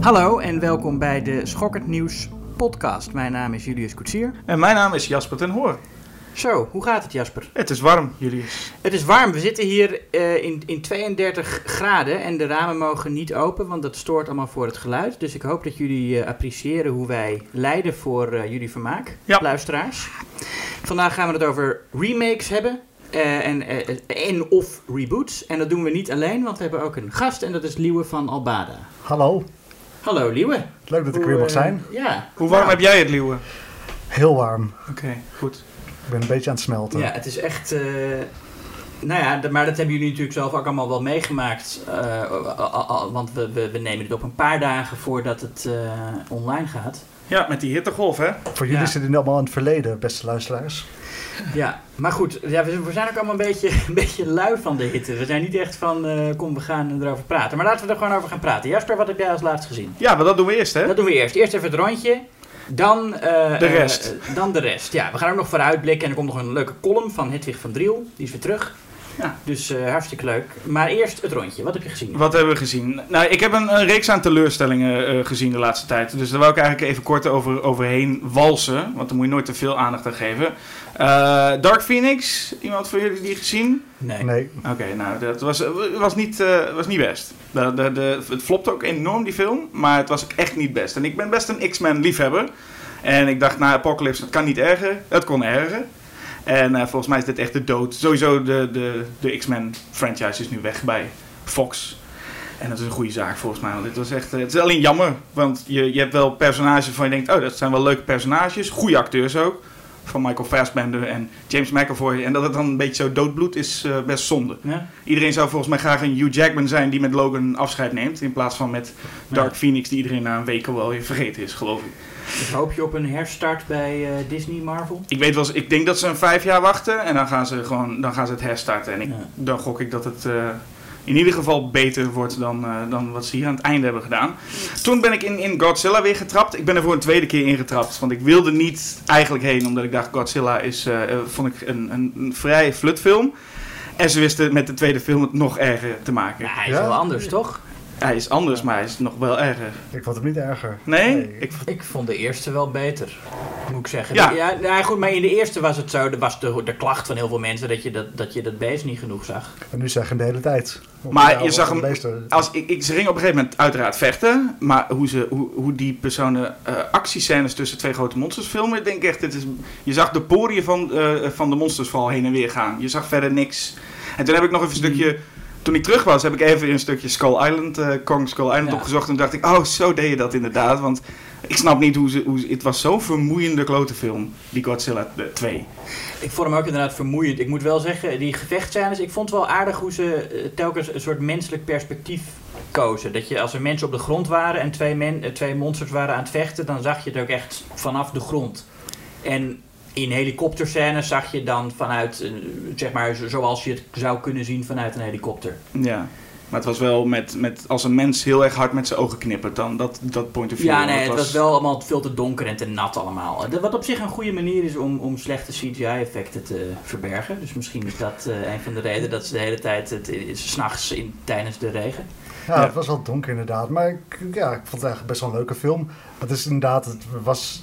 Hallo en welkom bij de Schokkend Nieuws podcast. Mijn naam is Julius Koetsier. En mijn naam is Jasper ten Hoor. Zo, hoe gaat het Jasper? Het is warm, Julius. Het is warm. We zitten hier uh, in, in 32 graden en de ramen mogen niet open, want dat stoort allemaal voor het geluid. Dus ik hoop dat jullie uh, appreciëren hoe wij lijden voor uh, jullie vermaak, ja. luisteraars. Vandaag gaan we het over remakes hebben. en, en of reboots. En dat doen we niet alleen, want we hebben ook een gast en dat is Liewe van Albada. Hallo. Hallo Liewe. Leuk dat ik weer mag zijn. Ja. Hoe warm Nou, heb jij het, Liewe? Heel warm. Oké, goed. Ik ben een beetje aan het smelten. Ja, het is echt. eh, nou ja, maar dat hebben jullie natuurlijk zelf ook allemaal wel meegemaakt. eh, want we, we, we nemen het op een paar dagen voordat het eh, online gaat. Ja, met die hittegolf, hè? Voor jullie Ja. zit het allemaal in het verleden, beste luisteraars. Ja, maar goed, ja, we, zijn ook allemaal een beetje, een beetje lui van de hitte. We zijn niet echt van, eh, kom, we gaan erover praten. Maar laten we er gewoon over gaan praten. Jasper, wat heb jij als laatst gezien? Ja, maar dat doen we eerst, hè? Dat doen we eerst. Eerst even het rondje. Dan, eh, De eh, rest. dan de rest. Ja, we gaan ook nog vooruitblikken. En er komt nog een leuke column van Hedwig van Driel. Die is weer terug. Ja. Dus eh, hartstikke leuk. Maar eerst het rondje. Wat heb je gezien? Wat hebben we gezien? Nou, ik heb een, een reeks aan teleurstellingen eh, gezien de laatste tijd. Dus daar wil ik eigenlijk even kort over, overheen walsen. Want daar moet je nooit te veel aandacht aan geven. Eh, Dark Phoenix, iemand van jullie die gezien? Nee. Nee, Oké, nou, dat was, was, niet, eh, was niet best. De, de, de, het flopte ook enorm, die film. Maar het was ook echt niet best. En ik ben best een X-Men liefhebber. En ik dacht, nou, Apocalypse, dat kan niet erger. Het kon erger. En eh, volgens mij is dit echt de dood. Sowieso, de, de, de X-Men franchise is nu weg bij Fox. En dat is een goede zaak volgens mij. Want dit was echt, eh, het is alleen jammer. Want je, je hebt wel personages van je denkt, oh, dat zijn wel leuke personages. Goede acteurs ook. Van Michael Fassbender en James McAvoy. En dat het dan een beetje zo doodbloed is eh, best zonde. Ja? Iedereen zou volgens mij graag een Hugh Jackman zijn die met Logan afscheid neemt. In plaats van met Dark Ja. Phoenix die iedereen na een week al wel weer vergeten is, geloof ik. Dus hoop je op een herstart bij eh, Disney Marvel? Ik weet wel, eens- ik denk dat ze een vijf jaar wachten en dan gaan ze gewoon dan gaan ze het herstarten. En ik, Ja. dan gok ik dat het eh, in ieder geval beter wordt dan, eh, dan wat ze hier aan het einde hebben gedaan. Toen ben ik in, in Godzilla weer getrapt. Ik ben er voor een tweede keer ingetrapt. Want ik wilde niet eigenlijk heen, omdat ik dacht Godzilla is, vond ik een, een, een vrij flutfilm. En ze wisten met de tweede film het nog erger te maken. Ja, hij is Ja? wel anders, toch? Hij is anders, maar hij is nog wel erger. ik vond hem niet erger. Nee? Ik, Ik vond de eerste wel beter, moet ik zeggen. Ja. ja nou goed, maar in de eerste was het zo, er was de, de klacht van heel veel mensen dat je dat, dat, je dat beest niet genoeg zag. En nu zeggen de hele tijd. Maar Ja, je zag de hem- als, ik, ik, ze gingen op een gegeven moment uiteraard vechten. Maar hoe, ze, hoe, hoe die personen eh, actiescènes tussen twee grote monsters filmen. Ik denk echt, dit is, je zag de poriën van, eh, van de monsters vooral heen en weer gaan. Je zag verder niks. En toen heb ik nog even een stukje... Toen ik terug was, heb ik even een stukje Skull Island, eh, Kong Skull Island Ja. opgezocht. En dacht ik, oh, zo deed je dat inderdaad. Want ik snap niet hoe ze... Hoe ze het was zo'n vermoeiende klote film, die Godzilla eh, 2. Ik vond hem ook inderdaad vermoeiend. Ik moet wel zeggen, die gevechtscènes, ik vond wel aardig hoe ze eh, telkens een soort menselijk perspectief kozen. Dat je als er mensen op de grond waren en twee, men, eh, twee monsters waren aan het vechten, dan zag je het ook echt vanaf de grond. En in helikopterscènes zag je dan vanuit, eh, zeg maar, zo- zoals je het zou kunnen zien vanuit een helikopter. Ja. Maar het was wel met, met als een mens heel erg hard met zijn ogen knippert, dan dat, dat point of view. Ja, nee, het was wel allemaal veel te donker en te nat allemaal. Eh, Wat op zich een goede manier is om, om slechte CGI-effecten te verbergen. Dus misschien is dat eh, een van de redenen dat ze de hele tijd het is s'nachts in tijdens de regen. Ja, Ja. het was wel donker inderdaad. Maar ik, ja, ik vond het eigenlijk best wel een leuke film. Het is inderdaad, het was,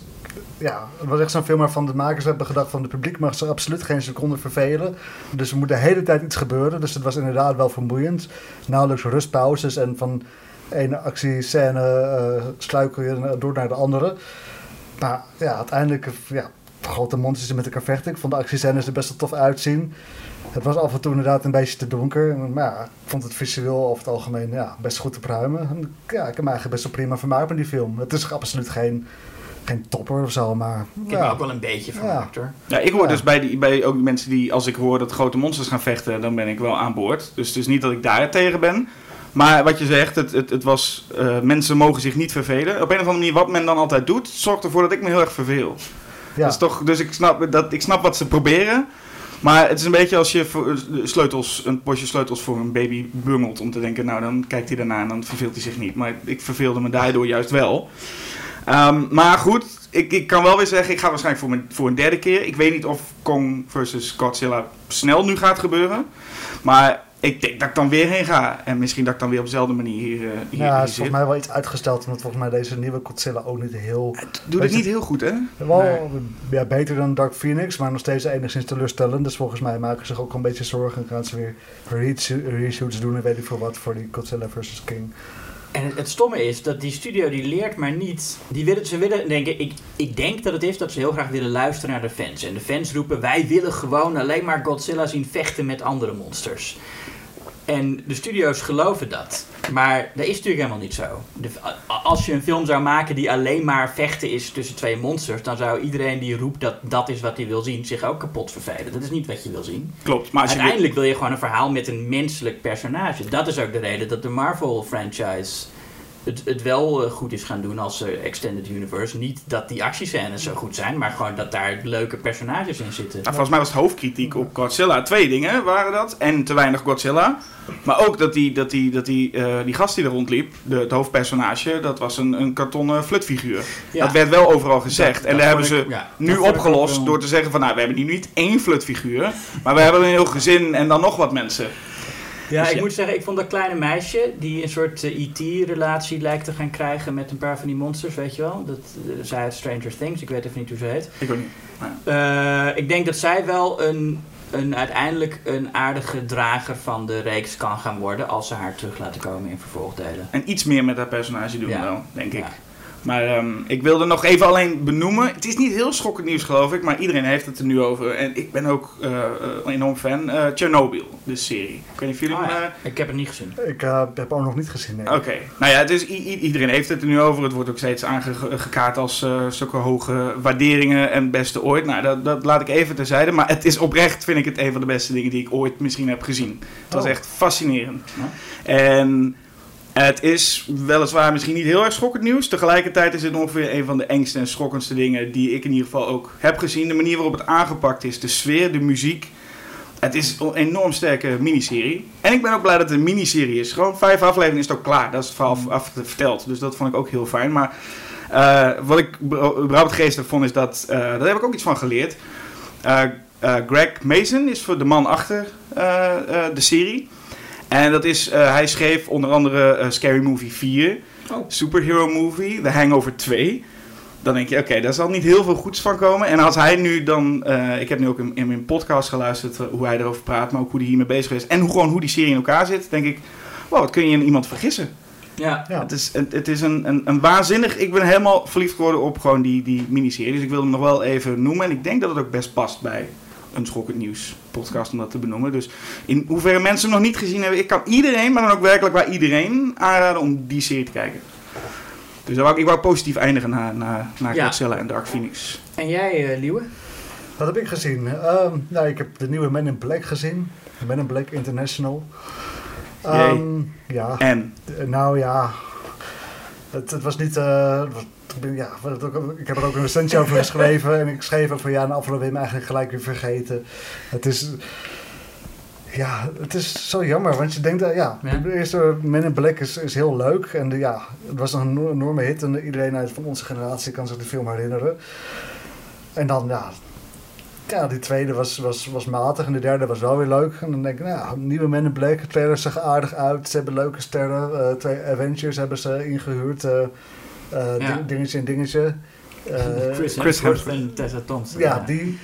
ja, het was echt zo'n film waarvan de makers hebben gedacht van de publiek mag zich absoluut geen seconde vervelen. Dus er moet de hele tijd iets gebeuren. Dus het was inderdaad wel vermoeiend. Nauwelijks rustpauzes en van ene actiescène eh sluikel je door naar de andere. Maar ja, uiteindelijk, ja, grote monsters met elkaar vechten. Ik vond de actiescènes er best wel tof uitzien. Het was af en toe inderdaad een beetje te donker. Maar ja, ik vond het visueel over het algemeen ja, best goed te pruimen. En Ja, ik heb me eigenlijk best wel prima vermaakt met die film. Het is absoluut geen, geen topper of zo, maar Ik heb ja, ook wel een beetje vermaakt hoor. Ja, ik hoor Ja. dus bij, die, bij ook die mensen die, als ik hoor dat grote monsters gaan vechten, dan ben ik wel aan boord. Dus het is niet dat ik daar tegen ben. Maar wat je zegt, het, het, het was, eh, mensen mogen zich niet vervelen. Op een of andere manier, wat men dan altijd doet, zorgt ervoor dat ik me heel erg verveel. ja. Dat is toch, dus ik snap, dat, ik snap wat ze proberen. Maar het is een beetje als je sleutels, een postje sleutels voor een baby bungelt. Om te denken, nou dan kijkt hij daarna en dan verveelt hij zich niet. Maar ik verveelde me daardoor juist wel. Ehm, maar goed, ik, ik kan wel weer zeggen, ik ga waarschijnlijk voor, mijn, voor een derde keer. Ik weet niet of Kong versus Godzilla snel nu gaat gebeuren. Maar ik denk dat ik dan weer heen ga. En misschien dat ik dan weer op dezelfde manier hier, uh, hier, ja, het is volgens mij wel iets uitgesteld, omdat volgens mij deze nieuwe Godzilla ook niet heel... Het doet het niet heel goed, hè? Wel ja, beter dan Dark Phoenix, maar nog steeds enigszins teleurstellend. Dus volgens mij maken ze zich ook een beetje zorgen en gaan ze weer resho- reshoots doen en weet ik veel wat voor die Godzilla vs. King. En het, stomme is dat die studio die leert maar niet. Die willen, ze willen denken, ik, ik denk dat het is dat ze heel graag willen luisteren naar de fans. En de fans roepen, wij willen gewoon alleen maar Godzilla zien vechten met andere monsters. En de studio's geloven dat. Maar dat is natuurlijk helemaal niet zo. De- als je een film zou maken die alleen maar vechten is tussen twee monsters, dan zou iedereen die roept dat dat is wat hij wil zien, zich ook kapot vervelen. Dat is niet wat je wil zien. Klopt. Maar Uiteindelijk wil je gewoon een verhaal met een menselijk personage. Dat is ook de reden dat de Marvel-franchise het, het wel eh, goed is gaan doen als eh, Extended Universe. Niet dat die actiescènes zo goed zijn, maar gewoon dat daar leuke personages in zitten. Nou, volgens mij was het hoofdkritiek op Godzilla. Twee dingen waren dat. En te weinig Godzilla. Maar ook dat die, dat die, dat die, eh, die gast die er rondliep, de, het hoofdpersonage, dat was een, een kartonnen flutfiguur. Ja. Dat werd wel overal gezegd. Dat- en dat daar hebben ze ja, nu opgelost door te zeggen van, nou, we hebben hier niet één flutfiguur, maar we hebben een heel gezin en dan nog wat mensen. Ja, Dus ik ja. moet zeggen, ik vond dat kleine meisje die een soort eh, E.T.-relatie lijkt te gaan krijgen met een paar van die monsters, weet je wel. Dat, eh, zij uit Stranger Things, ik weet even niet hoe ze heet. Ik weet niet. Eh, ik denk dat zij wel een, een, uiteindelijk een aardige drager van de reeks kan gaan worden als ze haar terug laten komen in vervolgdelen. En iets meer met dat personage doen Ja. wel, denk ik. Ja. Maar ehm, ik wilde nog even alleen benoemen. Het is niet heel schokkend nieuws, geloof ik. Maar iedereen heeft het er nu over. En ik ben ook een enorm fan. Eh Chernobyl, de serie. Ik weet niet of jullie ja, eh, Ik heb het niet gezien. Ik heb ook nog niet gezien. Nee. Oké, nou ja, het is, i- i- iedereen heeft het er nu over. Het wordt ook steeds aangekaart als eh, zulke hoge waarderingen en beste ooit. Nou, dat, dat laat ik even terzijde. Maar het is oprecht, vind ik het een van de beste dingen die ik ooit misschien heb gezien. Het was Oh. echt fascinerend. Ja. En het is weliswaar misschien niet heel erg schokkend nieuws. Tegelijkertijd is het ongeveer een van de engste en schokkendste dingen die ik in ieder geval ook heb gezien. De manier waarop het aangepakt is, de sfeer, de muziek. Het is een enorm sterke miniserie. En ik ben ook blij dat het een miniserie is. Gewoon vijf afleveringen is het ook klaar. Dat is het verhaal af, af- verteld. Dus dat vond ik ook heel fijn. Maar eh, wat ik be- überhaupt geestig vond is dat... eh, daar heb ik ook iets van geleerd. Eh, Greg Mason is voor de man achter de serie. En dat is, eh, hij schreef onder andere eh, Scary Movie 4, Oh. Superhero Movie, The Hangover 2. Dan denk je, oké, daar zal niet heel veel goeds van komen. En als hij nu dan, eh, ik heb nu ook in, in mijn podcast geluisterd hoe hij erover praat, maar ook hoe hij hiermee bezig is. En hoe, gewoon hoe die serie in elkaar zit, denk ik, wow, wat kun je in iemand vergissen. Ja, Ja. Het is, het, het is een, een, een waanzinnig, ik ben helemaal verliefd geworden op gewoon die, die miniserie. Dus ik wil hem nog wel even noemen. En ik denk dat het ook best past bij een schokkend nieuws podcast om dat te benoemen. Dus in hoeverre mensen hem nog niet gezien hebben, ik kan iedereen, maar dan ook werkelijk waar iedereen aanraden om die serie te kijken. Dus wou ik, ik wou positief eindigen na, na, na Ja. Godzilla en Dark Phoenix. en jij, eh Liewe? Wat heb ik gezien? Ehm, nou, ik heb de nieuwe Men in Black gezien. Men in Black International. Ehm, ja, En, eh, nou ja. Het, het was niet... eh, het was- ja, ik heb er ook een recensie over geschreven. En ik schreef ook van ja, na afloop hem eigenlijk gelijk weer vergeten. Het is... Ja, het is zo jammer, want je denkt, dat ja, Ja. de eerste Men in Black is, is heel leuk. En de, ja, het was een eno- enorme hit en iedereen uit van onze generatie kan zich de film herinneren. En dan, ja, ja die tweede was, was, was matig en de derde was wel weer leuk. En dan denk ik, nou ja, nieuwe Men in Black, de trailer zag aardig uit. Ze hebben leuke sterren, eh, twee Avengers hebben ze ingehuurd. eh eh, Ja. ding- Dingetje en dingetje. Eh, Chris, Chris Hemsworth en Tessa Thompson. ja, die.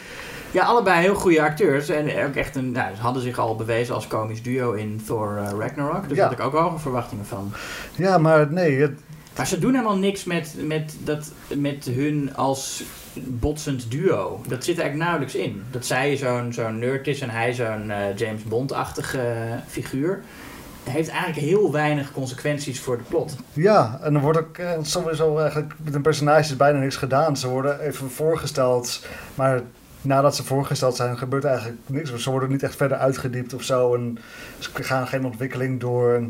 Ja, allebei heel goede acteurs. En ook echt een, nou, ze hadden zich al bewezen als komisch duo in Thor eh, Ragnarok. Dus Ja. had ik ook hoge verwachtingen van. Ja, maar nee, het, Maar ze doen helemaal niks met, met, dat, met hun als botsend duo. Dat zit er eigenlijk nauwelijks in. Dat zij zo'n zo'n nerd is en hij zo'n eh, James Bond-achtige eh, figuur. Heeft eigenlijk heel weinig consequenties voor de plot. Ja, en dan wordt ook eh, sowieso eigenlijk met een personages bijna niks gedaan. Ze worden even voorgesteld, maar nadat ze voorgesteld zijn gebeurt eigenlijk niks. Ze worden niet echt verder uitgediept of zo ze gaan geen ontwikkeling door.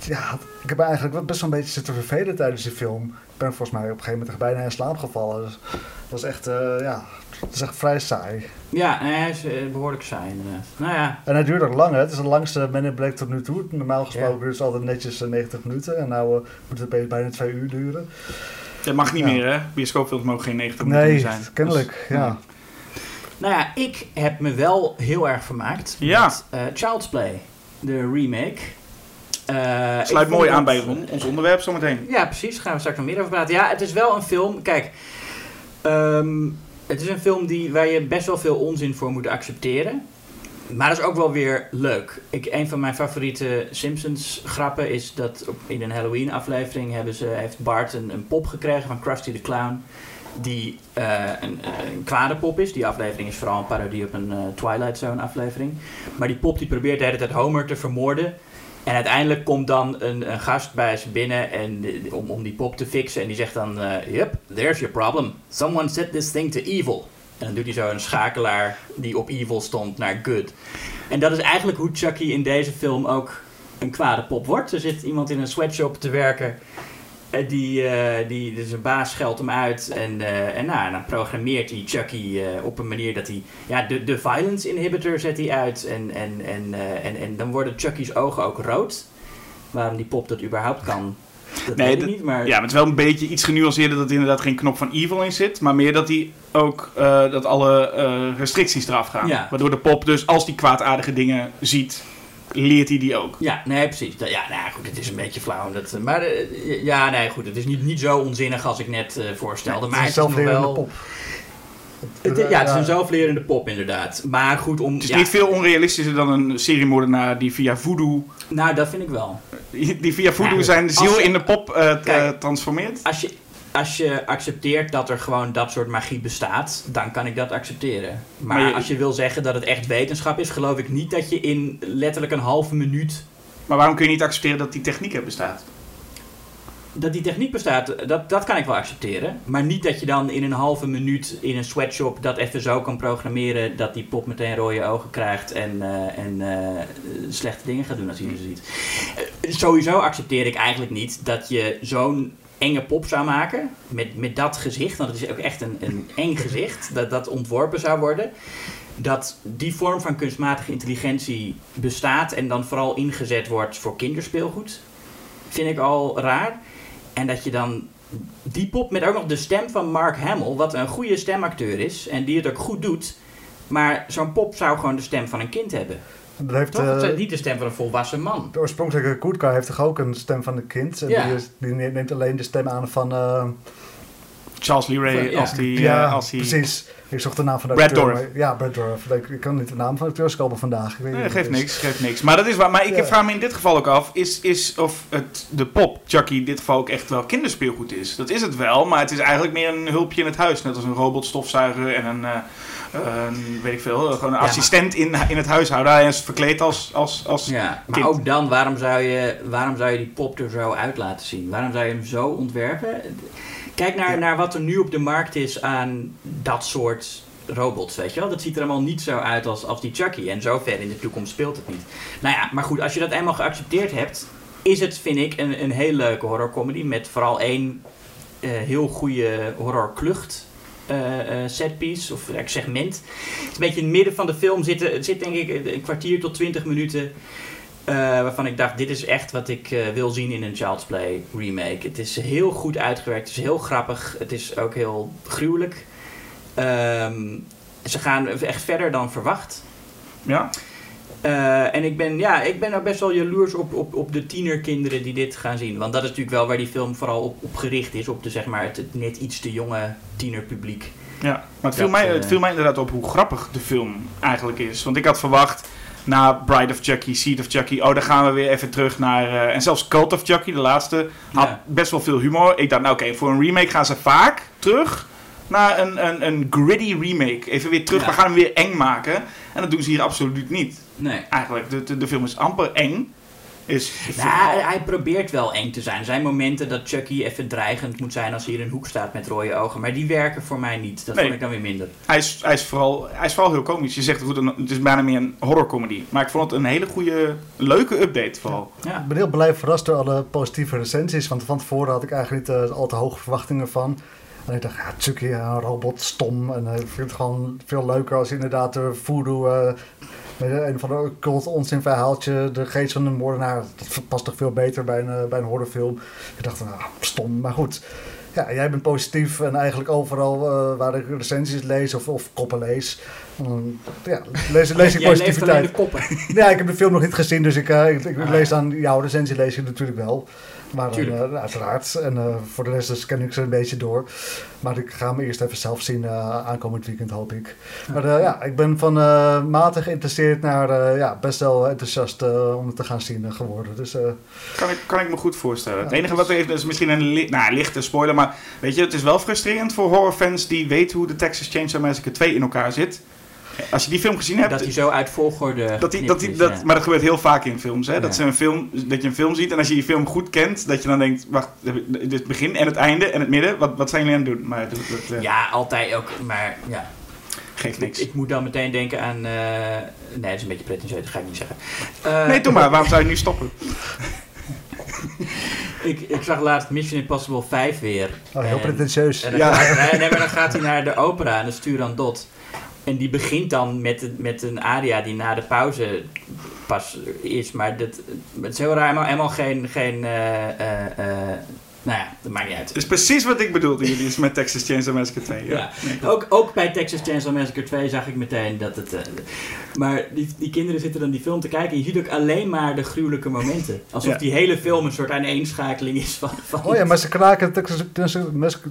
Ja, ik heb eigenlijk best wel een beetje zitten vervelen tijdens die film. Ik ben volgens mij op een gegeven moment bijna in slaap gevallen. Dus dat was echt, eh, ja, dat is echt vrij saai. Ja, hij is eh, behoorlijk saai inderdaad. Nou ja, En hij duurt ook lang, hè. Het is de langste Men in Black tot nu toe. Normaal gesproken duurt het altijd netjes eh, 90 minuten. En nou eh, moet het bij- bijna twee uur duren. dat mag niet Ja. meer hè, bioscoopfilms mogen geen 90 minuten Nee, meer zijn. kennelijk, Dus, ja. nou ja, ik heb me wel heel erg vermaakt Ja. met eh, Child's Play. de remake. Eh, ik Sluit mooi aan dat- bij on- ons onderwerp zometeen. Ja, precies. Daar gaan we straks nog meer over praten. Ja, het is wel een film. Kijk, ehm, het is een film die, waar je best wel veel onzin voor moet accepteren. Maar dat is ook wel weer leuk. Ik, een van mijn favoriete Simpsons grappen is dat in een Halloween aflevering hebben ze, heeft Bart een, een pop gekregen van Krusty the Clown. Die eh, een, een kwade pop is. Die aflevering is vooral een parodie op een eh, Twilight Zone aflevering. Maar die pop die probeert de hele tijd Homer te vermoorden. En uiteindelijk komt dan een, een gast bij ze binnen en, eh, om, om die pop te fixen. En die zegt dan, eh, yep, there's your problem. Someone set this thing to evil. En dan doet hij zo een schakelaar die op evil stond naar good. En dat is eigenlijk hoe Chucky in deze film ook een kwade pop wordt. Er zit iemand in een sweatshop te werken. Eh, Die, eh, die, dus zijn baas scheldt hem uit. En, eh, en, nou, dan programmeert hij Chucky op een manier dat hij. Ja, de, de violence inhibitor zet hij uit. En, en, en, en, en dan worden Chucky's ogen ook rood. Waarom die pop dat überhaupt kan, dat Nee, weet ik niet. Maar Ja, maar het is wel een beetje iets genuanceerder dat er inderdaad geen knop van evil in zit. Maar meer dat hij ook dat alle restricties eraf gaan. Ja. Waardoor de pop dus als die kwaadaardige dingen ziet, leert hij die ook. Ja, nee, precies. Dat- Ja, nou goed, het is een beetje flauw. Dat, eh, maar eh, ja, nee, goed, het is niet, niet zo onzinnig als ik net eh, voorstelde. maar het is een het is nog zelflerende wel... pop. Het- ja, het is een zelflerende pop inderdaad. Maar goed, om... Het is ja, niet veel onrealistischer dan een seriemoordenaar die via voodoo, Nou, dat vind ik wel. die via voodoo Ja, zijn ziel je- in de pop eh, Kijk. eh, transformeert. Als je, als je accepteert dat er gewoon dat soort magie bestaat, dan kan ik dat accepteren. Maar, Maar je- als je wil zeggen dat het echt wetenschap is, geloof ik niet dat je in letterlijk een halve minuut... Maar waarom kun je niet accepteren dat die techniek er bestaat? Dat die techniek bestaat, dat, dat kan ik wel accepteren. Maar niet dat je dan in een halve minuut in een sweatshop dat even zo kan programmeren dat die pop meteen rode ogen krijgt en, eh, en eh, slechte dingen gaat doen als hij ze ziet. Eh, sowieso accepteer ik eigenlijk niet dat je zo'n enge pop zou maken met, met dat gezicht, want het is ook echt een, een eng gezicht, dat dat ontworpen zou worden. Dat die vorm van kunstmatige intelligentie bestaat en dan vooral ingezet wordt voor kinderspeelgoed, vind ik al raar. En dat je dan die pop met ook nog de stem van Mark Hamill, wat een goede stemacteur is en die het ook goed doet. Maar zo'n pop zou gewoon de stem van een kind hebben. Dat heeft, Toch? eh, Het is niet de stem van een volwassen man. de oorspronkelijke Good Guy heeft toch ook een stem van een kind? En Ja. die, is- die neemt alleen de stem aan van... eh, Charles Lee Ray, Ja. als die... ja, eh, als die precies. Ik zocht de naam van de Brad acteur. Maar- Ja, Brad Dourif. Ik, ik kan niet de naam van de acteur vandaag. Ik weet Nee, niet geeft niks, geeft niks. Maar dat is waar. Maar ik Ja. vraag me in dit geval ook af, is, is of het, de pop Chucky in dit geval ook echt wel kinderspeelgoed is. Dat is het wel, maar het is eigenlijk meer een hulpje in het huis. Net als een robotstofzuiger en een, eh, een weet ik veel, gewoon een assistent in, in het huishouden. Hij is verkleed als, als, als Ja, maar kind. ook dan, waarom zou, je, waarom zou je die pop er zo uit laten zien? Waarom zou je hem zo ontwerpen? Kijk naar, Ja. naar wat er nu op de markt is aan dat soort robots, weet je wel? Dat ziet er allemaal niet zo uit als, als die Chucky. En zo ver in de toekomst speelt het niet. Nou ja, maar goed, als je dat eenmaal geaccepteerd hebt... is het, vind ik, een, een heel leuke horrorcomedy... met vooral één eh, heel goede horrorklucht... eh eh, setpiece of eh, segment. Het is een beetje in het midden van de film zitten. Het zit denk ik een kwartier tot twintig minuten. eh, waarvan ik dacht, dit is echt wat ik wil zien in een Child's Play remake. Het is heel goed uitgewerkt. Het is heel grappig. Het is ook heel gruwelijk. Ehm, ze gaan echt verder dan verwacht. Ja? Eh, en ik ben, ja, ik ben ook best wel jaloers op, op, op de tienerkinderen die dit gaan zien. Want dat is natuurlijk wel waar die film vooral op, op gericht is. Op de, zeg maar, het, het net iets te jonge tienerpubliek. Ja, maar het viel, Dat, mij, eh, het viel mij inderdaad op hoe grappig de film eigenlijk is. Want ik had verwacht, na Bride of Chucky, Seed of Chucky, oh, dan gaan we weer even terug naar... eh, en zelfs Cult of Chucky, de laatste, had Ja. best wel veel humor. Ik dacht, nou oké, voor een remake gaan ze vaak terug naar een, een, een gritty remake. Even weer terug, Ja. we gaan hem weer eng maken. En dat doen ze hier absoluut niet. Nee. Eigenlijk, de, de, de film is amper eng. Is, Nou, hij, hij probeert wel eng te zijn. Er zijn momenten dat Chucky even dreigend moet zijn als hij in een hoek staat met rode ogen. Maar die werken voor mij niet. Dat Nee. vond ik dan weer minder. hij, is, hij, is vooral, hij is vooral heel komisch. Je zegt het goed, het is bijna meer een horrorcomedy. Maar ik vond het een hele goede, leuke update vooral. Ja. Ik ben heel blij verrast door alle positieve recensies. Want van tevoren had ik eigenlijk niet eh, al te hoge verwachtingen van. En ik dacht, ja, een robot, stom. En eh, ik vind het gewoon veel leuker als inderdaad de voodoo... eh, met een van de occult onzin verhaaltje, de geest van de moordenaar. Dat past toch veel beter bij een, eh, bij een horrorfilm. Ik dacht, nou, stom, maar goed. ja, jij bent positief en eigenlijk overal waar ik recensies lees of, of koppen lees, ja, lees, lees ik Jij leest positiviteit. de koppen. Ja, ik heb de film nog niet gezien, dus ik, ik, ik Ah, lees dan jouw recensie lees je natuurlijk wel. Maar eh, uiteraard. En eh, voor de rest dus ken ik ze een beetje door. Maar ik ga hem eerst even zelf zien eh, aankomend weekend, hoop ik. Maar ja, ik ben van matig geïnteresseerd naar ja, best wel enthousiast om het te gaan zien geworden. Dus Kan ik, kan ik me goed voorstellen. het enige wat even is misschien een li nou, lichte spoiler, maar weet je, het is wel frustrerend voor horrorfans die weten hoe de Texas Chainsaw Massacre 2 in elkaar zit. Als je die film gezien hebt, Dat hij zo uit volgorde dat die, dat die, dat, maar dat gebeurt heel vaak in films. Hè? Dat, Ja. ze een film, dat je een film ziet en als je die film goed kent, dat je dan denkt, wacht, dit het begin en het einde en het midden, wat, wat zijn jullie aan het doen? Maar dat, dat eh, Ja, altijd ook. Maar ja, geeft ik, niks. ik moet dan meteen denken aan... eh, nee, dat is een beetje pretentieus, dat ga ik niet zeggen. Eh, nee, doe maar. Waarom zou je nu stoppen? Ik, ik zag laatst Mission Impossible 5 weer. oh, heel En- pretentieus. En dan, Ja. gaat, nee, nee, maar dan gaat hij naar de opera en dan stuurt dan Dot. En die begint dan met, met een aria die na de pauze pas is. Maar dat, het is heel raar, helemaal, geen... geen eh, eh, eh, nou ja, dat maakt niet uit. Het is precies wat ik bedoelde, jullie, is met Texas Chainsaw Massacre 2. Ja. Ja. Nee, klopt. Ook, ook bij Texas Chainsaw Massacre 2 zag ik meteen dat het... eh, maar die, die kinderen zitten dan die film te kijken en je ziet ook alleen maar de gruwelijke momenten. Alsof Ja. die hele film een soort aaneenschakeling is van... van Oh ja, maar ze kraken de Texas,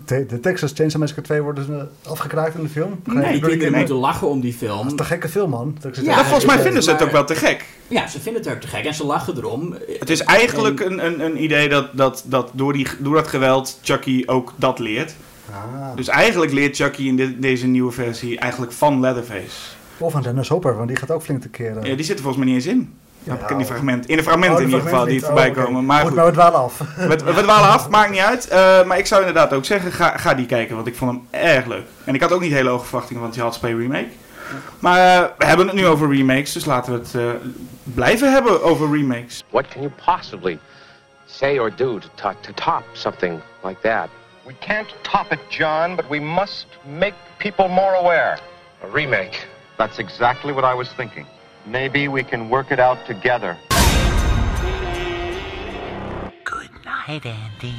de Texas Chainsaw Massacre 2 worden eh, afgekraakt in de film. Nee, die kinderen moeten lachen om die film. Dat is een gekke film, man. Ja, volgens mij vinden ze het maar- ook wel te gek. Ja, ze vinden het ook te gek en ze lachen erom. Het is eigenlijk een, een, een idee dat, dat, dat door, die, door dat geweld Chucky ook dat leert. Ah. Dus eigenlijk leert Chucky in de- deze nieuwe versie eigenlijk van Leatherface. Of aan Dennis Hopper, want die gaat ook flink te keren. Ja, die zit er volgens mij niet eens in. Heb ik in die Ja. fragment, in de fragmenten Oh, in de ieder geval die voorbij. Oh, komen. Maar Goed, goed, maar we dwalen af. we, we dwalen af, maakt niet uit. Eh, maar ik zou inderdaad ook zeggen, ga, ga die kijken, want ik vond hem erg leuk. En ik had ook niet hele hoge verwachtingen van Child's Play remake. Maar eh, we hebben het nu over remakes, dus laten we het eh, blijven hebben over remakes. What can you possibly say or do to, to, to top something like that? We can't top it, John, but we must make people more aware. A remake. That's exactly what I was thinking. Maybe we can work it out together. Good night, Andy.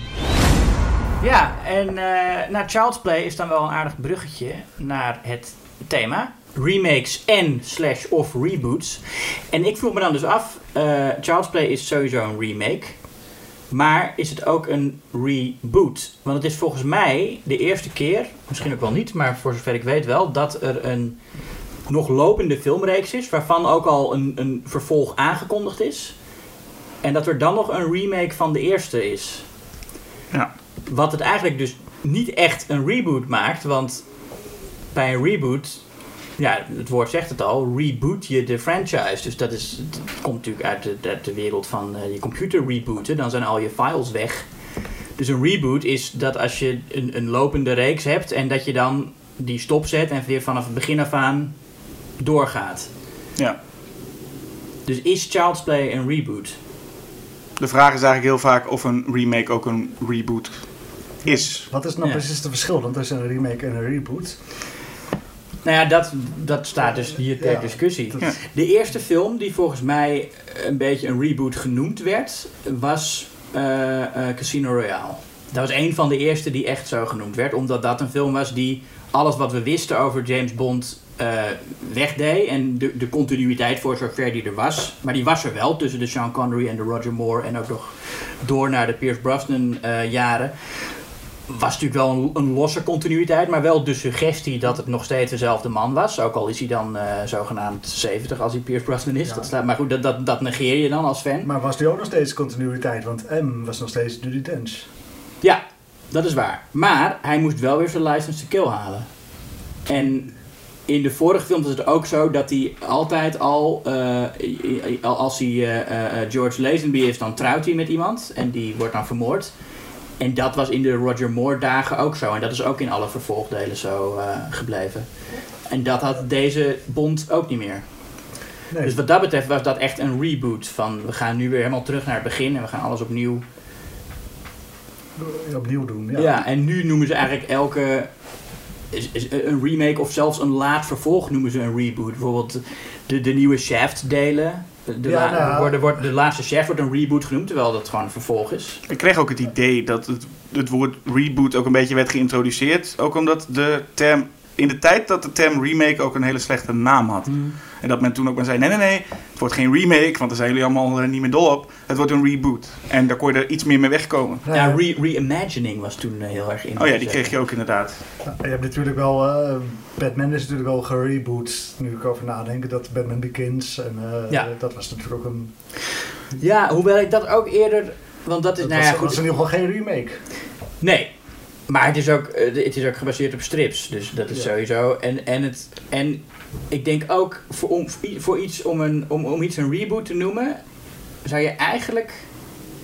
Ja, en eh naar Child's Play is dan wel een aardig bruggetje naar het thema. Remakes en slash of reboots. En ik vroeg me dan dus af, eh, Child's Play is sowieso een remake. Maar is het ook een reboot? Want het is volgens mij de eerste keer, misschien ook wel niet, maar voor zover ik weet wel, dat er een nog lopende filmreeks is, waarvan ook al een, een vervolg aangekondigd is. En dat er dan nog een remake van de eerste is. Ja. Wat het eigenlijk dus niet echt een reboot maakt, want bij een reboot, ja, het woord zegt het al, reboot je de franchise. Dus dat is, het komt natuurlijk uit de, uit de wereld van eh, je computer rebooten, dan zijn al je files weg. Dus een reboot is dat als je een, een lopende reeks hebt en dat je dan die stopzet en weer vanaf het begin af aan doorgaat. Ja. Dus is Child's Play een reboot? De vraag is eigenlijk heel vaak of een remake ook een reboot is. Wat is nou Ja. precies het verschil dan tussen een remake en een reboot? Nou ja, dat, dat staat dus hier ter Ja, discussie. De eerste film die volgens mij een beetje een reboot genoemd werd, was eh, eh, Casino Royale. Dat was een van de eerste die echt zo genoemd werd, omdat dat een film was die alles wat we wisten over James Bond eh, wegdeed. En de, de continuïteit voor zover die er was. Maar die was er wel tussen de Sean Connery en de Roger Moore en ook nog door naar de Pierce Brosnan eh, jaren was natuurlijk wel een, een losse continuïteit, maar wel de suggestie dat het nog steeds dezelfde man was. Ook al is hij dan eh, zogenaamd 70 als hij Pierce Brosnan is. Ja. Dat staat, maar goed, dat, dat, dat negeer je dan als fan. Maar was die ook nog steeds continuïteit? Want M was nog steeds Judy Dench. Ja, dat is waar. Maar hij moest wel weer zijn license to kill halen. En in de vorige films is het ook zo dat hij altijd al, eh, al- als hij eh, George Lazenby is, dan trouwt hij met iemand en die wordt dan vermoord. En dat was in de Roger Moore dagen ook zo. En dat is ook in alle vervolgdelen zo eh, gebleven. En dat had deze Bond ook niet meer. Nee, Dus wat dat betreft was dat echt een reboot. Van we gaan nu weer helemaal terug naar het begin en we gaan alles opnieuw opnieuw doen. Ja. Ja. en nu noemen ze eigenlijk elke. Is, is een remake of zelfs een laat vervolg noemen ze een reboot. Bijvoorbeeld de, de nieuwe Shaft-delen. De, Ja, nou, wordt, wordt, de laatste chef wordt een reboot genoemd, terwijl dat gewoon een vervolg is. Ik kreeg ook het idee dat het, het woord reboot ook een beetje werd geïntroduceerd. Ook omdat de term, in de tijd dat de term remake ook een hele slechte naam had. En dat men toen ook maar zei, nee, nee, nee, het wordt geen remake, want daar zijn jullie allemaal niet meer dol op. Het wordt een reboot. En daar kon je er iets meer mee wegkomen. Ja, re- reimagining was toen eh, heel erg in. Oh ja, die kreeg je ook inderdaad. Nou, Je hebt natuurlijk wel, eh, Batman is natuurlijk wel gereboot, nu ik over nadenk, dat Batman Begins en eh, Ja. dat was natuurlijk ook een, Ja, hoewel ik dat ook eerder... Want dat is, dat nou was, ja, goed. was in ieder geval geen remake. Nee. Maar het is, ook, het is ook gebaseerd op strips. Dus dat is Ja. sowieso. En, en, het, en ik denk ook voor, om, voor iets om, een, om, om iets een reboot te noemen, zou je eigenlijk.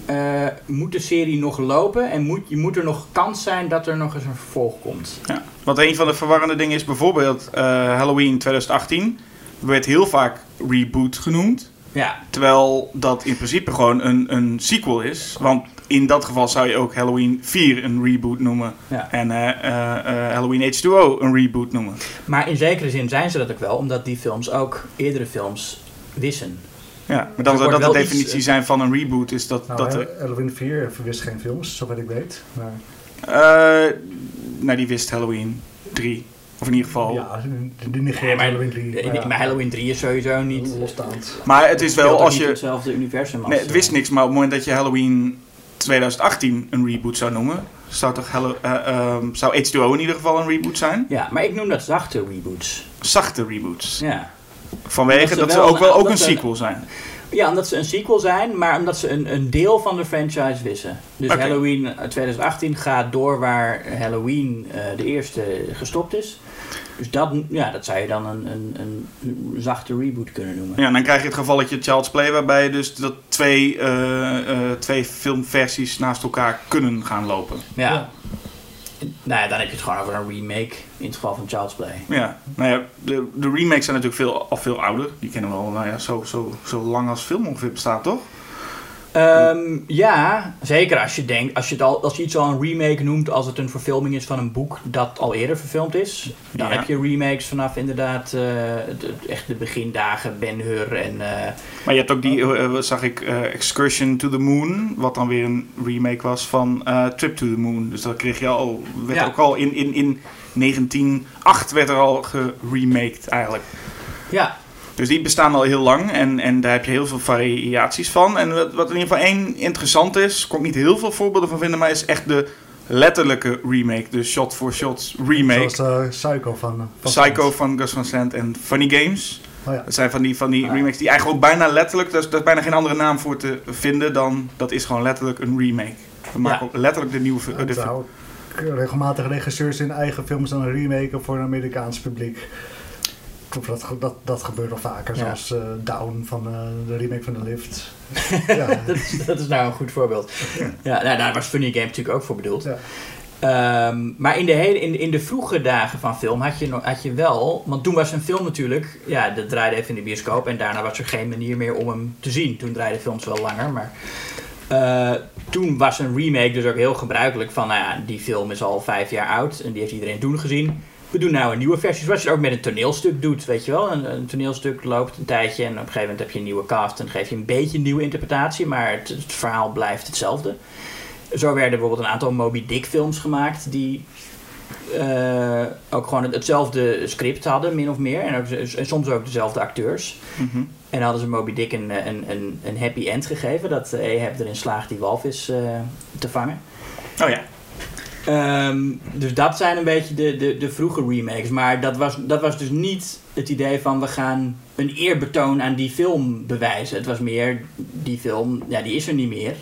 eh, moet de serie nog lopen en moet, je moet er nog kans zijn dat er nog eens een vervolg komt. Ja. Want een van de verwarrende dingen is bijvoorbeeld eh, Halloween 2018. werd heel vaak reboot genoemd. Ja, Terwijl dat in principe gewoon een, een sequel is. Want in dat geval zou je ook Halloween 4 een reboot noemen. Ja. En eh, eh, eh, Halloween H2O een reboot noemen. maar in zekere zin zijn ze dat ook wel, omdat die films ook eerdere films wissen. Ja, maar dan zou dat de iets, definitie zijn van een reboot. Is dat, Nou, dat er, Halloween 4 verwist geen films, zover ik weet. Maar eh, nou, die wist Halloween 3. Of in ieder geval. ja, die- die negeert Nee, Halloween 3. eh, maar ja, maar Halloween 3 is sowieso niet. losstaand. Maar het is wel als je. hetzelfde universum als. Nee, het wist niks, maar op het moment dat je Halloween 2018 een reboot zou noemen, zou, toch Hallo- eh, ehm, zou H2O in ieder geval een reboot zijn? Ja, maar ik noem dat zachte reboots. Zachte reboots. Ja. Vanwege Omdat dat ze wel ook wel een- ook dat een sequel zijn. Ja, omdat ze een sequel zijn, maar omdat ze een, een deel van de franchise wissen. Dus. Halloween eh, 2018 gaat door waar Halloween eh, de eerste gestopt is. Dus dat, ja, dat zou je dan een, een, een zachte reboot kunnen noemen. Ja, en dan krijg je het gevalletje Child's Play, waarbij dus dat twee, eh, eh, twee filmversies naast elkaar kunnen gaan lopen. Ja. Ja. Nou ja, dan heb je het gewoon over een remake in het geval van Child's Play. Ja, nou ja, de, de remakes zijn natuurlijk veel, al veel ouder. Die kennen we al nou ja, zo, zo, zo lang als film ongeveer bestaat, toch? Ehm, ja, zeker als je denkt, als je, het al, als je iets al een remake noemt als het een verfilming is van een boek dat al eerder verfilmd is. Dan Ja. heb je remakes vanaf inderdaad eh, de, echt de begindagen, Ben Hur en... eh, Maar je hebt ook die, eh, zag ik, Excursion to the Moon, wat dan weer een remake was van Trip to the Moon. Dus dat kreeg je al, werd Ja. ook al in, in, in 1908 werd er al geremaked eigenlijk. ja, Dus die bestaan al heel lang en, en daar heb je heel veel variaties van. En wat, wat in ieder geval één interessant is, kon ik niet heel veel voorbeelden van vinden, maar is echt de letterlijke remake. De shot-for-shot remake. Zoals eh, Psycho van... van Psycho van Gus Van Sant en Funny Games. Oh ja. Dat zijn van die, van die remakes die eigenlijk ook bijna letterlijk, daar is, daar is bijna geen andere naam voor te vinden dan, dat is gewoon letterlijk een remake. We maken ook letterlijk de nieuwe... fi- Ja, de regelmatig regisseurs in eigen films dan remaken voor een Amerikaans publiek. Dat, dat, dat gebeurt al vaker, Ja. zoals eh, Down van eh, de remake van The Lift. ja, dat is, dat is nou een goed voorbeeld. Ja, nou, daar was Funny Game natuurlijk ook voor bedoeld. ja. Ehm, maar in de, hele, in, in de vroege dagen van film had je, had je wel... Want toen was een film natuurlijk... Ja, dat draaide even in de bioscoop. En daarna was er geen manier meer om hem te zien. Toen draaiden films wel langer. Maar eh, toen was een remake dus ook heel gebruikelijk. Van, nou ja, die film is al vijf jaar oud. En die heeft iedereen toen gezien. We doen nou een nieuwe versie. Zoals je het ook met een toneelstuk doet, weet je wel. Een, een toneelstuk loopt een tijdje. En op een gegeven moment heb je een nieuwe cast. En geef je een beetje een nieuwe interpretatie. Maar het, het verhaal blijft hetzelfde. Zo werden bijvoorbeeld een aantal Moby Dick films gemaakt die eh, ook gewoon het- hetzelfde script hadden, min of meer. En, ook, en soms ook dezelfde acteurs. Mhm. En dan hadden ze Moby Dick een, eh, een, een, een happy end gegeven. Dat Ahab erin slaagt die walvis eh, te vangen. Oh ja. Ehm, dus dat zijn een beetje de, de, de vroege remakes. Maar dat was, dat was dus niet het idee van we gaan een eerbetoon aan die film bewijzen. Het was meer, die film, ja, die is er niet meer.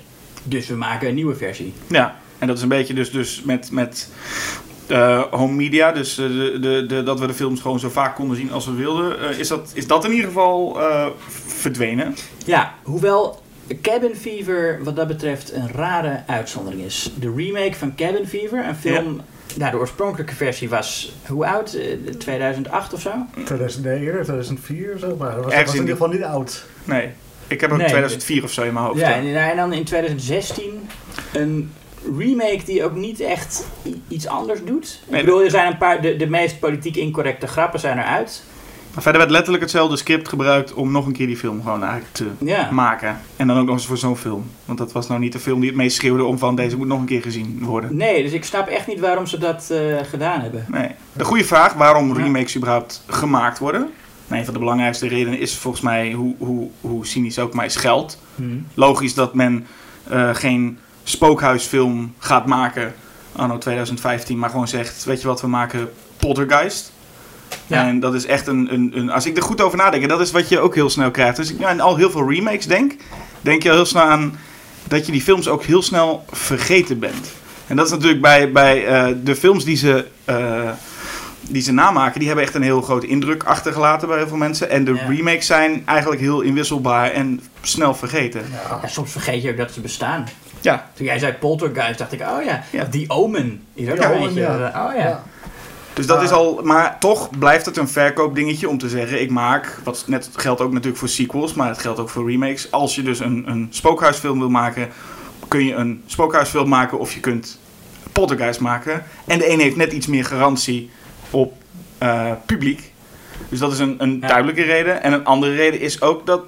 Dus we maken een nieuwe versie. Ja, en dat is een beetje dus, dus met, met eh, home media, dus eh, de, de, de, dat we de films gewoon zo vaak konden zien als we wilden. eh, is, dat, is dat in ieder geval verdwenen? Ja, hoewel Cabin Fever wat dat betreft een rare uitzondering is. De remake van Cabin Fever, een film... Nou, de oorspronkelijke versie was, hoe oud? Eh, 2008 of zo? 2009, 2004 of zo, maar dat was, was in in ieder geval niet oud. Nee. Ik heb ook Nee. 2004 of zo in mijn hoofd. Ja, hè. en, dan in 2016 een remake die ook niet echt iets anders doet. Nee, ik bedoel, er zijn een paar, de, de meest politiek incorrecte grappen zijn eruit. Maar verder werd letterlijk hetzelfde script gebruikt om nog een keer die film gewoon eigenlijk te maken. En dan ook nog eens voor zo'n film. Want dat was nou niet de film die het meest schreeuwde om van deze moet nog een keer gezien worden. Nee, dus ik snap echt niet waarom ze dat eh, gedaan hebben. Nee. De goede vraag waarom Ja. remakes überhaupt gemaakt worden. Nou, een van de belangrijkste redenen is volgens mij, hoe, hoe, hoe cynisch ook maar is, geld. Hm. Logisch dat men eh, geen spookhuisfilm gaat maken anno 2015, maar gewoon zegt, weet je wat, we maken Poltergeist. Ja. En dat is echt een, een, een, als ik er goed over nadenk, en dat is wat je ook heel snel krijgt. Dus ik aan al heel veel remakes denk, denk je al heel snel aan dat je die films ook heel snel vergeten bent. En dat is natuurlijk bij, bij eh, de films die ze, eh, die ze namaken, die hebben echt een heel grote indruk achtergelaten bij heel veel mensen. En de Ja. remakes zijn eigenlijk heel inwisselbaar en snel vergeten. Ja, soms vergeet je ook dat ze bestaan. Ja, Toen jij zei Poltergeist, dacht ik, oh ja, Ja. die Omen. Is ook Ja, eentje. ja. eh, Oh ja. Dus dat is al, maar toch blijft het een verkoopdingetje om te zeggen: ik maak, wat net geldt ook natuurlijk voor sequels, maar het geldt ook voor remakes. Als je dus een, een spookhuisfilm wil maken, kun je een spookhuisfilm maken of je kunt Poltergeist maken. En de een heeft net iets meer garantie op eh, publiek. Dus dat is een, een Ja. duidelijke reden. En een andere reden is ook dat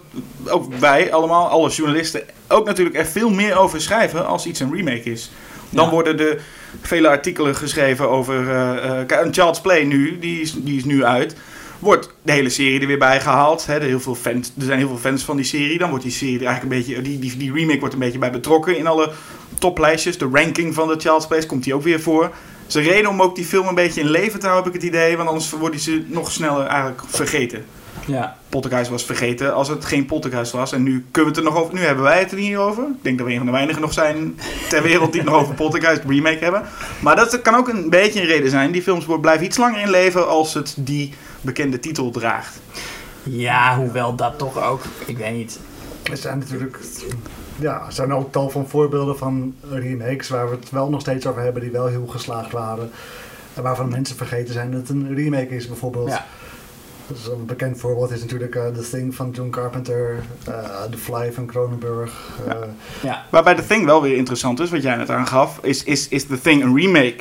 ook wij allemaal, alle journalisten, ook natuurlijk er veel meer over schrijven als iets een remake is. Dan Ja. worden er vele artikelen geschreven over eh, eh, een Child's Play nu, die is, die is nu uit. Wordt de hele serie er weer bij gehaald. Hè, er, heel veel fans, er zijn heel veel fans van die serie. Dan wordt die serie er eigenlijk een beetje. Die, die, die remake wordt een beetje bij betrokken in alle toplijstjes. De ranking van de Child's Play komt die ook weer voor. Een reden om ook die film een beetje in leven te houden, heb ik het idee. Want anders worden ze nog sneller eigenlijk vergeten. Ja. Poltergeist was vergeten als het geen Poltergeist was. En nu kunnen we het er nog over. Nu hebben wij het er hier over. Ik denk dat we een van de weinigen nog zijn ter wereld die het nog over Poltergeist remake hebben. Maar dat kan ook een beetje een reden zijn. Die films blijven iets langer in leven als het die bekende titel draagt. ja, hoewel dat toch ook, ik weet niet. Er zijn natuurlijk ja, er zijn ook tal van voorbeelden van remakes waar we het wel nog steeds over hebben, die wel heel geslaagd waren. En waarvan mensen vergeten zijn dat het een remake is, bijvoorbeeld. Ja. Een bekend voorbeeld is natuurlijk eh, The Thing van John Carpenter, eh, The Fly van Cronenberg. eh, Ja. Waarbij The Thing wel weer interessant is, wat jij net aangaf. Is, is, is The Thing een remake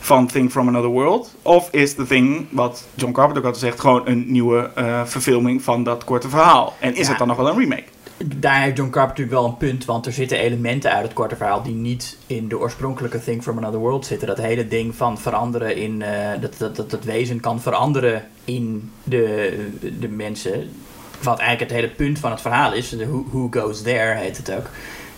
van Thing from Another World? Of is The Thing, wat John Carpenter ook altijd zegt, gewoon een nieuwe eh, verfilming van dat korte verhaal? En is Ja. het dan nog wel een remake? Daar heeft John Carpenter natuurlijk wel een punt, want er zitten elementen uit het korte verhaal die niet in de oorspronkelijke Thing from Another World zitten. Dat hele ding van veranderen in, eh, dat, dat, dat het wezen kan veranderen in de, de mensen. Wat eigenlijk het hele punt van het verhaal is, de who, who Goes There heet het ook.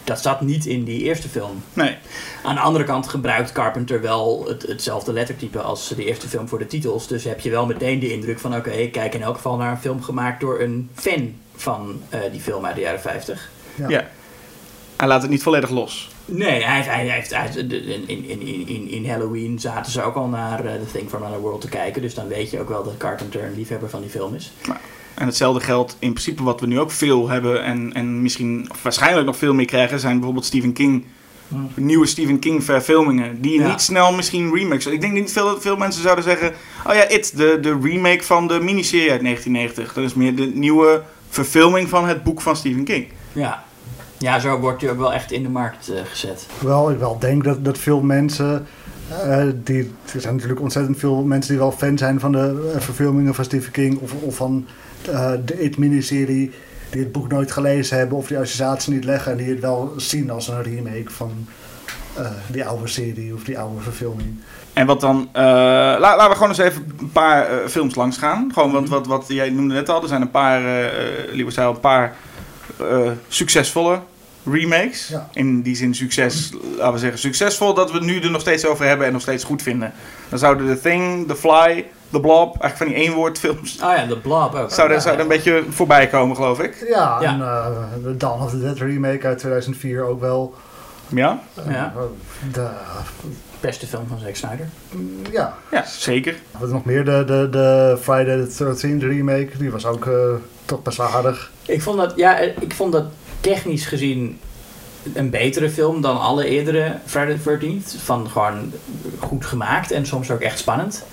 Dat zat niet in die eerste film. Nee. Aan de andere kant gebruikt Carpenter wel het, hetzelfde lettertype als de eerste film voor de titels. Dus heb je wel meteen de indruk van: oké, ik kijk in elk geval naar een film gemaakt door een fan van eh, die film uit de jaren 50. ja. Ja. Hij laat het niet volledig los. Nee, hij, hij heeft, hij, heeft- de- in, in, in, in, in Halloween zaten ze ook al naar eh, The Thing from Another World te kijken. Dus dan weet je ook wel dat Carpenter een liefhebber van die film is. En hetzelfde geldt in principe wat we nu ook veel hebben en, en misschien of waarschijnlijk nog veel meer krijgen, zijn bijvoorbeeld Stephen King. Hmm. Nieuwe Stephen King verfilmingen. Die Ja. niet snel misschien remakes. Ik denk niet veel dat veel mensen zouden zeggen. Oh ja, It, de, de remake van de miniserie uit 1990. Dat is meer de nieuwe verfilming van het boek van Stephen King. Ja. ja, zo wordt hij ook wel echt in de markt eh, gezet. Hoewel ik wel denk dat, dat veel mensen, eh, die, er zijn natuurlijk ontzettend veel mensen die wel fan zijn van de eh, verfilmingen van Stephen King of, of van eh, de It miniserie, die het boek nooit gelezen hebben of die associatie niet leggen en die het wel zien als een remake van eh, die oude serie of die oude verfilming. En wat dan. eh, la- laten we gewoon eens even een paar eh, films langs gaan. Gewoon, want wat, wat jij noemde net al, er zijn een paar, eh eh, Lieber zei al, een paar eh, succesvolle remakes. Ja. In die zin succes, laten we zeggen, succesvol dat we het nu er nog steeds over hebben en nog steeds goed vinden. Dan zouden The Thing, The Fly, The Blob, eigenlijk van die eenwoordfilms, Oh ja, The Blob ook. zouden, Ja, zouden een beetje voorbij komen, geloof ik. Ja, Ja. en eh, de Dawn of the Dead remake uit 2004 ook wel. Ja? Ja. De, Beste film van Zack Snyder. ja, Ja, zeker. wat nog meer, de, de, de Friday the 13th remake, die was ook eh, toch best wel aardig. Ik vond dat, ja, ik vond dat technisch gezien een betere film dan alle eerdere Friday the 13th. Van gewoon goed gemaakt en soms ook echt spannend.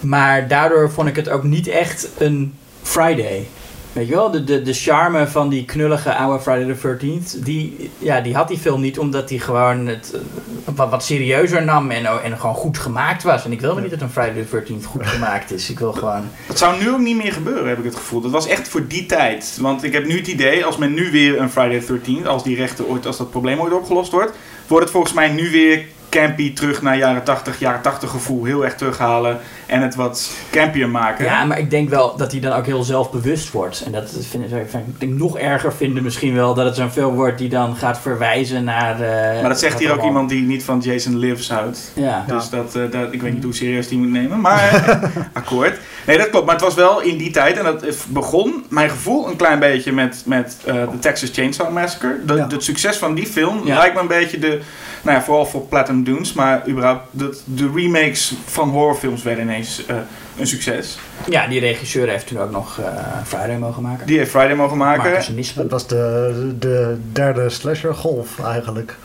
Maar daardoor vond ik het ook niet echt een Friday. Weet je wel, de, de, de charme van die knullige oude Friday the 13th, die, ja, die had die film niet omdat hij gewoon het eh, wat, wat serieuzer nam en, en gewoon goed gemaakt was. En ik wil maar niet dat een Friday the 13th goed gemaakt is. Ik wil gewoon... Dat zou nu ook niet meer gebeuren, heb ik het gevoel. Dat was echt voor die tijd. Want ik heb nu het idee, als men nu weer een Friday the 13th, als die rechten ooit, als dat probleem ooit opgelost wordt, wordt het volgens mij nu weer campy terug naar jaren 80, jaren 80 gevoel heel erg terughalen en het wat campier maken. Ja, maar ik denk wel dat hij dan ook heel zelfbewust wordt. En dat vind ik, vind ik denk nog erger vinden misschien wel dat het zo'n film wordt die dan gaat verwijzen naar... eh, maar dat zegt hier ook allemaal- iemand die niet van Jason Lives houdt. Ja. Dus dat, eh, dat, ik weet niet hoe serieus die moet nemen, maar eh, akkoord. Nee, dat klopt. Maar het was wel in die tijd, en dat begon, mijn gevoel, een klein beetje met, met eh, de Texas Chainsaw Massacre. De, Ja. Het succes van die film Ja. lijkt me een beetje de, nou ja, vooral voor Platinum Dunes, maar überhaupt de, de remakes van horrorfilms werden ineens eh, een succes. Ja, die regisseur heeft toen ook nog eh, Friday mogen maken. Die heeft Friday mogen maken. Dat was de, de derde slasher golf eigenlijk.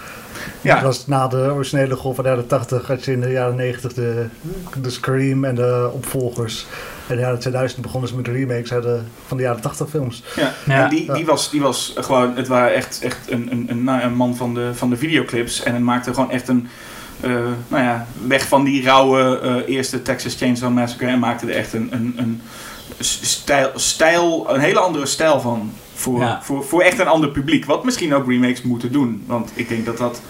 Ja. Dat was na de originele golf van de jaren 80 had je in de jaren 90 de, de Scream en de opvolgers. En in de jaren 2000 begonnen ze met de remakes van de jaren 80 films. Ja, Ja. en die, die, was, die was gewoon, het waren echt, echt een, een, een, nou, een man van de, van de videoclips. En het maakte gewoon echt een, eh, nou ja, weg van die rauwe eh, eerste Texas Chainsaw Massacre. En maakte er echt een, een, een stijl, stijl, een hele andere stijl van. Voor, Ja. voor, voor echt een ander publiek. Wat misschien ook remakes moeten doen. Want ik denk dat dat...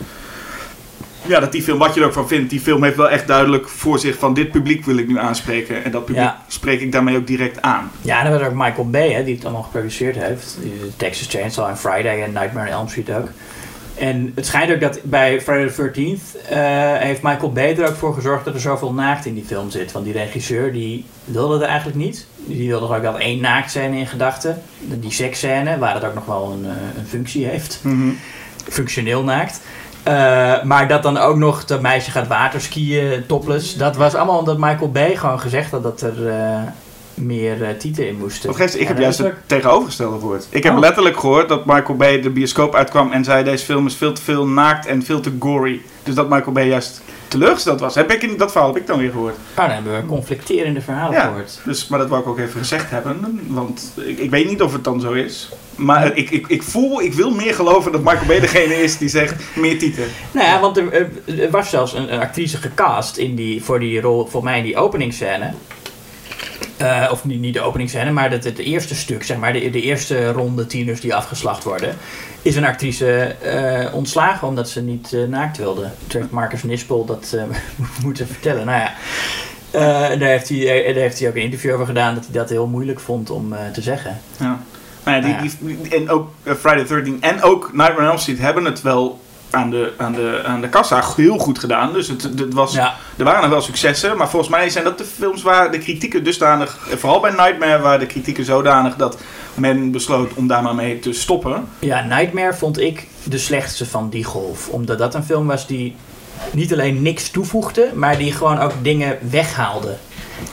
Ja, dat die film, wat je er ook van vindt, die film heeft wel echt duidelijk voor zich van dit publiek wil ik nu aanspreken. En dat publiek Ja. spreek ik daarmee ook direct aan. Ja, en dan was ook Michael Bay, hè, die het allemaal geproduceerd heeft. Die- Texas Chainsaw en Friday en Nightmare on Elm Street ook. En het schijnt ook dat bij Friday the 13th eh, heeft Michael Bay er ook voor gezorgd dat er zoveel naakt in die film zit. Want die regisseur die wilde er eigenlijk niet. Die wilde ook wel één naaktscène in gedachten. Die seksscène, waar het ook nog wel een, eh, een functie heeft. Functioneel naakt. Eh, maar dat dan ook nog dat meisje gaat waterskiën topless. Dat was allemaal omdat Michael Bay gewoon gezegd had dat er eh, meer eh, tieten in moesten. Wat geeft, ik heb juist is het ook- tegenovergestelde gehoord. Ik heb Oh. letterlijk gehoord dat Michael Bay de bioscoop uitkwam en zei deze film is veel te veel naakt en veel te gory. Dus dat Michael Bay juist teleurgesteld was. Heb ik in, dat verhaal heb ik dan weer gehoord. Oh, dan hebben we conflicterende verhalen Ja, gehoord. dus, maar dat wou ik ook even gezegd hebben. Want ik, ik weet niet of het dan zo is. Maar ik, ik, ik voel, ik wil meer geloven dat Michael Bay degene is die zegt meer tieten. Nou ja, want er, er- er was zelfs een, een actrice gecast in die, voor die rol, voor mij in die openingsscène. Eh, of niet, niet de openingsscène, maar het, het eerste stuk, zeg maar, de, de eerste ronde tieners die afgeslacht worden, is een actrice eh, ontslagen omdat ze niet eh, naakt wilde. Toen heeft Marcus Nispel dat moeten vertellen. Nou ja, daar, heeft hij, daar heeft hij ook een interview over gedaan dat hij dat heel moeilijk vond om te zeggen. Ja. Nou ja, die, Ja. Die, en ook Friday the 13 en ook Nightmare on Elm Street hebben het wel aan de, aan de, aan de kassa heel goed gedaan. Dus het, het was, Ja. er waren nog wel successen. Maar volgens mij zijn dat de films waar de kritieken dusdanig... Vooral bij Nightmare waren de kritieken zodanig dat men besloot om daar maar mee te stoppen. Ja, Nightmare vond ik de slechtste van die golf. Omdat dat een film was die niet alleen niks toevoegde, maar die gewoon ook dingen weghaalde.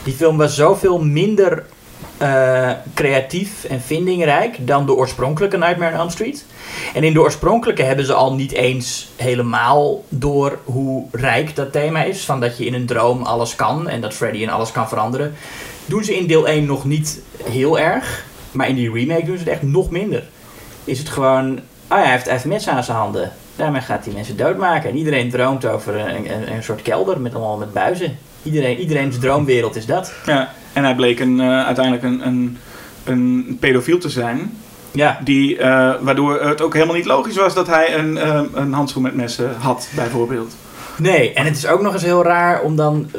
Die film was zoveel minder eh, creatief en vindingrijk dan de oorspronkelijke Nightmare on Elm Street. En in de oorspronkelijke hebben ze al niet eens helemaal door hoe rijk dat thema is. Van dat je in een droom alles kan en dat Freddy in alles kan veranderen. Doen ze in deel 1 nog niet heel erg. Maar in die remake doen ze het echt nog minder is het gewoon... Oh ja, hij heeft, mes aan zijn handen. Daarmee gaat hij mensen doodmaken. En iedereen droomt over een, een, een soort kelder met allemaal met buizen. Iedereen, iedereen's droomwereld is dat. Ja, en hij bleek een, eh, uiteindelijk een, een, een pedofiel te zijn. Ja, Die, eh, waardoor het ook helemaal niet logisch was dat hij een, eh, een handschoen met messen had, bijvoorbeeld. nee. En het is ook nog eens heel raar om dan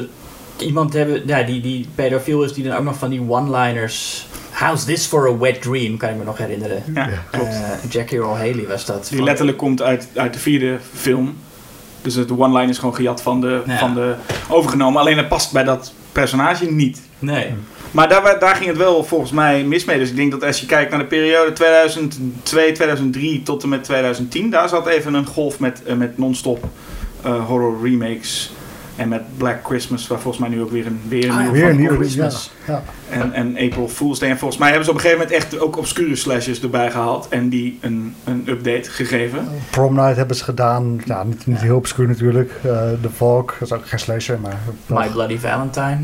iemand te hebben... Ja, die, die pedofiel is, die dan ook nog van die one-liners... How's this for a wet dream, kan ik me nog herinneren. Ja, Ja. klopt. Jackie Earl Haley was dat. Die Van- letterlijk komt uit, uit de vierde film. Dus de one-line is gewoon gejat van de, Ja. van de overgenomen. Alleen het past bij dat personage niet. Nee. Maar daar, daar ging het wel volgens mij mis mee. Dus ik denk dat als je kijkt naar de periode 2002, 2003 tot en met 2010... daar zat even een golf met, eh, met non-stop eh, horror remakes. En met Black Christmas, waar volgens mij nu ook weer een, weer een Ah, nieuwe Weer van een nieuwe komt. ja, ja. En, en April Fool's Day. En volgens mij hebben ze op een gegeven moment echt ook obscure slashes erbij gehaald. En die een, een update gegeven. Prom Night hebben ze gedaan. Ja, niet, niet heel obscuur natuurlijk. Eh The Valk, dat is ook geen slasher, maar... My Bloody Valentine.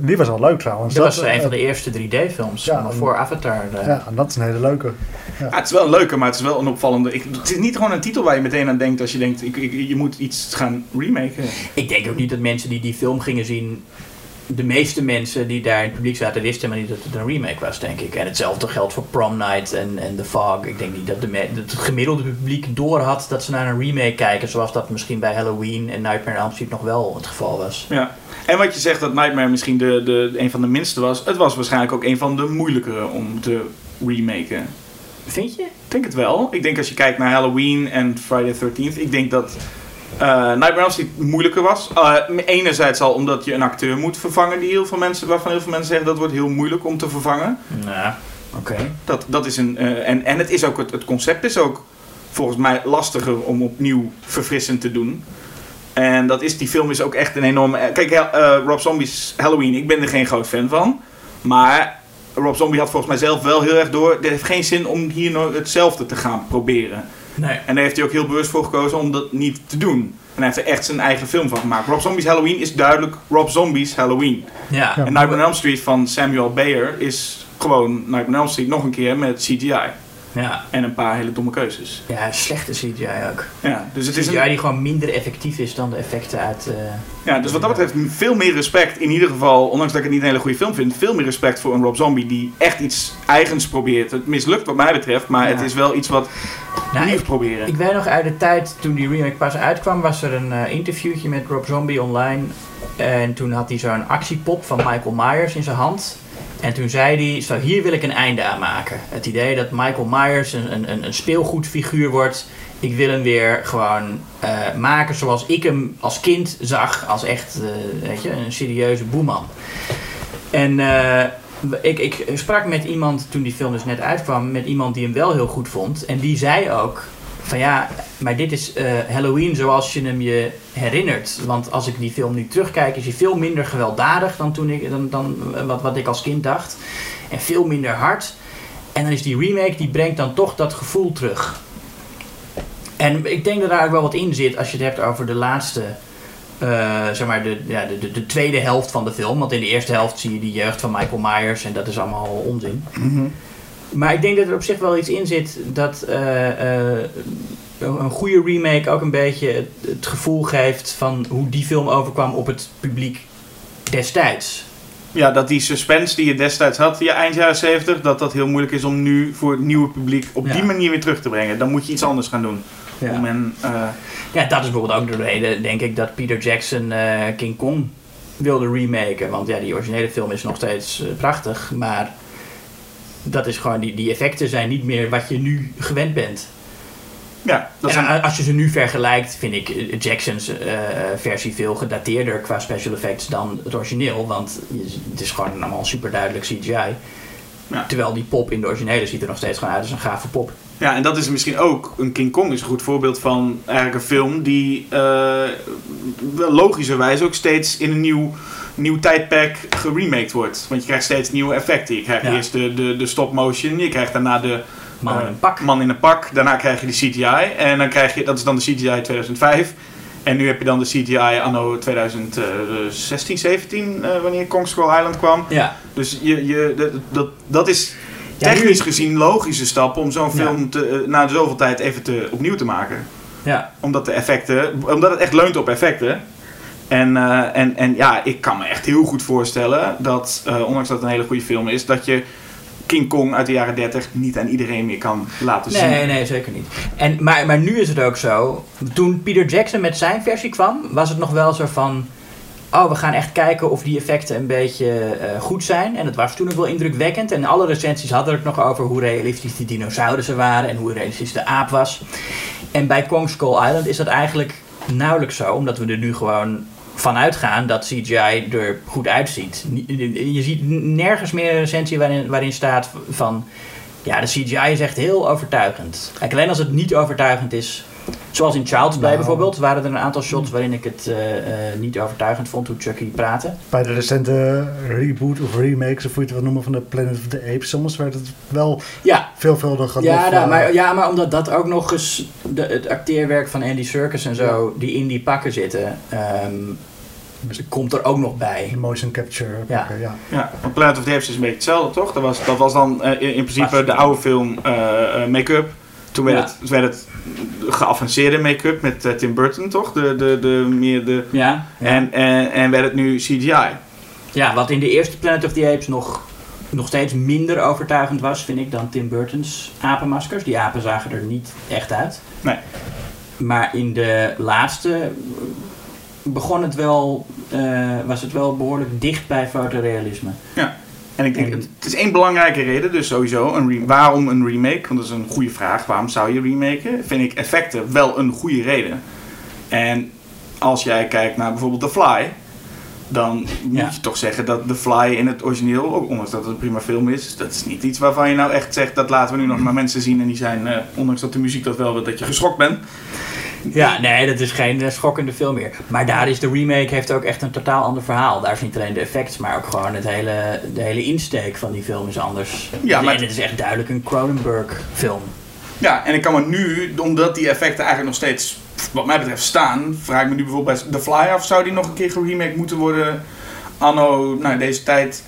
Die was al leuk trouwens. Dat was eh, een van de eerste 3D-films. Ja, voor Avatar. eh. Ja, en dat is een hele leuke. Ja, het is wel een leuke, maar het is wel een opvallende. Ik, het is niet gewoon een titel waar je meteen aan denkt als je denkt, ik, ik- je moet iets gaan remaken. Ik denk ook niet dat mensen die die film gingen zien. De meeste mensen die daar in het publiek zaten wisten maar niet dat het een remake was, denk ik. En hetzelfde geldt voor Prom Night en, en The Fog. Ik denk niet dat, de dat het gemiddelde publiek door had dat ze naar een remake kijken. Zoals dat misschien bij Halloween en Nightmare on Elm Street nog wel het geval was. Ja. En wat je zegt dat Nightmare misschien de, de, een van de minste was, het was waarschijnlijk ook een van de moeilijkere om te remaken. Vind je? Ik denk het wel. Ik denk als je kijkt naar Halloween en Friday the 13th, ik denk dat eh Nightmare Street moeilijker was. Uh, enerzijds al omdat je een acteur moet vervangen die heel veel mensen, waarvan heel veel mensen zeggen dat wordt heel moeilijk om te vervangen. Nou, oké. Dat, dat is een, eh, en, en het, is ook, het, het concept is ook volgens mij lastiger om opnieuw verfrissend te doen. En dat is, die film is ook echt een enorme... Kijk, eh, Rob Zombie's Halloween, ik ben er geen groot fan van. Maar Rob Zombie had volgens mij zelf wel heel erg door... Het heeft geen zin om hier nog hetzelfde te gaan proberen. Nee. En daar heeft hij ook heel bewust voor gekozen om dat niet te doen. En hij heeft er echt zijn eigen film van gemaakt. Rob Zombie's Halloween is duidelijk Rob Zombie's Halloween. Ja. En Nightmare on Elm Street van Samuel Bayer is gewoon Nightmare on Elm Street nog een keer met CGI. Ja. En een paar hele domme keuzes. Ja, slechte CGI ook. Ja, dus het is CGI een, die gewoon minder effectief is dan de effecten uit... eh, ja, dus wat dat betreft veel meer respect. In ieder geval, ondanks dat ik het niet een hele goede film vind, veel meer respect voor een Rob Zombie die echt iets eigens probeert. Het mislukt wat mij betreft, maar Ja. het is wel iets wat Nou, nieuws ik, proberen. ik weet nog uit de tijd toen die remake pas uitkwam, was er een eh, interviewtje met Rob Zombie online. En toen had hij zo'n actiepop van Michael Myers in zijn hand. En toen zei hij, zo hier wil ik een einde aan maken. Het idee dat Michael Myers een, een, een- speelgoedfiguur wordt. Ik wil hem weer gewoon eh, maken zoals ik hem als kind zag. Als echt, eh, weet je, een serieuze boeman. En eh, ik, ik sprak met iemand toen die film dus net uitkwam, met iemand die hem wel heel goed vond. En die zei ook van ja, maar dit is Halloween zoals je hem je herinnert. Want als ik die film nu terugkijk, is hij veel minder gewelddadig dan, toen ik, dan, dan wat, wat ik als kind dacht. En veel minder hard. En dan is die remake, die brengt dan toch dat gevoel terug. En ik denk dat daar ook wel wat in zit als je het hebt over de laatste eh, zeg maar de, ja, de, de, de tweede helft van de film. Want in de eerste helft zie je die jeugd van Michael Myers en dat is allemaal onzin. Maar ik denk dat er op zich wel iets in zit dat eh, eh, een goede remake ook een beetje het, het gevoel geeft van hoe die film overkwam op het publiek destijds. Ja, dat die suspense die je destijds had, ja, eind jaren 70, dat dat heel moeilijk is om nu voor het nieuwe publiek op Ja. die manier weer terug te brengen. Dan moet je iets anders gaan doen. Om en, eh, Ja, dat is bijvoorbeeld ook de reden, denk ik, dat Peter Jackson eh, King Kong wilde remaken. Want ja, die originele film is nog steeds eh, prachtig, maar dat is gewoon, die, die effecten zijn niet meer wat je nu gewend bent. Ja, dat En als je ze nu vergelijkt, vind ik eh, Jackson's eh, versie veel gedateerder qua special effects dan het origineel. Want het is gewoon allemaal super duidelijk CGI. Ja. Terwijl die pop in de originele ziet er nog steeds gewoon uit als een gave pop. Ja, en dat is misschien ook, een King Kong is een goed voorbeeld van eigenlijk een film die wel logischerwijs ook steeds in een nieuw, nieuw tijdperk geremaked wordt. Want je krijgt steeds nieuwe effecten. Je krijgt Ja. eerst de, de, de stop motion, je krijgt daarna de Man in eh, een pak. man in een pak, daarna krijg je de CGI en dan krijg je, dat is dan de CGI 2005. En nu heb je dan de CGI anno 2016, 17, eh, wanneer Kong Skull Island kwam. Ja, Dus je, je, dat, dat, dat is Ja, technisch nu- gezien logische stap om zo'n Ja. film te, eh, na zoveel tijd even te, opnieuw te maken. ja. Omdat, de effecten, omdat het echt leunt op effecten. En, en, en ja, ik kan me echt heel goed voorstellen dat, ondanks dat het een hele goede film is, dat je King Kong uit de jaren 30 niet aan iedereen meer kan laten zien. Nee, nee, zeker niet. En, maar, maar nu is het ook zo. Toen Peter Jackson met zijn versie kwam, was het nog wel zo van. Oh, we gaan echt kijken of die effecten een beetje eh, goed zijn. En het was toen ook wel indrukwekkend. En alle recensies hadden het nog over hoe realistisch die dinosaurussen waren en hoe realistisch de aap was. En bij Kong Skull Island is dat eigenlijk nauwelijks zo, omdat we er nu gewoon vanuit gaan dat CGI er goed uitziet. Je ziet nergens meer een recensie waarin, waarin staat van ja, de CGI is echt heel overtuigend. Kijk, alleen als het niet overtuigend is, Zoals in Child's Play Nou. bijvoorbeeld, waren er een aantal shots waarin ik het eh, eh, niet overtuigend vond hoe Chucky praatte. Bij de recente reboot of remake, zo voel je het wel noemen, van de Planet of the Apes, soms werd het wel Ja, veelvuldig ja, nog, nou, eh, maar, ja, maar omdat dat ook nog eens de, het acteerwerk van Andy Serkis en zo, die in die pakken zitten, ehm, komt er ook nog bij. motion capture. Ja. ja. Ja, want Planet of the Apes is een beetje hetzelfde, toch? Dat was, dat was dan eh, in, in principe de oude film eh, eh, make-up. Toen werd, Ja. het, toen werd het geavanceerde make-up met Tim Burton, toch? De, de, de, meer de, Ja, ja. en, en, en werd het nu CGI. ja, wat in de eerste Planet of the Apes nog, nog steeds minder overtuigend was, vind ik, dan Tim Burton's apenmaskers. Die apen zagen er niet echt uit. Nee. Maar in de laatste begon het wel, eh, was het wel behoorlijk dicht bij fotorealisme. En ik denk, En- het is één belangrijke reden, dus sowieso, een waarom een remake? Want dat is een goede vraag. Waarom zou je remaken? Vind ik effecten wel een goede reden. En als jij kijkt naar bijvoorbeeld The Fly, dan moet Ja. je toch zeggen dat The Fly in het origineel, ook ondanks dat het een prima film is, dat is niet iets waarvan je nou echt zegt, dat laten we nu nog maar mensen zien en die zijn, eh, ondanks dat de muziek dat wel wil, dat je geschokt bent. Ja, nee, dat is geen eh, schokkende film meer. Maar daar is de remake heeft ook echt een totaal ander verhaal. Daar is niet alleen de effecten, maar ook gewoon het hele, de hele insteek van die film is anders. Ja, maar- En het is echt duidelijk een Cronenberg film. Ja, en ik kan me nu, omdat die effecten eigenlijk nog steeds, wat mij betreft, staan, vraag ik me nu bijvoorbeeld bij The Fly af, zou die nog een keer geremake moeten worden anno, nou, deze tijd,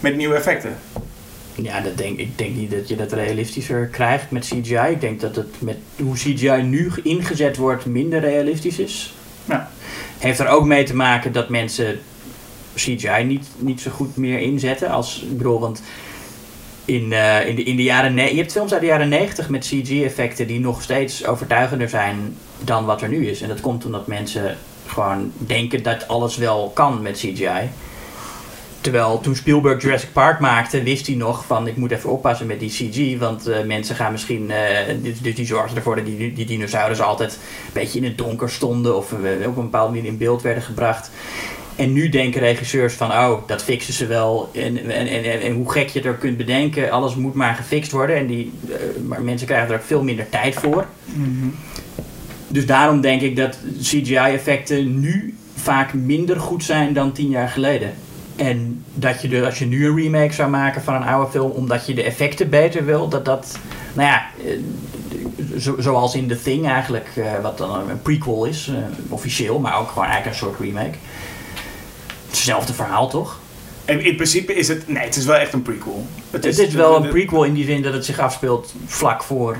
met nieuwe effecten? Ja, dat denk, ik denk niet dat je dat realistischer krijgt met CGI. Ik denk dat het met hoe CGI nu ingezet wordt minder realistisch is. Ja. Heeft er ook mee te maken dat mensen CGI niet, niet zo goed meer inzetten. Als, ik bedoel, want in, eh, in, de, in de jaren... Je hebt films uit de jaren 90 met CG-effecten die nog steeds overtuigender zijn dan wat er nu is. En dat komt omdat mensen gewoon denken dat alles wel kan met CGI. Terwijl toen Spielberg Jurassic Park maakte, wist hij nog van ik moet even oppassen met die CG. Want eh, mensen gaan misschien. eh, dus, dus die zorgden ervoor dat die, die dinosaurussen altijd een beetje in het donker stonden. Of eh, op een bepaalde manier in beeld werden gebracht. En nu denken regisseurs van oh, dat fixen ze wel. En, en, en, en, hoe gek je er kunt bedenken, alles moet maar gefixt worden. En die, maar mensen krijgen er ook veel minder tijd voor. Dus daarom denk ik dat CGI-effecten nu vaak minder goed zijn dan tien jaar geleden. En dat je dus, als je nu een remake zou maken van een oude film, omdat je de effecten beter wil, dat dat, nou ja, eh, zo, zoals in The Thing eigenlijk, eh, wat dan een prequel is, eh, officieel, maar ook gewoon eigenlijk een soort remake. Hetzelfde verhaal toch? En in principe is het, nee, het is wel echt een prequel. Het is, wel een prequel in die zin dat het zich afspeelt vlak voor.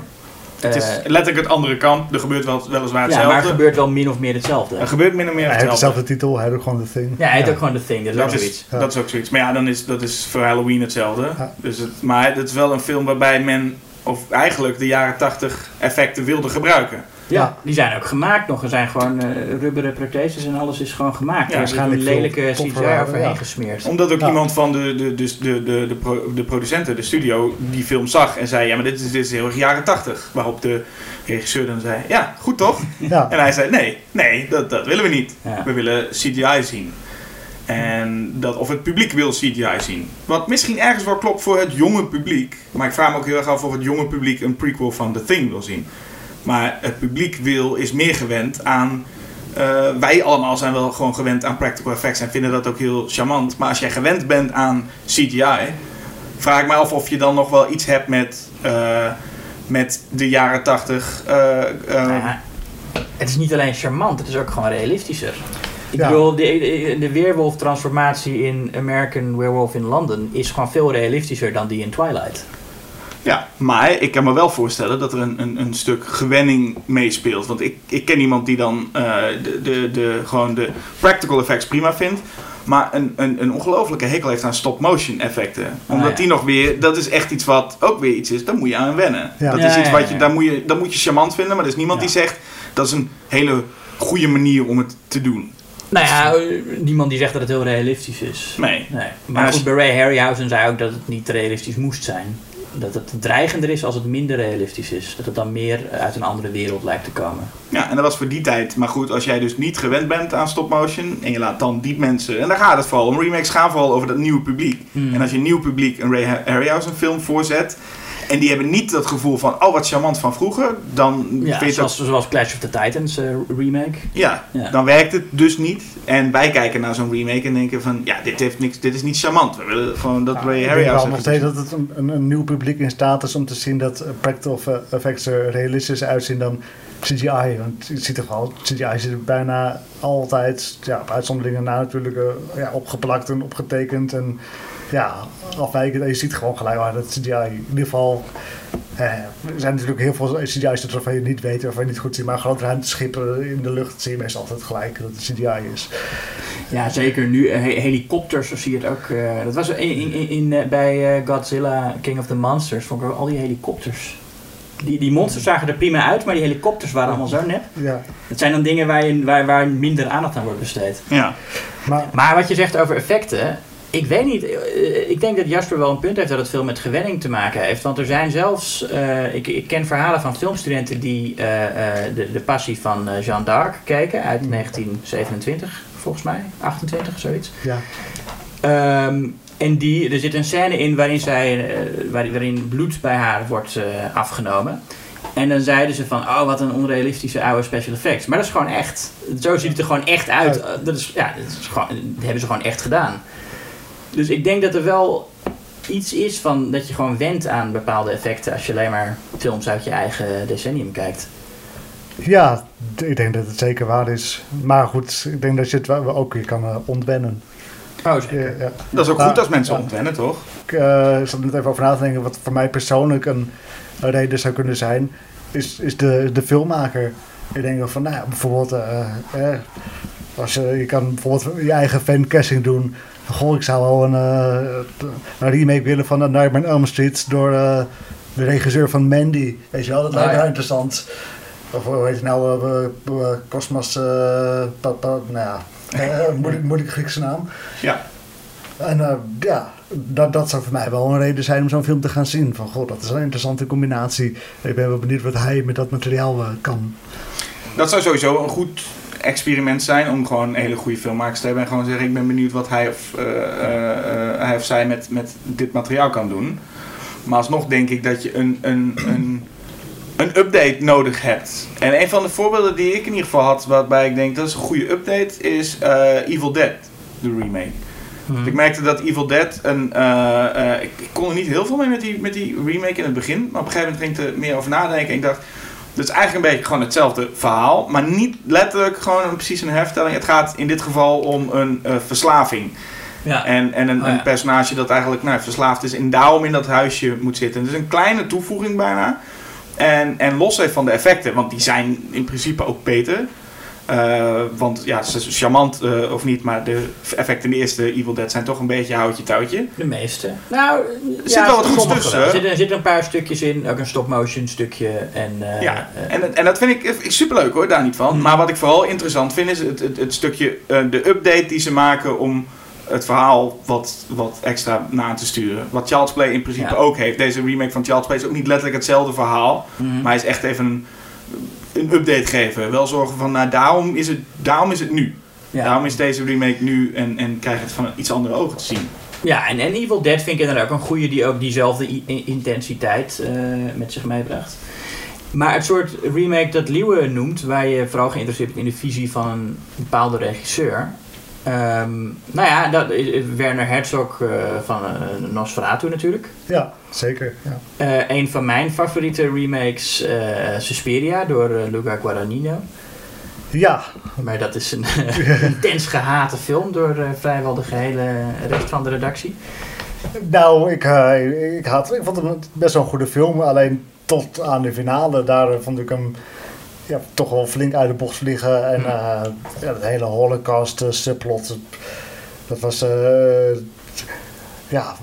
Het is eh, letterlijk het andere kant. Er gebeurt wel, weliswaar ja, hetzelfde. maar er gebeurt wel min of meer hetzelfde. er gebeurt min of meer Hij heeft hetzelfde. dezelfde titel, hij doet gewoon The Thing. Ja, hij heet ook gewoon The Thing, dat is ook Dat zoiets. is, Ja. dat is ook zoiets. Maar ja, dan is, dat is voor Halloween hetzelfde. Ja. Dus het, maar het is wel een film waarbij men, of eigenlijk de jaren 80 effecten wilde gebruiken. Ja, Ja. die zijn ook gemaakt nog. Er zijn gewoon eh, rubberen protheses en alles is gewoon gemaakt. Ja, er is een waarschijnlijk lelijke CGI overheen ja. gesmeerd. Omdat ook Ja. iemand van de, de, de, de, de, de, pro- de producenten, de studio, die film zag en zei: Ja, maar dit is, dit is heel erg jaren 80. Waarop de regisseur dan zei: Ja, goed toch? Ja, En hij zei: Nee, nee, dat, dat willen we niet. Ja. We willen CGI zien. En dat, of het publiek wil CGI zien. Wat misschien ergens wel klopt voor het jonge publiek. Maar ik vraag me ook heel erg af of het jonge publiek een prequel van The Thing wil zien. Maar het publiek wil, is meer gewend aan. eh, wij allemaal zijn wel gewoon gewend aan practical effects en vinden dat ook heel charmant. Maar als jij gewend bent aan CGI, vraag ik me af of je dan nog wel iets hebt met, eh, met de jaren 80. eh, eh, Nou ja, het is niet alleen charmant, het is ook gewoon realistischer. Ik Ja. bedoel, de, de, de weerwolf-transformatie in American Werewolf in London is gewoon veel realistischer dan die in Twilight. Ja, maar ik kan me wel voorstellen dat er een, een, een stuk gewenning meespeelt. Want ik, ik ken iemand die dan eh, de, de, de, gewoon de practical effects prima vindt. Maar een, een, een ongelofelijke hekel heeft aan stop-motion effecten. Omdat ja. die nog weer, dat is echt iets wat ook weer iets is, daar moet je aan wennen. Ja. Dat Ja, is iets wat je, daar moet je, dat moet je charmant vinden. Maar er is niemand die zegt, dat is een hele goede manier om het te doen. Nou ja, niemand die zegt dat het heel realistisch is. Nee. Nee. Maar goed, bij Ray Harryhausen zei ook dat het niet realistisch moest zijn. Dat het dreigender is als het minder realistisch is. Dat het dan meer uit een andere wereld lijkt te komen. Ja, en dat was voor die tijd. Maar goed, als jij dus niet gewend bent aan stop-motion en je laat dan die mensen... En daar gaat het vooral om. Remakes gaan vooral over dat nieuwe publiek. Hmm. En als je een nieuw publiek een Ray Harryhausen film voorzet... en die hebben niet dat gevoel van, oh wat charmant van vroeger, dan Ja, zoals, dat, zoals Clash of the Titans eh, remake. ja, Ja. dan werkt het dus niet. En wij kijken naar zo'n remake en denken van, ja, dit, heeft niks, dit is niet charmant. We willen gewoon dat Ray ik denk Harryhausen... wel nog steeds dat het een, een, een nieuw publiek in staat is om te zien dat eh, practical effects er realistischer uitzien dan CGI. Want je ziet er wel, CGI zit er bijna altijd, ja, op uitzonderingen na natuurlijk, eh, ja, opgeplakt en opgetekend en ja, afwijkend. En je ziet gewoon gelijk waar dat CGI in ieder geval... Eh, er zijn natuurlijk heel veel CGI's waarvan je niet weet, waarvan je niet goed ziet. Maar grote ruimteschippen in de lucht zie je meestal altijd gelijk dat het CGI is. Ja, zeker nu. eh, he- helikopters, zo zie je het ook. eh, dat was in, in, in, eh, bij eh, Godzilla King of the Monsters. Vond ik ook al die helikopters. Die, die monsters zagen er prima uit, maar die helikopters waren allemaal zo nep. Ja, Dat zijn dan dingen waar, je, waar, waar minder aandacht aan wordt besteed. Ja, maar Maar wat je zegt over effecten, ik weet niet. eh, Ik denk dat Jasper wel een punt heeft dat het veel met gewenning te maken heeft. Want er zijn zelfs, eh, ik, ik ken verhalen van filmstudenten die eh, eh, de, de passie van eh, Jeanne d'Arc keken uit 1927, volgens mij, 28, zoiets. ja, Ehm, en die, er zit een scène in waarin, zij, eh, waar- waarin bloed bij haar wordt eh, afgenomen. En dan zeiden ze van, oh wat een onrealistische oude special effects. Maar dat is gewoon echt. Zo ziet het er gewoon echt uit. Eh, Dat, is, ja, dat, is gewoon, dat hebben ze gewoon echt gedaan. Dus ik denk dat er wel iets is van dat je gewoon went aan bepaalde effecten als je alleen maar films uit je eigen decennium kijkt. Ja, ik denk dat het zeker waar is. Maar goed, ik denk dat je het wel ook weer kan eh, ontwennen. Oh, Ja, zeker. ja. dat is ook goed als mensen ja. ontwennen, toch? Ik eh, zat er net even over na te denken. Wat voor mij persoonlijk een, reden zou kunnen zijn, is, is de, de filmmaker. Ik denk van, nou ja, bijvoorbeeld, eh, eh, als je, je kan bijvoorbeeld je eigen fancasting doen. Goh, ik zou wel een, eh, een remake willen van A Nightmare on Elm Street door eh, de regisseur van Mandy. Weet je wel, dat Ah, lijkt me ja. wel interessant. Of hoe heet het nou, eh, eh, Cosmos, eh, nou ja, eh, moeilijk, moeilijk Griekse naam. Ja. En eh, ja, dat, dat zou voor mij wel een reden zijn om zo'n film te gaan zien. Van god, dat is een interessante combinatie. Ik ben wel benieuwd wat hij met dat materiaal eh, kan. Dat zou sowieso een goed experiment zijn om gewoon een hele goede filmmakers te hebben. En gewoon zeggen, ik ben benieuwd wat hij of, eh, eh, eh, hij of zij met, met dit materiaal kan doen. Maar alsnog denk ik dat je een, een, een, een update nodig hebt. En een van de voorbeelden die ik in ieder geval had, waarbij ik denk dat is een goede update, is Evil Dead, de remake. Ik merkte dat Evil Dead een. ik, ik kon er niet heel veel mee met die, met die remake in het begin. Maar op een gegeven moment ging ik er meer over nadenken. En ik dacht. Het is eigenlijk een beetje gewoon hetzelfde verhaal. Maar niet letterlijk gewoon een, precies een hervertelling. Het gaat in dit geval om een eh, verslaving. Ja. En, en een, Oh ja. een personage dat eigenlijk nou, verslaafd is. En daarom in dat huisje moet zitten. Dus een kleine toevoeging bijna. En, en los van de effecten. Want die zijn in principe ook beter. Eh, want ja, ze is charmant eh, of niet, maar de effecten in de eerste Evil Dead zijn toch een beetje houtje touwtje. De meeste. Nou, er zit wel wat goeds tussen, Er zitten, er zitten een paar stukjes in, ook een stop-motion stukje. En, eh, ja, en, en dat vind ik, ik superleuk hoor, daar niet van. Mhm. Maar wat ik vooral interessant vind is het, het, het stukje, eh, de update die ze maken om het verhaal wat, wat extra na te sturen. Wat Child's Play in principe Ja. ook heeft. Deze remake van Child's Play is ook niet letterlijk hetzelfde verhaal. mhm. Maar hij is echt even een, een update geven. Wel zorgen van, nou daarom is het, daarom is het nu. ja. Daarom is deze remake nu en, en krijg het van iets andere ogen te zien. Ja, en, en Evil Dead vind ik inderdaad ook een goede die ook diezelfde intensiteit eh, met zich meebracht. Maar het soort remake dat Liewe noemt, waar je vooral geïnteresseerd bent in de visie van een bepaalde regisseur. Ehm, nou ja, dat is Werner Herzog eh, van eh, Nosferatu natuurlijk. Ja, zeker. Ja. Eh, een van mijn favoriete remakes, eh Suspiria, door eh, Luca Guadagnino. ja, Maar dat is een intens gehate film door eh, vrijwel de gehele rest van de redactie. nou, ik, eh, ik, had, ik vond het best wel een goede film. Alleen tot aan de finale, daar eh, vond ik hem ja, toch wel flink uit de bocht vliegen. En Hmm. eh, ja, het hele holocaust eh, subplot, dat was... eh, ja,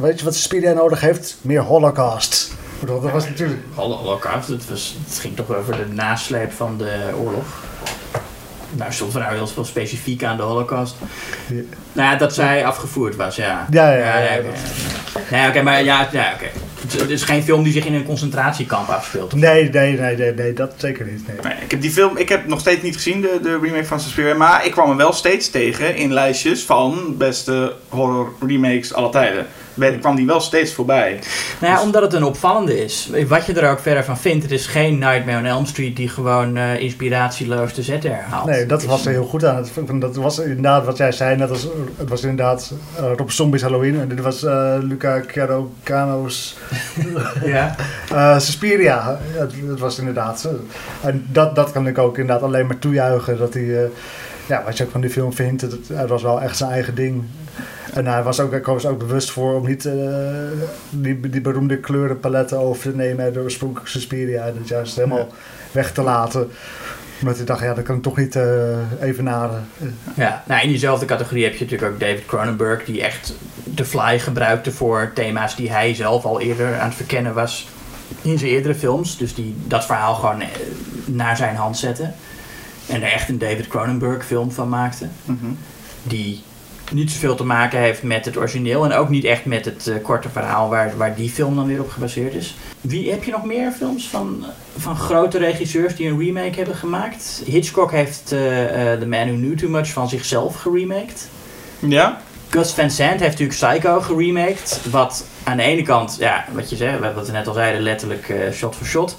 weet je wat Suspiria nodig heeft? Meer holocaust. Dat was natuurlijk... Holo- Holocaust, het, was, het ging toch over de nasleep van de oorlog. Nou, stond er nou heel veel specifiek aan de Holocaust. Ja. Nou ja, dat zij afgevoerd was, ja. Ja, ja, ja, ja. Nee, oké, maar ja, ja oké. Het, het is geen film die zich in een concentratiekamp afspeelt. Nee, nee, nee, nee, nee, dat zeker niet. Nee. Nee, ik heb die film, ik heb nog steeds niet gezien, de, de remake van Suspiria. Maar ik kwam hem wel steeds tegen in lijstjes van beste horror remakes aller tijden. Werd- kwam die wel steeds voorbij. Nou ja, omdat het een opvallende is. Wat je er ook verder van vindt, het is geen Nightmare on Elm Street die gewoon eh, inspiratieloos de zetten herhaalt. Nee, dat was er heel goed aan. Dat was inderdaad wat jij zei. Net als, het was inderdaad eh, Rob Zombies Halloween. En dit was eh, Luca Carocano's Ja. eh Suspiria. Het, het was inderdaad. en dat, dat kan ik ook inderdaad alleen maar toejuichen. Dat hij, eh, ja, wat je ook van die film vindt, het, het was wel echt zijn eigen ding. En hij was ook, ik was ook bewust voor om niet eh, die, die beroemde kleurenpaletten over te nemen uit de oorspronkelijke Suspiria. En het juist helemaal weg te laten. Omdat hij dacht, ja, dat kan ik toch niet eh evenaren. Ja, nou in diezelfde categorie heb je natuurlijk ook David Cronenberg, die echt The Fly gebruikte voor thema's die hij zelf al eerder aan het verkennen was in zijn eerdere films. Dus die dat verhaal gewoon eh, naar zijn hand zette. En er echt een David Cronenberg film van maakte. Mhm. Die niet zoveel te maken heeft met het origineel en ook niet echt met het eh, korte verhaal waar, waar die film dan weer op gebaseerd is. Wie, heb je nog meer films van, van grote regisseurs die een remake hebben gemaakt? Hitchcock heeft eh, eh, The Man Who Knew Too Much van zichzelf geremaked. Ja? Gus Van Sant heeft natuurlijk Psycho geremaked. Wat aan de ene kant, ja, wat je zei, wat we net al zeiden, letterlijk shot voor shot.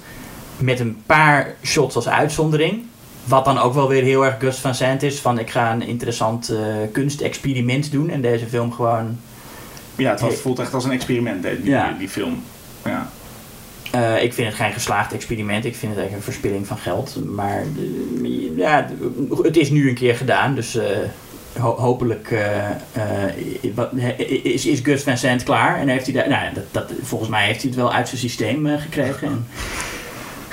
Met een paar shots als uitzondering. Wat dan ook wel weer heel erg Gus Van Sant is. Van ik ga een interessant eh, kunstexperiment doen. En deze film gewoon... Ja, het was, voelt echt als een experiment, die, die, Ja. die film. Ja. eh, ik vind het geen geslaagd experiment. Ik vind het eigenlijk een verspilling van geld. Maar eh, ja, het is nu een keer gedaan. Dus ho- hopelijk is, is Gus Van Sant klaar. En heeft hij daar, nou, dat, dat, volgens mij heeft hij het wel uit zijn systeem gekregen. En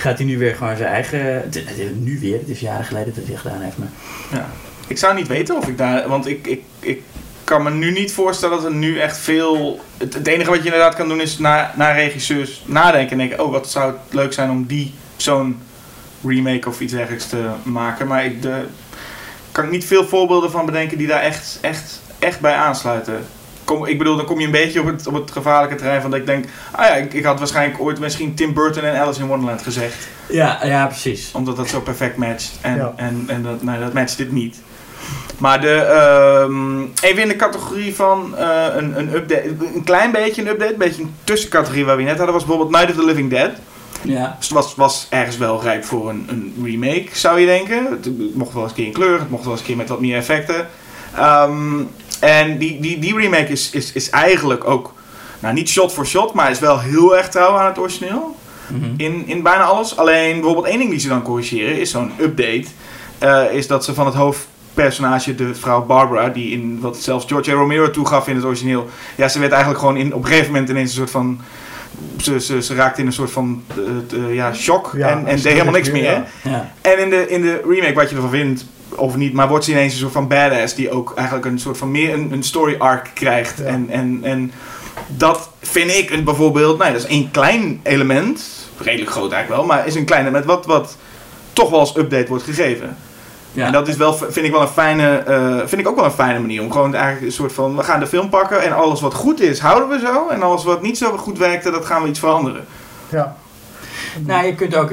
gaat hij nu weer gewoon zijn eigen... Nu weer, het is jaren geleden dat hij gedaan heeft. Maar Ja. Ik zou niet weten of ik daar. Want ik, ik, ik kan me nu niet voorstellen dat er nu echt veel. Het, enige wat je inderdaad kan doen is naar, naar regisseurs nadenken. En denken: oh, wat zou het leuk zijn om die zo'n remake of iets dergelijks te maken. Maar ik de, kan ik niet veel voorbeelden van bedenken die daar echt, echt, echt bij aansluiten. Kom, ik bedoel, dan kom je een beetje op het, op het gevaarlijke terrein van dat ik denk: ah ja, ik, ik had waarschijnlijk ooit misschien Tim Burton en Alice in Wonderland gezegd ja, ja, precies. omdat dat zo perfect matcht. En, Ja. en, en dat, nee, dat matcht dit niet. Maar de, ehm, even in de categorie van eh, een, een update, een klein beetje een update, een beetje een tussencategorie waar we net hadden, was bijvoorbeeld Night of the Living Dead. Ja. Dus het was, was ergens wel rijp voor een, een remake, zou je denken. Het mocht wel eens een keer in kleur, het mocht wel eens een keer met wat meer effecten. Ehm, en die, die, die remake is, is, is eigenlijk ook, nou niet shot voor shot, maar is wel heel erg trouw aan het origineel Mhm. in, in bijna alles. Alleen bijvoorbeeld één ding die ze dan corrigeren is zo'n update. eh, is dat ze van het hoofdpersonage, de vrouw Barbara, die in wat zelfs George A. Romero toegaf in het origineel. Ja, ze werd eigenlijk gewoon in, op een gegeven moment ineens een soort van. Ze, ze, ze raakte in een soort van eh, eh, ja, shock Ja, en, en deed helemaal niks meer. hè? En in de, in de remake, wat je ervan vindt of niet, maar wordt ze ineens een soort van badass die ook eigenlijk een soort van meer een, een story arc krijgt. En, en, en dat vind ik een, bijvoorbeeld, nou, dat is één klein element, redelijk groot eigenlijk wel, maar is een klein element wat, wat toch wel als update wordt gegeven. Ja. En dat is wel, vind ik wel een fijne, eh, vind ik ook wel een fijne manier om gewoon eigenlijk een soort van, we gaan de film pakken en alles wat goed is, houden we zo. En alles wat niet zo goed werkte, dat gaan we iets veranderen. Ja. Nou, je kunt ook.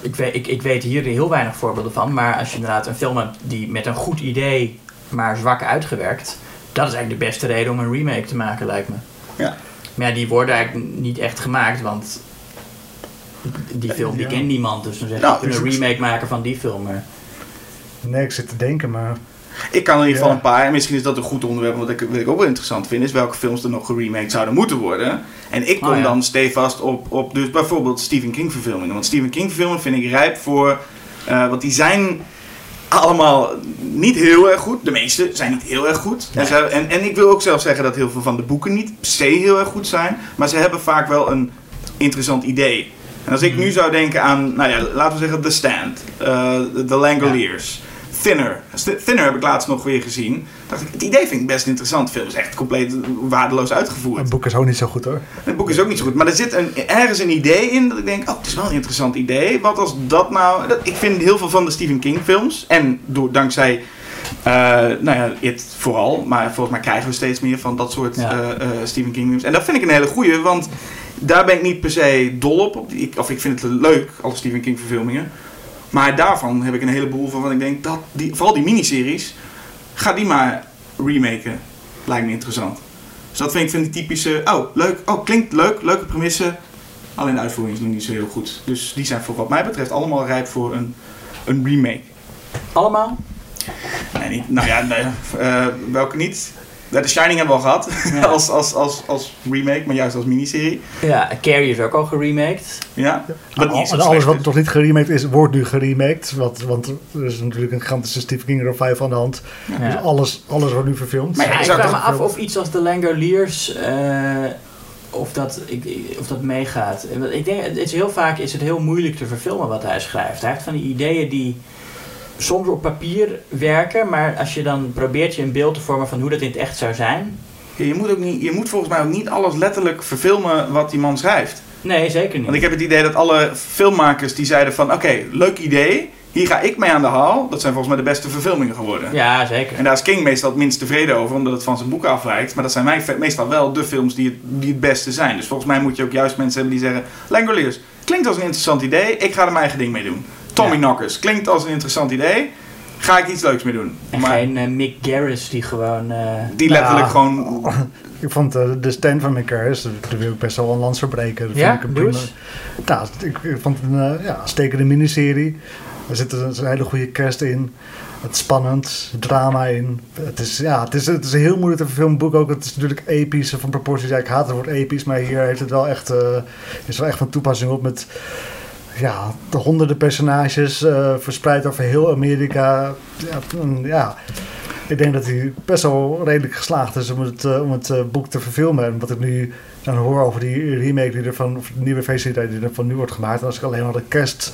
Ik weet, ik, ik weet hier heel weinig voorbeelden van. Maar als je inderdaad een film hebt die met een goed idee, maar zwak uitgewerkt. Dat is eigenlijk de beste reden om een remake te maken, lijkt me. Ja. Maar ja, die worden eigenlijk niet echt gemaakt, want die film die Ja. kent niemand. Dus dan zeg je, Nou, we kunnen een remake maken van die film. Maar Nee, ik zit te denken, maar Ik kan in ieder geval Ja. een paar, en misschien is dat een goed onderwerp, wat ik, wat ik ook wel interessant vind, is welke films er nog geremaked zouden moeten worden. En ik kom Oh, ja. dan stevast op, op dus bijvoorbeeld Stephen King verfilmingen. Want Stephen King verfilmingen vind ik rijp voor, eh, want die zijn allemaal niet heel erg goed. De meeste zijn niet heel erg goed. En, ze en, en ik wil ook zelf zeggen dat heel veel van de boeken niet per se heel erg goed zijn, maar ze hebben vaak wel een interessant idee. En als ik nu zou denken aan, nou ja, laten we zeggen The Stand, eh, The Langoliers, Thinner. St- Thinner heb ik laatst nog weer gezien. Dacht ik, het idee vind ik best interessant. De film is echt compleet waardeloos uitgevoerd. het boek is ook niet zo goed hoor. Het boek is ook niet zo goed, maar er zit een, ergens een idee in dat ik denk, oh, het is wel een interessant idee. Wat als dat nou... Dat, ik vind heel veel van de Stephen King films, en door, dankzij, eh, nou ja, It vooral, maar volgens mij krijgen we steeds meer van dat soort Ja. eh, eh, Stephen King films. En dat vind ik een hele goeie, want daar ben ik niet per se dol op. op die- ik, of ik vind het leuk, alle Stephen King verfilmingen. Maar daarvan heb ik een heleboel van wat ik denk, dat die, vooral die miniseries, ga die maar remaken. Lijkt me interessant. Dus dat vind ik van die typische, oh, leuk, oh, klinkt leuk, leuke premisse. Alleen de uitvoering is nog niet zo heel goed. Dus die zijn voor wat mij betreft allemaal rijp voor een, een remake. Allemaal? Nee, niet, nou ja, nee, eh, welke niet? Ja, The Shining hebben we al gehad, Ja. als, als, als, als remake, maar juist als miniserie. Ja, Carrie is ook al geremaked. Ja, wat niet En alles wat is. nog niet geremaked is, wordt nu geremaked. Want, want er is natuurlijk een gigantische Stephen King revival aan de hand. Ja. Dus alles, alles wordt nu verfilmd. Maar Ja, ik vraag me toch- af of iets als de Langoliers eh of, dat, ik, ik- of dat meegaat. Ik denk, het is heel vaak is het heel moeilijk te verfilmen wat hij schrijft. Hij heeft van die ideeën die soms op papier werken, maar als je dan probeert je een beeld te vormen van hoe dat in het echt zou zijn. Ja, je, moet ook niet, je moet volgens mij ook niet alles letterlijk verfilmen wat die man schrijft. Nee, zeker niet. Want ik heb het idee dat alle filmmakers die zeiden van... Oké, leuk idee, hier ga ik mee aan de haal. Dat zijn volgens mij de beste verfilmingen geworden. Ja, zeker. En daar is King meestal het minst tevreden over, omdat het van zijn boeken afwijkt. Maar dat zijn mij meestal wel de films die het, die het beste zijn. Dus volgens mij moet je ook juist mensen hebben die zeggen... Langoliers, klinkt als een interessant idee, ik ga er mijn eigen ding mee doen. Tommy Ja. Knockers, klinkt als een interessant idee, ga ik iets leuks mee doen. En maar geen eh, Mick Garris die gewoon... eh, die letterlijk Ja. gewoon... Ik vond eh, de stand van McCarris, daar wil ik best wel een lans verbreken. Dat Ja, vind ik een prima-. Nou, ik, ik vond het een uh, ja, stekende miniserie. Er zit een, een hele goede cast in. Het is spannend, drama in. Het is, ja, het is, het is een heel moeilijk te verfilmen boek ook. Het is natuurlijk episch van proporties. Ja, ik haat het woord episch, maar hier heeft het wel echt, eh, is wel echt van toepassing op met ja, de honderden personages eh, verspreid over heel Amerika. Ja, en, ja, ik denk dat hij best wel redelijk geslaagd is om het, eh, om het eh, boek te verfilmen. En wat ik nu dan hoor over die remake die ervan, of de nieuwe versie die ervan nu wordt gemaakt. En als ik alleen maar de kerst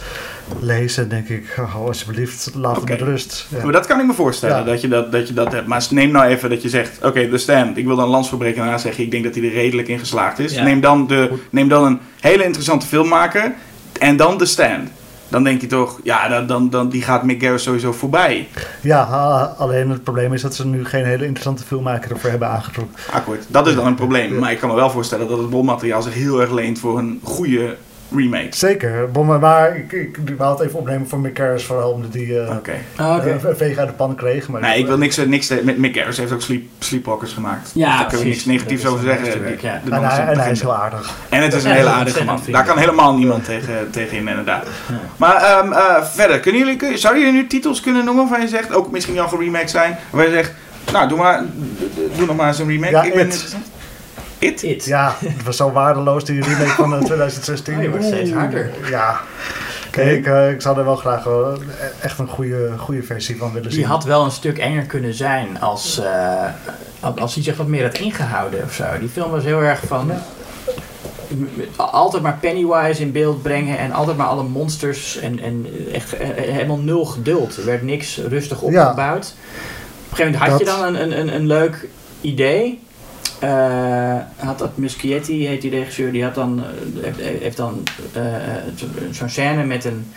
lees, dan denk ik, oh, alsjeblieft, laat Oké. het met rust. Ja. Maar dat kan ik me voorstellen, Ja. dat, je dat, dat je dat hebt. Maar neem nou even dat je zegt, oké, de stand. Ik wil dan een lans verbreken en daarna zeggen, ik denk dat hij er redelijk in geslaagd is. Ja. Neem, dan de, neem dan een hele interessante film maken en dan de stand. Dan denk je toch, ja, dan, dan, dan, die gaat Mick Garris sowieso voorbij. Ja, alleen het probleem is dat ze nu geen hele interessante filmmaker ervoor hebben aangetrokken. Akkoord. Dat is dan een probleem. Maar ik kan me wel voorstellen dat het bronmateriaal zich heel erg leent voor een goede remake. Zeker, maar ik, ik, ik wou het even opnemen voor Mick Harris, vooral omdat die eh. Oh, eh, een veeg uit de pan kreeg. Maar Nee, ik wil niks, niks met Mick Garris heeft ook sleep, Sleepwalkers gemaakt. Ja, Dus daar kunnen we niks negatiefs over zeggen. ja. De En man is hij, een en hij is heel aardig. En het is een hele aardige man. Daar kan helemaal niemand tegen, tegen in, inderdaad. Maar ehm, eh, verder, kunnen jullie, kun, zouden jullie nu titels kunnen noemen waarvan je zegt, ook misschien al geremaked zijn, waar je zegt, nou doe, maar, doe nog maar eens een remake. Ja, ik ben It. Interessant. It? It. Ja, het was zo waardeloos die remake van eh, 2016. Oh, je wordt steeds Oeh, harder. Ja. Kijk, ik, eh, ik zou er wel graag wel echt een goede, goede versie van willen zien. Die had wel een stuk enger kunnen zijn als, eh, als hij zich wat meer had ingehouden of zo. Die film was heel erg van... Altijd maar Pennywise in beeld brengen en altijd maar alle monsters en, en echt eh, helemaal nul geduld. Er werd niks rustig opgebouwd. Op een gegeven moment had je dan een, een, een, een leuk idee. Eh, had dat Muschietti, heet die regisseur, die had dan, eh, heeft, heeft dan eh, zo- zo'n scène met een,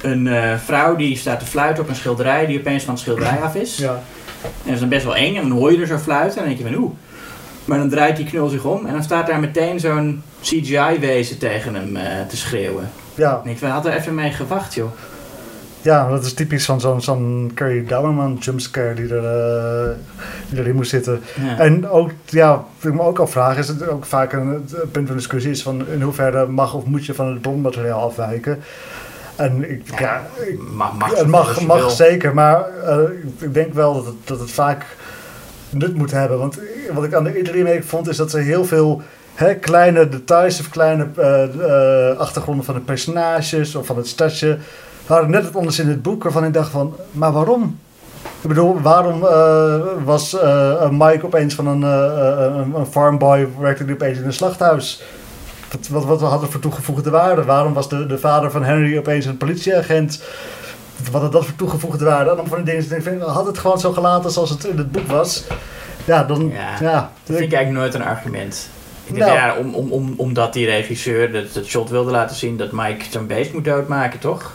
een vrouw die staat te fluiten op een schilderij die opeens van het schilderij af is. Ja. En dat is dan best wel eng en dan hoor je er zo fluiten en dan denk je van oeh. Maar dan draait die knul zich om en dan staat daar meteen zo'n CGI-wezen tegen hem te schreeuwen. Ja, En ik had er even mee gewacht joh. Ja, dat is typisch van zo'n zo'n Carrie Dowerman jumpscare die, er, eh, die erin moest zitten. Ja. En ook, ja, wat ik me ook afvraag, is het ook vaak een, punt van discussie is van in hoeverre mag of moet je van het bronmateriaal afwijken. En ik, ja, Ja, ik, mag, mag, het mag, zeker, maar eh, ik denk wel dat het, dat het vaak nut moet hebben. Want wat ik aan de eerdere remake vond, is dat ze heel veel hè, kleine details of kleine eh, achtergronden van de personages of van het stadje waren net wat anders in het boek waarvan ik dacht van, maar waarom? Ik bedoel, waarom eh, was eh, Mike opeens van een, eh, eh, een, farmboy, werkte hij opeens in een slachthuis? Wat, wat, wat had het voor toegevoegde waarde? Waarom was de, de vader van Henry opeens een politieagent? Wat had dat voor toegevoegde waarde? En dan van die dingen, had het gewoon zo gelaten zoals het in het boek was? Ja, dan, Ja, ja. Dat vind ik eigenlijk nooit een argument. Ik denk, Nou. ja, om, om, om, omdat die regisseur dat, dat shot wilde laten zien dat Mike zo'n beest moet doodmaken, toch?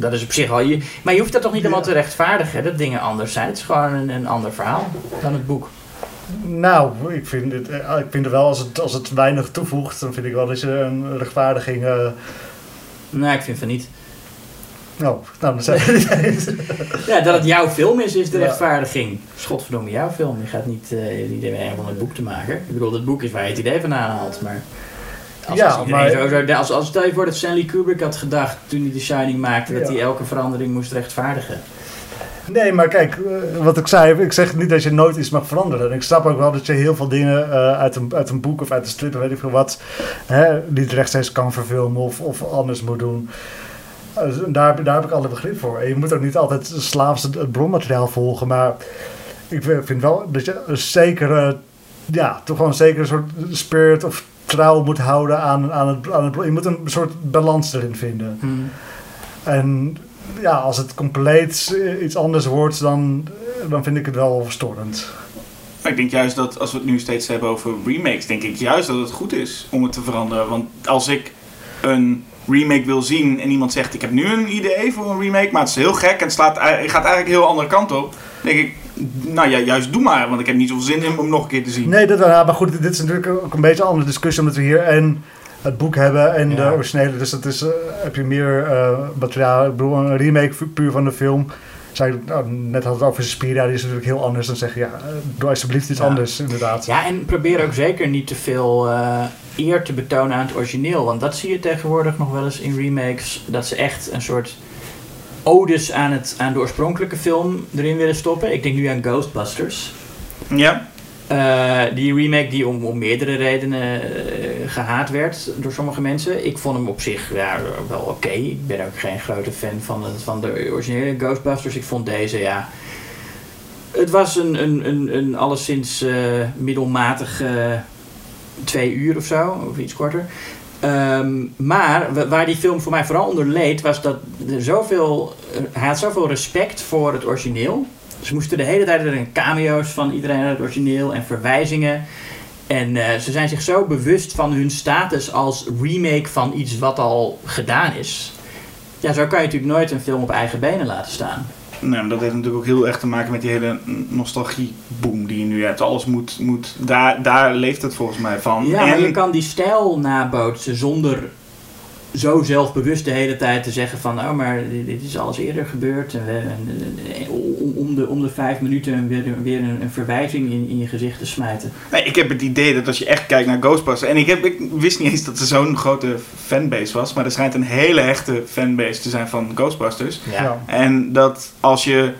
Dat is op zich al je. Maar je hoeft dat toch niet helemaal te rechtvaardigen, dat dingen anders zijn. Het is gewoon een, een ander verhaal dan het boek. Nou, ik vind, het, eh, ik vind het wel, als het, als het weinig toevoegt, dan vind ik wel dat je een rechtvaardiging... eh, Nee, ik vind van niet. Nou, nou dan zijn we niet eens. Ja, dat het jouw film is, is de Ja. rechtvaardiging. Schotverdomme, jouw film. Je gaat niet uh, iedereen van het boek te maken. Ik bedoel, het boek is waar je het idee van aanhaalt, maar... Als, Ja, als, maar- zo als, als stel je voor dat Stanley Kubrick had gedacht toen hij The Shining maakte, dat Ja. hij elke verandering moest rechtvaardigen. Nee, maar kijk, eh, wat ik zei, ik zeg niet dat je nooit iets mag veranderen. En ik snap ook wel dat je heel veel dingen eh, uit, een, uit een boek of uit een strip, weet ik veel wat, hè, niet rechtstreeks kan verfilmen of, of anders moet doen. Dus daar, heb- daar heb ik alle begrip voor. En je moet ook niet altijd slaafs het, het bronmateriaal volgen, maar ik vind wel dat je een zekere, ja, toch wel een zekere soort spirit of trouw moet houden aan, aan, het, aan het. Je moet een soort balans erin vinden. En ja, als het compleet eh, iets anders wordt, dan, dan vind ik het wel verstorend. Maar ik denk juist dat als we het nu steeds hebben over remakes, denk ik juist dat het goed is om het te veranderen. Want als ik een remake wil zien en iemand zegt ik heb nu een idee voor een remake, maar het is heel gek en het slaat, gaat eigenlijk een heel andere kant op, denk ik, nou ja, juist doe maar, want ik heb niet zoveel zin in om nog een keer te zien. Nee, dat wel, ja, maar goed, dit is natuurlijk ook een beetje een andere discussie, omdat we hier en het boek hebben en Ja. de originele. Dus dat is, eh, heb je meer eh, materiaal. Ik bedoel, een remake pu- puur van de film. Zei, ik, nou, net had het over Suspiria, die is natuurlijk heel anders. Dan zeg je, ja, eh, doe alsjeblieft iets Ja. anders, inderdaad. Ja, en probeer ook zeker niet te veel eh, eer te betonen aan het origineel. Want dat zie je tegenwoordig nog wel eens in remakes. Dat ze echt een soort odes aan, het, aan de oorspronkelijke film erin willen stoppen. Ik denk nu aan Ghostbusters. Ja, Eh, die remake die om, meerdere redenen eh, gehaat werd door sommige mensen. Ik vond hem op zich ja, wel oké. Ik ben ook geen grote fan van, van de originele Ghostbusters. Ik vond deze, ja... Het was een, een, een, een alleszins eh, middelmatig twee uur of zo, of iets korter. Ehm, maar wa- waar die film voor mij vooral onder leed, was dat er zoveel, hij had zoveel respect voor het origineel. Ze moesten de hele tijd erin cameo's van iedereen uit het origineel en verwijzingen. En eh, ze zijn zich zo bewust van hun status als remake van iets wat al gedaan is. Ja, zo kan je natuurlijk nooit een film op eigen benen laten staan. nou, dat heeft natuurlijk ook heel erg te maken met die hele nostalgieboom die je nu hebt. Alles moet, moet daar, daar leeft het volgens mij van. Ja, maar En- je kan die stijl nabootsen zonder zo zelfbewust de hele tijd te zeggen van... oh, maar dit, dit is alles eerder gebeurd. En we, en- om, om, de, om de vijf minuten weer, weer een, een verwijzing in, in je gezicht te smijten. Nee, ik heb het idee dat als je echt kijkt naar Ghostbusters... En ik, heb, ik wist niet eens dat er zo'n grote fanbase was. Maar er schijnt een hele hechte fanbase te zijn van Ghostbusters. Ja. En dat als je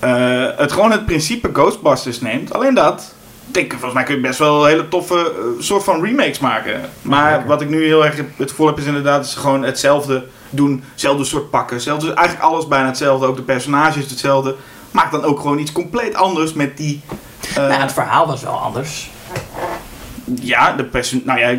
eh, het gewoon het principe Ghostbusters neemt... Alleen dat... Denk, volgens mij kun je best wel hele toffe eh, soort van remakes maken. Maar wat ik nu heel erg het gevoel heb is inderdaad... Is gewoon hetzelfde doen. Hetzelfde soort pakken. Hetzelfde, eigenlijk alles bijna hetzelfde. Ook de personages hetzelfde. Maak dan ook gewoon iets compleet anders met die... eh, nou, het verhaal was wel anders. ja, de perso- nou ja,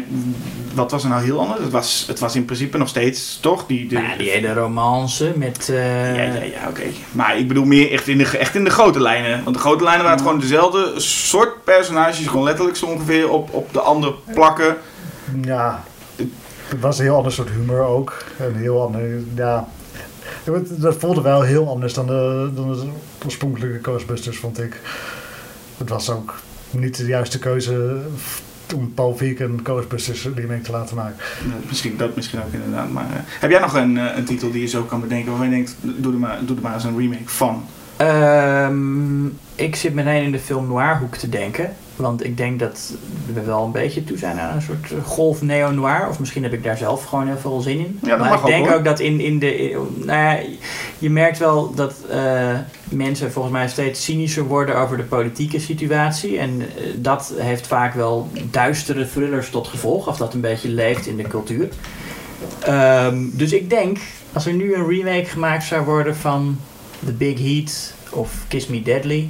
wat was er nou heel anders? Het was, het was in principe nog steeds, toch? Die, de, Nou ja, die hele romance met... eh, ja, ja, ja, oké. Maar ik bedoel meer echt in, de, echt in de grote lijnen. Want de grote lijnen waren het gewoon dezelfde soort personages, gewoon letterlijk zo ongeveer op, op de ander plakken. Ja, het was een heel ander soort humor ook. Een heel ander, ja. Dat voelde wel heel anders dan de, dan de oorspronkelijke Ghostbusters, vond ik. Het was ook niet de juiste keuze om Paul Feig een Ghostbusters remake te laten maken. Misschien dat misschien ook inderdaad. Maar, eh, heb jij nog een, eh, een titel die je zo kan bedenken waarvan je denkt, doe er maar, doe er maar eens een remake van? Ehm, ik zit meteen in de film noir hoek te denken. Want ik denk dat we wel een beetje toe zijn aan een soort eh, golf neo-noir. Of misschien heb ik daar zelf gewoon heel veel zin in. Ja, maar ik ook, denk hoor. ook dat in, in de... in- nou ja, je merkt wel dat eh, mensen volgens mij steeds cynischer worden over de politieke situatie. En eh, dat heeft vaak wel duistere thrillers tot gevolg. Of dat een beetje leeft in de cultuur. Ehm, dus ik denk, als er nu een remake gemaakt zou worden van The Big Heat of Kiss Me Deadly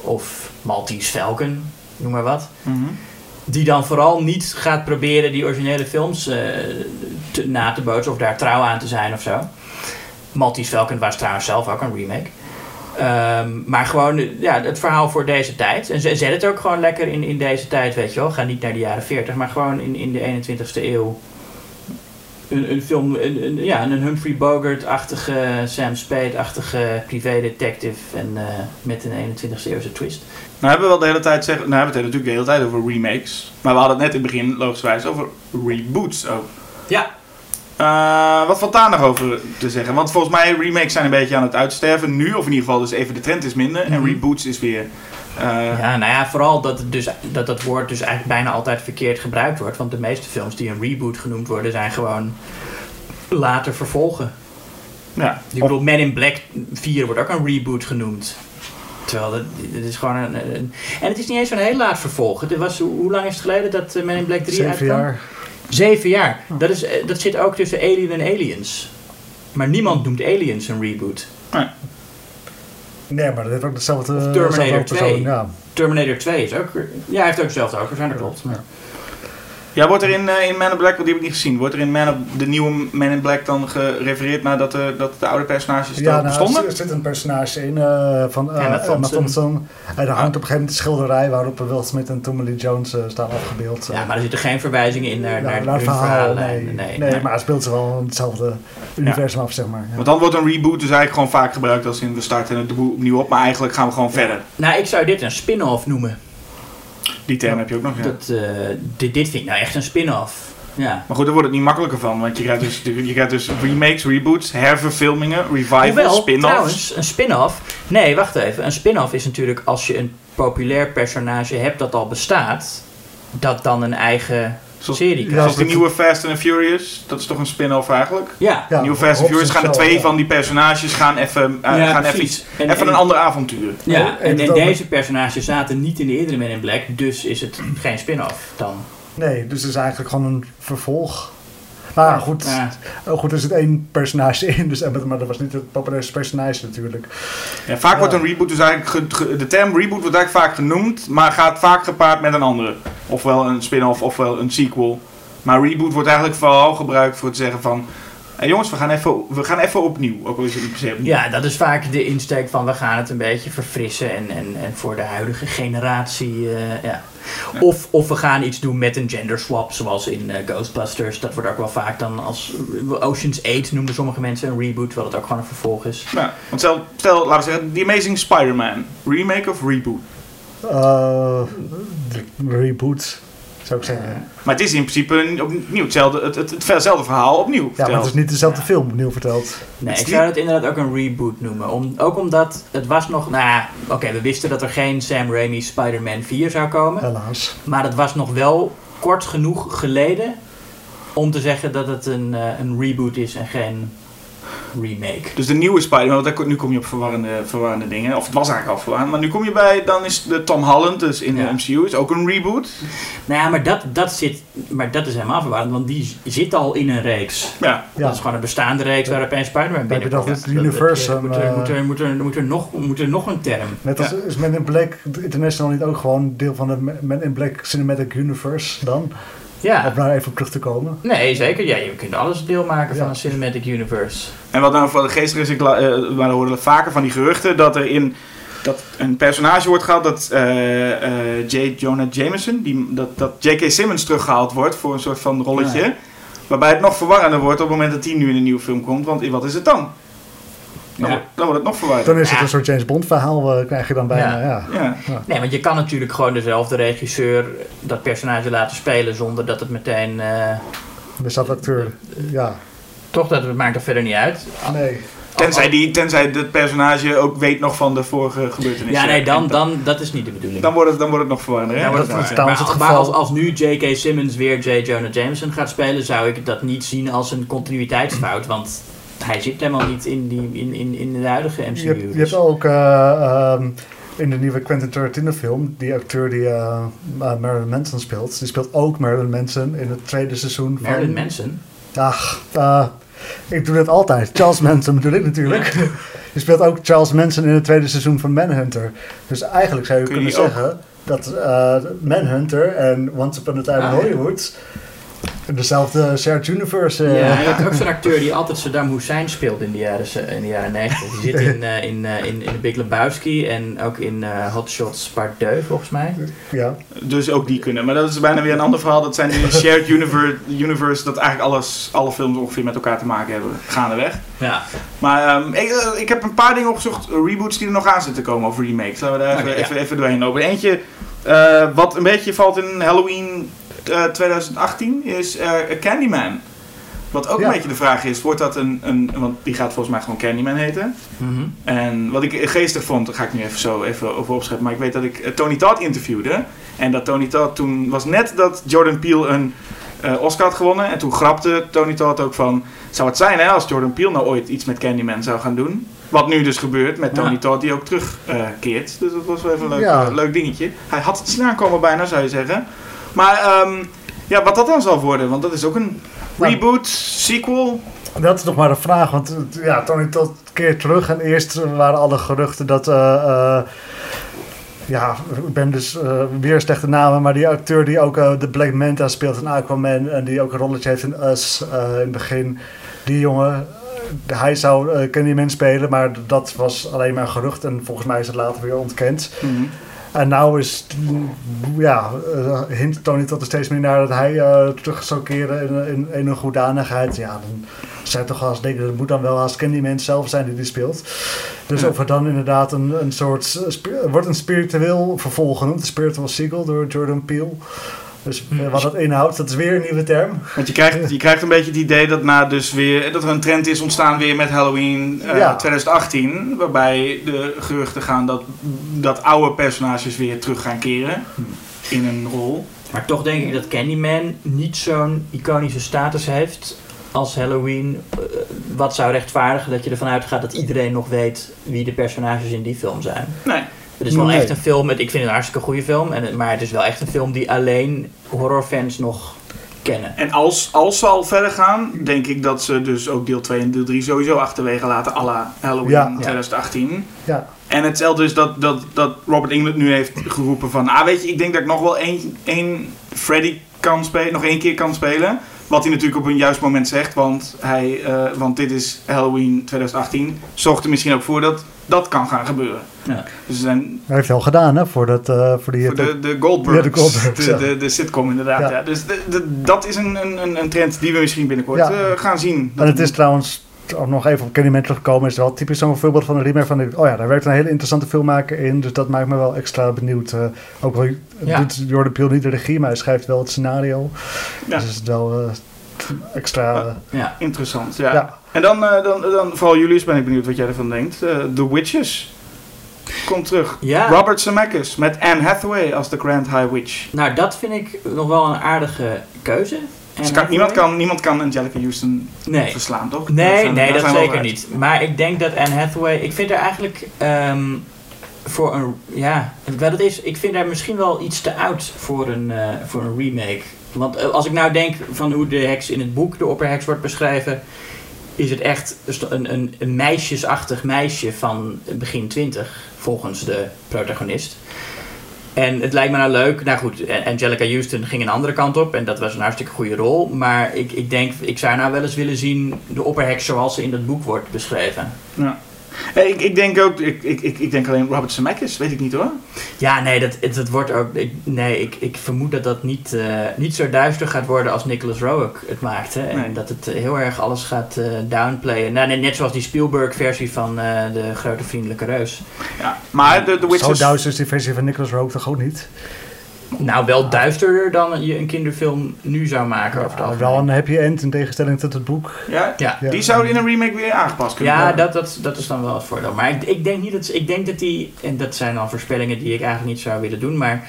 of Maltese Falcon, noem maar wat. Die dan vooral niet gaat proberen die originele films eh, te, na te bootsen of daar trouw aan te zijn of zo. Maltese Falcon was trouwens zelf ook een remake. Ehm, maar gewoon ja, het verhaal voor deze tijd. En ze- zet het ook gewoon lekker in, in deze tijd, weet je wel. Ga niet naar de jaren 40, maar gewoon in, in de 21ste eeuw. Een, een film, een, een- ja, een Humphrey Bogart-achtige, Sam Spade-achtige privé-detective. En eh, met een 21ste eeuwse twist. Nou hebben we wel de hele tijd zeggen, nou hebben we het natuurlijk de hele tijd over remakes. Maar we hadden het net in het begin logischerwijs over reboots ook. Ja. Eh, wat valt daar nog over te zeggen? Want volgens mij remakes zijn een beetje aan het uitsterven nu. Of in ieder geval dus even de trend is minder. En Mhm. reboots is weer... eh, Ja, nou ja, vooral dat, het dus, dat dat woord dus eigenlijk bijna altijd verkeerd gebruikt wordt. Want de meeste films die een reboot genoemd worden, zijn gewoon later vervolgen. ja. Ik bedoel, Men in Black 4 wordt ook een reboot genoemd. Terwijl dat, het is gewoon een, een- En het is niet eens zo'n heel laat vervolg. Het was, hoe, hoe lang is het geleden dat eh, Men in Black 3 Zeven uitkwam? jaar. Zeven jaar. Dat, is, eh, dat zit ook tussen Alien en Aliens. Maar niemand noemt Aliens een reboot. Nee, maar dat heeft ook dezelfde Terminator dezelfde 2. Ja. Terminator 2 is ook... Ja, hij heeft ook dezelfde over, zijn dat klopt. Maar, Ja, wordt er in, eh, in Man in Black, want die heb ik niet gezien, wordt er in Man of, de nieuwe Man in Black dan gerefereerd naar dat, de dat de oude personages Ja, er nou, bestonden? er zit een personage in eh, van eh, Emma Thompson. Thompson. En daar hangt op een gegeven moment een schilderij waarop Will Smith en Tommy Lee Jones staan afgebeeld. ja, maar er zitten geen verwijzingen in naar, Ja, naar, naar verhaal. Nee, Nee, nee, nee. maar het speelt ze wel in hetzelfde universum af, zeg maar. Ja. Want dan wordt een reboot dus eigenlijk gewoon vaak gebruikt als in we starten het opnieuw op, maar eigenlijk gaan we gewoon verder. Nou, ik zou dit een spin-off noemen. Die term heb je ook nog, ja. Dat, eh, dit, dit vind ik nou echt een spin-off. Ja. Maar goed, daar wordt het niet makkelijker van, want je krijgt dus, je krijgt dus remakes, reboots, herverfilmingen, revivals, spin-offs. trouwens, een spin-off... Nee, wacht even. Een spin-off is natuurlijk als je een populair personage hebt dat al bestaat... dat dan een eigen Zoals, serie Ja, zoals de dat- nieuwe Fast and Furious, dat is toch een spin-off eigenlijk? Ja, Ja, nieuwe Fast and Furious gaan er en twee ja. van die personages gaan even, eh, Ja, gaan even, iets, En- even en- een ander avontuur. ja. Oh, en, en en dan- deze personages zaten niet in de eerdere Men in Black... dus is het geen spin-off dan. Nee, dus het is eigenlijk gewoon een vervolg. Maar ja, goed, Ja. oh, goed, er zit één personage in, dus, Emma- maar dat was niet het populairste personage natuurlijk. Ja, vaak Ja. wordt een reboot dus eigenlijk, ge- ge- de term reboot wordt eigenlijk vaak genoemd, maar gaat vaak gepaard met een andere. Ofwel een spin-off, ofwel een sequel. Maar reboot wordt eigenlijk vooral gebruikt voor te zeggen van, jongens, we gaan, even, we gaan even opnieuw. Ook al is het niet per se opnieuw. Ja, dat is vaak de insteek van we gaan het een beetje verfrissen en, en, en voor de huidige generatie. eh, ja. Of, of we gaan iets doen met een gender swap, zoals in eh, Ghostbusters. Dat wordt ook wel vaak dan als Ocean's 8 noemden sommige mensen een reboot, terwijl het ook gewoon een vervolg is. Ja, want stel, stel, laten we zeggen, The Amazing Spider-Man. Remake of reboot? Eh, de reboot, zou ik zeggen. Maar het is in principe een- opnieuw hetzelfde, het, het, het, hetzelfde verhaal opnieuw Ja, maar verteld. het is niet dezelfde film opnieuw verteld. Nee, ik zou het inderdaad ook een reboot noemen. Om, ook omdat het was nog, nou ja, oké, we wisten dat er geen Sam Raimi Spider-Man 4 zou komen. Helaas. Maar het was nog wel kort genoeg geleden om te zeggen dat het een, eh, een reboot is en geen remake. Dus de nieuwe Spider-Man, want nu kom je op verwarrende, verwarrende dingen. Of het was eigenlijk al verwarrend. Maar nu kom je bij, dan is de Tom Holland, dus in Ja. de MCU, is ook een reboot. Nou ja, maar dat, dat, zit, maar dat is helemaal verwarrend, want die zit al in een reeks. Ja, Ja. Dat is gewoon een bestaande reeks waar opeens Spider-Man binnenkomt. dat het dat- universum, Moet er, eh, moet, er, moet, er, moet, er nog, moet er nog een term. Net als is Men in Black International niet ook gewoon deel van de Men in Black Cinematic Universe dan? Om Ja. daar even op terug te komen. Nee, zeker. Ja, je kunt alles deel maken van een cinematic universe. En wat nou voor de geestig is, ik eh, maar we vaker van die geruchten dat er in dat een personage wordt gehaald dat eh, eh, J. Jonah Jameson, die, dat, dat J.K. Simmons teruggehaald wordt voor een soort van rolletje. Ja. Waarbij het nog verwarrender wordt op het moment dat hij nu in een nieuwe film komt. Want wat is het dan? Dan, Ja. wordt, dan wordt het nog verwarrender. Dan is het Ja. een soort James Bond verhaal, eh, krijg je dan bijna. Ja. Ja. Ja. Nee, want je kan natuurlijk gewoon dezelfde regisseur dat personage laten spelen zonder dat het meteen... eh, Dezelfde acteur. Ja. toch, dat het maakt er verder niet uit. Nee. Tenzij, die, tenzij het personage ook weet nog van de vorige gebeurtenissen. Ja, nee, dan, dan, dat is niet de bedoeling. dan, wordt het, dan wordt het nog verwarrender. wordt Dat is trouwens het maar geval. als, als nu J.K. Simmons weer J. Jonah Jameson gaat spelen, zou ik dat niet zien als een continuïteitsfout. Want hij zit helemaal niet in, die, in, in, in de huidige MCU. Je hebt, je dus- hebt ook eh, ehm, in de nieuwe Quentin Tarantino film, die acteur die eh, eh, Marilyn Manson speelt, die speelt ook Marilyn Manson in het tweede seizoen van... Marilyn Manson. Ach, ik doe dat altijd. Charles Manson bedoel ik natuurlijk. Die speelt ook Charles Manson in het tweede seizoen van Manhunter. Dus eigenlijk zou je Kun je kunnen die ook? zeggen dat Manhunter en Once Upon a Time in Ah, ja. Dezelfde shared universe... eh, Ja, je hebt ook zo'n acteur die altijd Saddam Hussein speelt in de jaren, in de jaren 90. Die zit in, eh, in, eh, in, in The Big Lebowski en ook in eh, Hot Shots Part 2 volgens mij. ja. Dus ook die kunnen. Maar dat is bijna weer een ander verhaal. Dat zijn die shared universe, universe dat eigenlijk alles, alle films ongeveer met elkaar te maken hebben. Gaandeweg. Ja, Maar ehm, ik, ik heb een paar dingen opgezocht. reboots die er nog aan zitten te komen. Of remakes. Laten we daar even, ja. even, even doorheen lopen. Eentje eh, wat een beetje valt in Halloween eh, 2018 is eh, Candyman. Wat ook Ja. een beetje de vraag is, wordt dat een, een... Want die gaat volgens mij gewoon Candyman heten. Mhm. En wat ik geestig vond, daar ga ik nu even zo even over opscheppen. Maar ik weet dat ik eh, Tony Todd interviewde. En dat Tony Todd toen was net dat Jordan Peele een eh, Oscar had gewonnen. En toen grapte Tony Todd ook van... Zou het zijn hè, als Jordan Peele nou ooit iets met Candyman zou gaan doen? Wat nu dus gebeurt met Tony Ja. Todd die ook terugkeert. dus dat was wel even een leuk, Ja. eh, leuk dingetje. Hij had het snel aankomen bijna, zou je zeggen. Maar ehm, ja, wat dat dan zal worden. Want dat is ook een reboot, sequel. Dat is nog maar de vraag, want eh, ja, Tony Todd keert terug en eerst waren alle geruchten dat... eh, eh, ja, ik ben dus eh, weer slechte namen, maar die acteur die ook de Black Manta speelt in Aquaman en die ook een rolletje heeft in Us in het begin, die jongen, hij zou eh Candyman spelen, maar dat was alleen maar een gerucht en volgens mij is het later weer ontkend. En nou is, ja, eh, hint Tony tot er steeds meer naar dat hij eh, terug zou keren in, in, in een goedanigheid. Ja, dan zijn toch als denken, dat moet dan wel als Candyman zelf zijn die die speelt. Dus Ja. of er dan inderdaad een, een soort, wordt een spiritueel vervolg genoemd, een spiritual sequel door Jordan Peele. Dus eh, wat dat inhoudt, dat is weer een nieuwe term. Want je krijgt, je krijgt een beetje het idee dat, na dus weer, dat er een trend is ontstaan weer met Halloween eh, Ja. 2018. Waarbij de geruchten gaan dat, dat oude personages weer terug gaan keren in een rol. Maar toch denk ik dat Candyman niet zo'n iconische status heeft als Halloween. eh, wat zou rechtvaardigen dat je ervan uitgaat dat iedereen nog weet wie de personages in die film zijn. Nee. Het is wel Nee. echt een film, ik vind het een hartstikke goede film, en, maar het is wel echt een film die alleen horrorfans nog kennen. En als, als ze al verder gaan, denk ik dat ze dus ook deel 2 en deel 3 sowieso achterwege laten. à la Halloween Ja. 2018. Ja, En hetzelfde is dat, dat, dat Robert Englund nu heeft geroepen van... Ah, weet je, ik denk dat ik nog wel één, één Freddy kan spelen, nog één keer kan spelen. Wat hij natuurlijk op een juist moment zegt, want, hij, eh, want dit is Halloween 2018. Zorgt er misschien ook voor dat dat kan gaan gebeuren. Ja. Dus zijn hij heeft het al gedaan hè, voor, dat, eh, voor die... voor de, de Goldbergs, Ja, de Goldbergs, de, ja. de, de sitcom inderdaad. Ja. Ja. Dus de, de- dat is een, een, een trend die we misschien binnenkort Ja. eh, gaan zien. En het is trouwens, om nog even op Candyman teruggekomen, is wel typisch zo'n voorbeeld van een remake van, oh ja, daar werkt een hele interessante filmmaker in, dus dat maakt me wel extra benieuwd. Eh, ook al Ja. doet Jordan Peele niet de regie, maar hij schrijft wel het scenario. Ja. Dus is het wel eh, extra... eh, Ja. Interessant, ja. Ja. En dan, eh, dan, dan vooral Julius, ben ik benieuwd wat jij ervan denkt. Eh, The Witches komt terug. Ja. Robert Zemeckis met Anne Hathaway als de Grand High Witch. Nou, dat vind ik nog wel een aardige keuze. Dus kan- niemand, kan, niemand kan Angelica Houston Nee. verslaan, toch? Nee, zijn- nee, dat zeker niet. Maar ik denk dat Anne Hathaway... Ik vind haar eigenlijk ehm, voor een... Ja, wat het is, ik vind haar misschien wel iets te oud voor een, eh, voor een remake. Want eh, als ik nou denk van hoe de heks in het boek, de opperheks, wordt beschreven... is het echt een, een, een meisjesachtig meisje van begin twintig, volgens de protagonist. En het lijkt me nou leuk. Nou goed, Angelica Houston ging een andere kant op. En dat was een hartstikke goede rol. Maar ik, ik denk, ik zou nou wel eens willen zien de opperheks zoals ze in dat boek wordt beschreven. Ja. Eh, Ik, ik denk ook, ik, ik, ik denk alleen Robert Zemeckis, weet ik niet hoor. Ja, nee, dat, het, het wordt ook. Ik, nee, ik, ik vermoed dat dat niet, eh, niet zo duister gaat worden als Nicholas Roeg het maakte. En Nee. dat het heel erg alles gaat eh, downplayen. Nou, net, net zoals die Spielberg-versie van eh, De Grote Vriendelijke Reus. Ja. Maar de, de zo Witches... duister is die versie van Nicholas Rogue toch ook niet? Nou, wel duisterder dan je een kinderfilm nu zou maken. over Ja, algemeen. wel een happy end in tegenstelling tot het boek. Ja? Ja. Ja. Die zou in een remake weer aangepast kunnen Ja, worden. dat, dat, dat is dan wel het voordeel. Maar ik, ik denk niet dat ik denk dat die, en dat zijn dan voorspellingen die ik eigenlijk niet zou willen doen, maar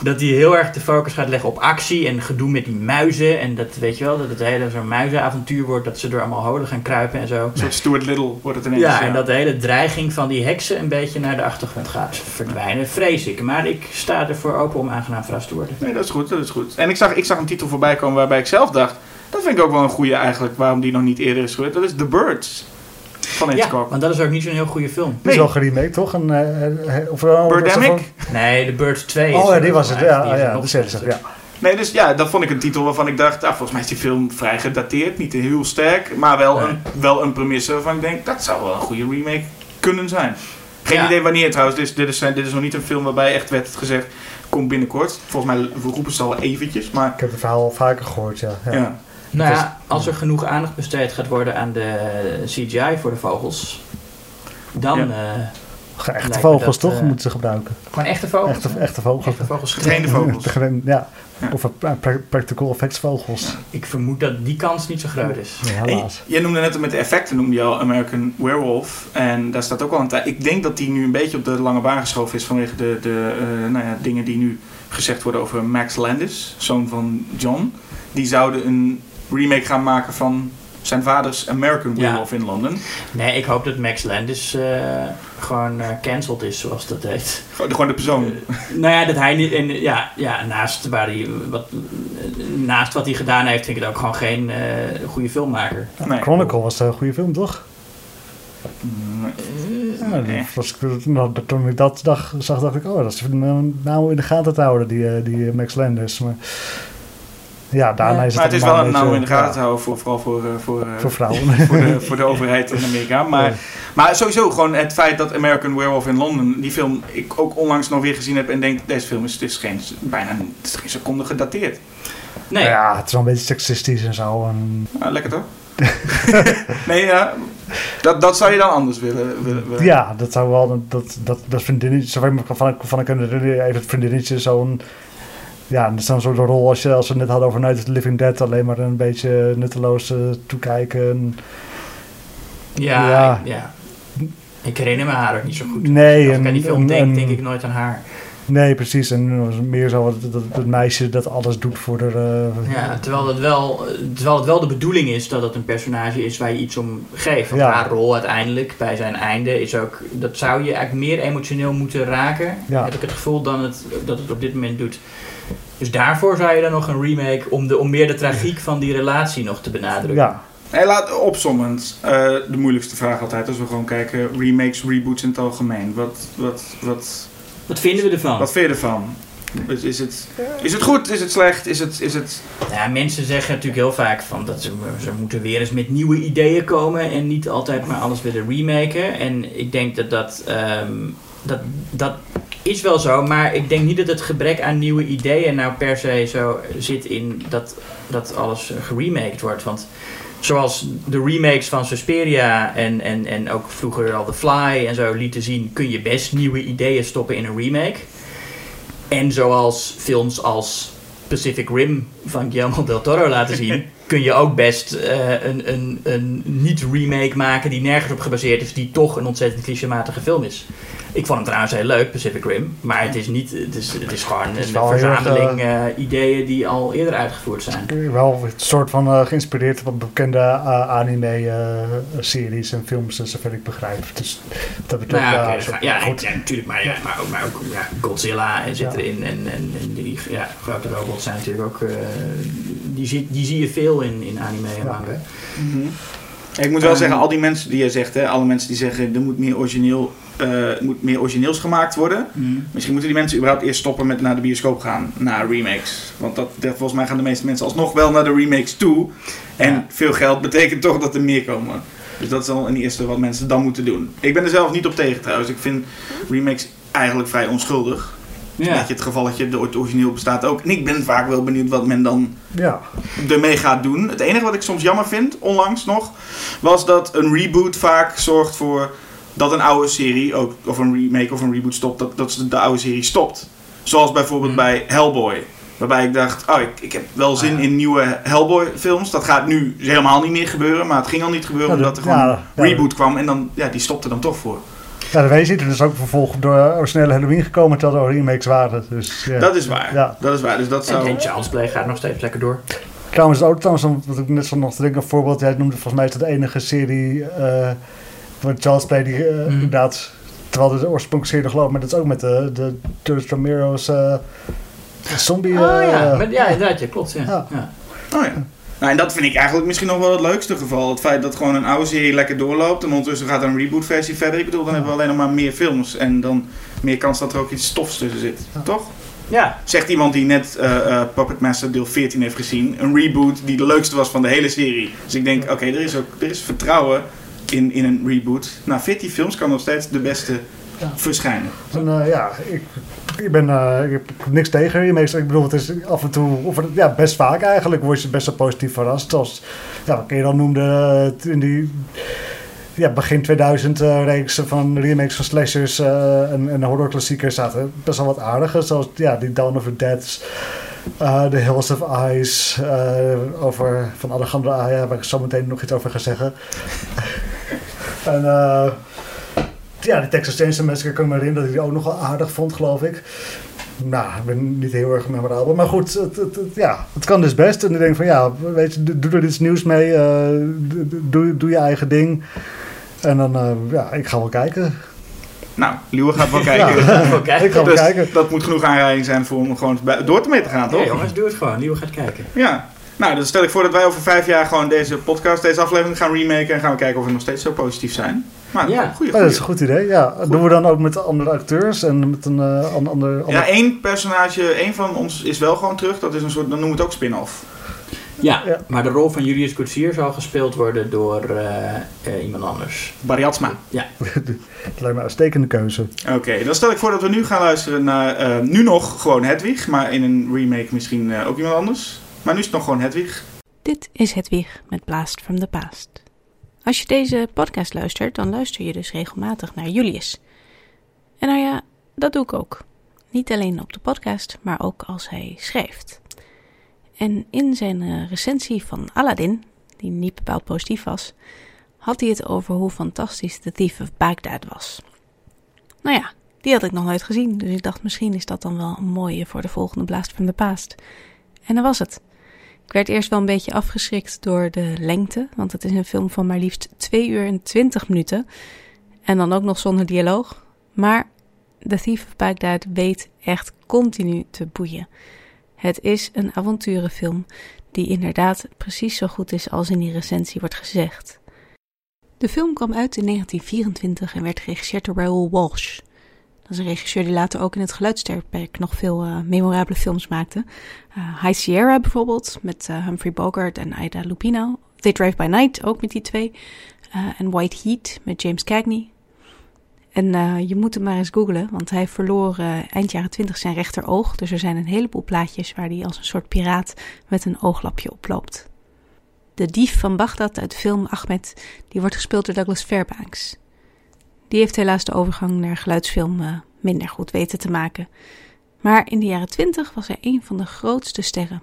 dat die heel erg de focus gaat leggen op actie en gedoe met die muizen. En dat weet je wel, dat het hele zo'n muizenavontuur wordt, dat ze door allemaal holen gaan kruipen en zo. Soort Stuart Little wordt het ineens. Ja, en dat de hele dreiging van die heksen een beetje naar de achtergrond gaat verdwijnen, vrees ik. Maar ik sta ervoor open om aangenaam verrast te worden. Nee, dat is goed, dat is goed. En ik zag, ik zag een titel voorbij komen waarbij ik zelf dacht... Dat vind ik ook wel een goede eigenlijk, waarom die nog niet eerder is gebeurd. Dat is The Birds van Ja, want dat is ook niet zo'n heel goede film. Die is wel geremake, toch? Een, eh, eh, of, Birdemic? Nee, The Birds 2 is Oh ja, die was het. Ja, die ja, nog dat zei slechter. ze. Ja. Nee, dus ja, dat vond ik een titel waarvan ik dacht... Ah, volgens mij is die film vrij gedateerd, niet heel sterk... maar wel, Nee. een, wel een premisse waarvan ik denk... dat zou wel een goede remake kunnen zijn. Geen Ja. idee wanneer trouwens. Dit is, dit, is, dit is nog niet een film waarbij echt werd gezegd... komt binnenkort. Volgens mij roepen ze al eventjes, maar... Ik heb het verhaal al vaker gehoord, ja. ja. Ja. Nou ja, als er genoeg aandacht besteed gaat worden aan de CGI voor de vogels, dan, Ja. eh, Echte me vogels dat, toch eh, moeten ze gebruiken. Gewoon echte vogels. Echte, echte vogels. Echte vogels. Getrainde vogels. Ja. Ja. Of practical effects vogels. Ik vermoed dat die kans niet zo groot is. Helaas. jij noemde net met de effecten, noemde je al American Werewolf. En daar staat ook al een tijd. Ik denk dat die nu een beetje op de lange baan geschoven is vanwege de, de eh, nou ja, dingen die nu gezegd worden over Max Landis, zoon van John. Die zouden een remake gaan maken van zijn vaders American Ja. Werewolf in Londen. Nee, ik hoop dat Max Landis eh, gewoon eh, cancelled is, zoals dat heet. Gewoon de, gewoon de persoon. Nou ja, dat hij niet. En, ja, ja naast, waar hij, wat, naast wat hij gedaan heeft, vind ik het ook gewoon geen eh, goede filmmaker. Nee. Chronicle was een goede film, toch? Ja, Nee. was, nou, toen ik dat dag, zag, dacht ik, oh, dat is een nou in de gaten te houden, die, eh, die eh, Max Landis. Maar ja, daarna is het Maar het is wel een beetje, in de gaten houden, voor, vooral voor, eh, voor, eh, voor vrouwen. voor, de, voor de overheid in Amerika. Maar, maar sowieso gewoon het feit dat American Werewolf in Londen, die film, ik ook onlangs nog weer gezien heb en denk, deze film is, het is geen, bijna het is geen seconde gedateerd. Nee, Ja, het is wel een beetje seksistisch en zo. En, Ah, lekker toch? nee, ja. Dat, dat zou je dan anders willen. willen, willen. ja, dat zou wel, dat, dat, dat vriendinnetje, zover ik me van, van ik herinner, heeft het vriendinnetje zo'n, ja, dat is dan zo'n rol als, je, als we het net hadden over Night of the Living Dead, alleen maar een beetje nutteloos eh, toekijken. En, ja, Ja. ja. Ik herinner me haar ook niet zo goed. Nee, Als ik aan die film en- denk, en- denk ik nooit aan haar. Nee, precies. En meer zo dat, dat, dat meisje dat alles doet voor de... eh, Ja, terwijl, het wel, terwijl het wel de bedoeling is dat het een personage is waar je iets om geeft. Want Ja. haar rol uiteindelijk bij zijn einde is ook... Dat zou je eigenlijk meer emotioneel moeten raken, Ja. heb ik het gevoel, dan het, dat het op dit moment doet. Dus daarvoor zou je dan nog een remake om, de, om meer de tragiek van die relatie nog te benadrukken. ja, Hey, laat opzommend. eh, de moeilijkste vraag altijd als we gewoon kijken. Remakes, reboots in het algemeen. Wat, wat, wat, Wat vinden we ervan? wat vind je ervan? Is, is, het, is het goed? Is het slecht? Is het... Is het Ja, mensen zeggen natuurlijk heel vaak van dat ze, ze moeten weer eens met nieuwe ideeën komen en niet altijd maar alles willen remaken. En ik denk dat dat, ehm, dat, dat is wel zo, maar ik denk niet dat het gebrek aan nieuwe ideeën nou per se zo zit in dat, dat alles geremaked wordt. Want zoals de remakes van Suspiria en, en, en ook vroeger al The Fly en zo lieten zien, kun je best nieuwe ideeën stoppen in een remake. En zoals films als Pacific Rim van Guillermo del Toro laten zien, kun je ook best eh, een, een, een niet-remake maken die nergens op gebaseerd is, die toch een ontzettend clichématige film is. Ik vond hem trouwens heel leuk, Pacific Rim, maar het is, niet, het is, het is gewoon is een verzameling eh, ideeën die al eerder uitgevoerd zijn. wel een soort van eh, geïnspireerd op bekende eh, anime-series en films, eh, zover ik begrijp. Dus dat betreft, Nou ja, ja, dat goed. ja, natuurlijk, maar, ja, maar ook, maar ook ja, Godzilla zit Ja. erin en, en, en die ja, grote robots zijn natuurlijk ook, eh, die, zie, die zie je veel in, in anime en Ja. manga. Ik moet wel Ehm. zeggen, al die mensen die je zegt, hè, alle mensen die zeggen er moet meer, origineel, eh, moet meer origineels gemaakt worden. Misschien moeten die mensen überhaupt eerst stoppen met naar de bioscoop gaan, naar remakes. Want dat, dat- volgens mij gaan de meeste mensen alsnog wel naar de remakes toe. En Ja. veel geld betekent toch dat er meer komen. Dus dat is al een eerste wat mensen dan moeten doen. Ik ben er zelf niet op tegen trouwens. Ik vind remakes eigenlijk vrij onschuldig. Een beetje het gevalletje, de het origineel bestaat ook. En ik ben vaak wel benieuwd wat men dan Ja, ermee gaat doen. Het enige wat ik soms jammer vind, onlangs nog, was dat een reboot vaak zorgt voor dat een oude serie, ook, of een remake of een reboot stopt, dat, dat de oude serie stopt. Zoals bijvoorbeeld Hmm. bij Hellboy. Waarbij ik dacht, oh, ik, ik heb wel zin Ah, ja. in nieuwe Hellboy-films. Dat gaat nu helemaal niet meer gebeuren, maar het ging al niet gebeuren Ja, omdat er gewoon ja, ja. een reboot kwam en dan, ja, die stopte dan toch voor. Ja dat weet je. Er is ook vervolgens door originele Halloween gekomen terwijl er remakes waren. Dus, ja. Dat is waar. Ja. Dat is waar. Dus dat En, zou... en Child's Play gaat nog steeds lekker door. Trouwens, ook trouwens, wat ik net zo nog te denken, een voorbeeld. Jij noemde volgens mij is dat de enige serie eh van Charles Play die eh, Mhm. inderdaad, terwijl de oorspronkelijke serie nog loopt, maar dat is ook met de, de George Romero's eh, zombie. oh ja, maar, ja, inderdaad, ja, klopt. Ja. Ja. Ja. Oh ja. Nou, en dat vind ik eigenlijk misschien nog wel het leukste geval. Het feit dat gewoon een oude serie lekker doorloopt en ondertussen gaat er een reboot versie verder. Ik bedoel, dan hebben we alleen nog maar meer films en dan meer kans dat er ook iets stofs tussen zit. Toch? ja. Zegt iemand die net eh, eh, Puppet Master deel 14 heeft gezien. Een reboot die de leukste was van de hele serie. Dus ik denk, oké, er is ook er is vertrouwen in, in een reboot. Nou, 14 films kan nog steeds de beste Ja. verschijnen. En, eh, ja, ik, ik ben eh, ik heb niks tegen remakes. Ik bedoel, het is af en toe, of ja, best vaak eigenlijk, word je best wel positief verrast. Als, ja, wat je dan noemde, eh, in die ja, begin 2000 eh reeksen van remakes van slashers eh, en, en horrorklassiekers zaten best wel wat aardige. Zoals ja, die Dawn of the Dead, eh The Hills of Ice, over van Alejandro Aya, waar ik zo meteen nog iets over ga zeggen. en eh, ja, die Texas Chainsaw Massacre kan ik me herinneren dat ik die ook nog wel aardig vond, geloof ik. Nou, ik ben niet heel erg memorabel. Maar goed, het, het, het- ja, het kan dus best. En ik denk van ja, weet je, doe er iets nieuws mee. eh, doe- doe, je eigen ding. En dan, eh, ja, ik ga wel kijken. Nou, Liewe gaat wel kijken. Ik ga wel Dus kijken. dat moet genoeg aanrijding zijn voor om gewoon door te mee te gaan, Ja, toch? jongens, doe het gewoon. Nieuwe gaat kijken. Ja. Nou, dan stel ik voor dat wij over vijf jaar gewoon deze podcast, deze aflevering gaan remaken en gaan we kijken of we nog steeds zo positief zijn. Maar Ja. goeie, dat is een goed idee. Ja, doen we dan ook met andere acteurs en met een eh, ander... ander, ander- Ja, één personage, één van ons is wel gewoon terug. Dat is een soort, dan noemen we het ook spin-off. Ja, Ja. maar de rol van Julius Koetsier zal gespeeld worden door eh, eh, iemand anders. Bariatsma. Ja. Het lijkt me een uitstekende keuze. Oké, dan stel ik voor dat we nu gaan luisteren naar eh, nu nog gewoon Hedwig, maar in een remake misschien eh, ook iemand anders. Maar nu is het nog gewoon Hedwig. Dit is Hedwig met Blast from the Past. Als je deze podcast luistert, dan luister je dus regelmatig naar Julius. En nou ja, dat doe ik ook. Niet alleen op de podcast, maar ook als hij schrijft. En in zijn eh, recensie van Aladdin, die niet bepaald positief was, had hij het over hoe fantastisch The Thief of Baghdad was. Nou ja, die had ik nog nooit gezien, dus ik dacht misschien is dat dan wel een mooie voor de volgende Blast from the Past. En dat was het. Ik werd eerst wel een beetje afgeschrikt door de lengte, want het is een film van maar liefst 2 uur en 20 minuten. En dan ook nog zonder dialoog. Maar The Thief of Baghdad weet echt continu te boeien. Het is een avonturenfilm die inderdaad precies zo goed is als in die recensie wordt gezegd. De film kwam uit in 1924 en werd geregisseerd door Raoul Walsh. Dat is een regisseur die later ook in het geluidsterperk nog veel eh, memorabele films maakte. Uh, High Sierra bijvoorbeeld, met uh, Humphrey Bogart en Ida Lupino. They Drive By Night, ook met die twee. En White Heat, met James Cagney. En je moet hem maar eens googlen, want hij verloor eind jaren twintig zijn rechteroog. Dus er zijn een heleboel plaatjes waar hij als een soort piraat met een ooglapje oploopt. De dief van Bagdad uit de film Ahmed, die wordt gespeeld door Douglas Fairbanks. Die heeft helaas de overgang naar geluidsfilm uh, minder goed weten te maken. Maar in de jaren twintig was hij een van de grootste sterren.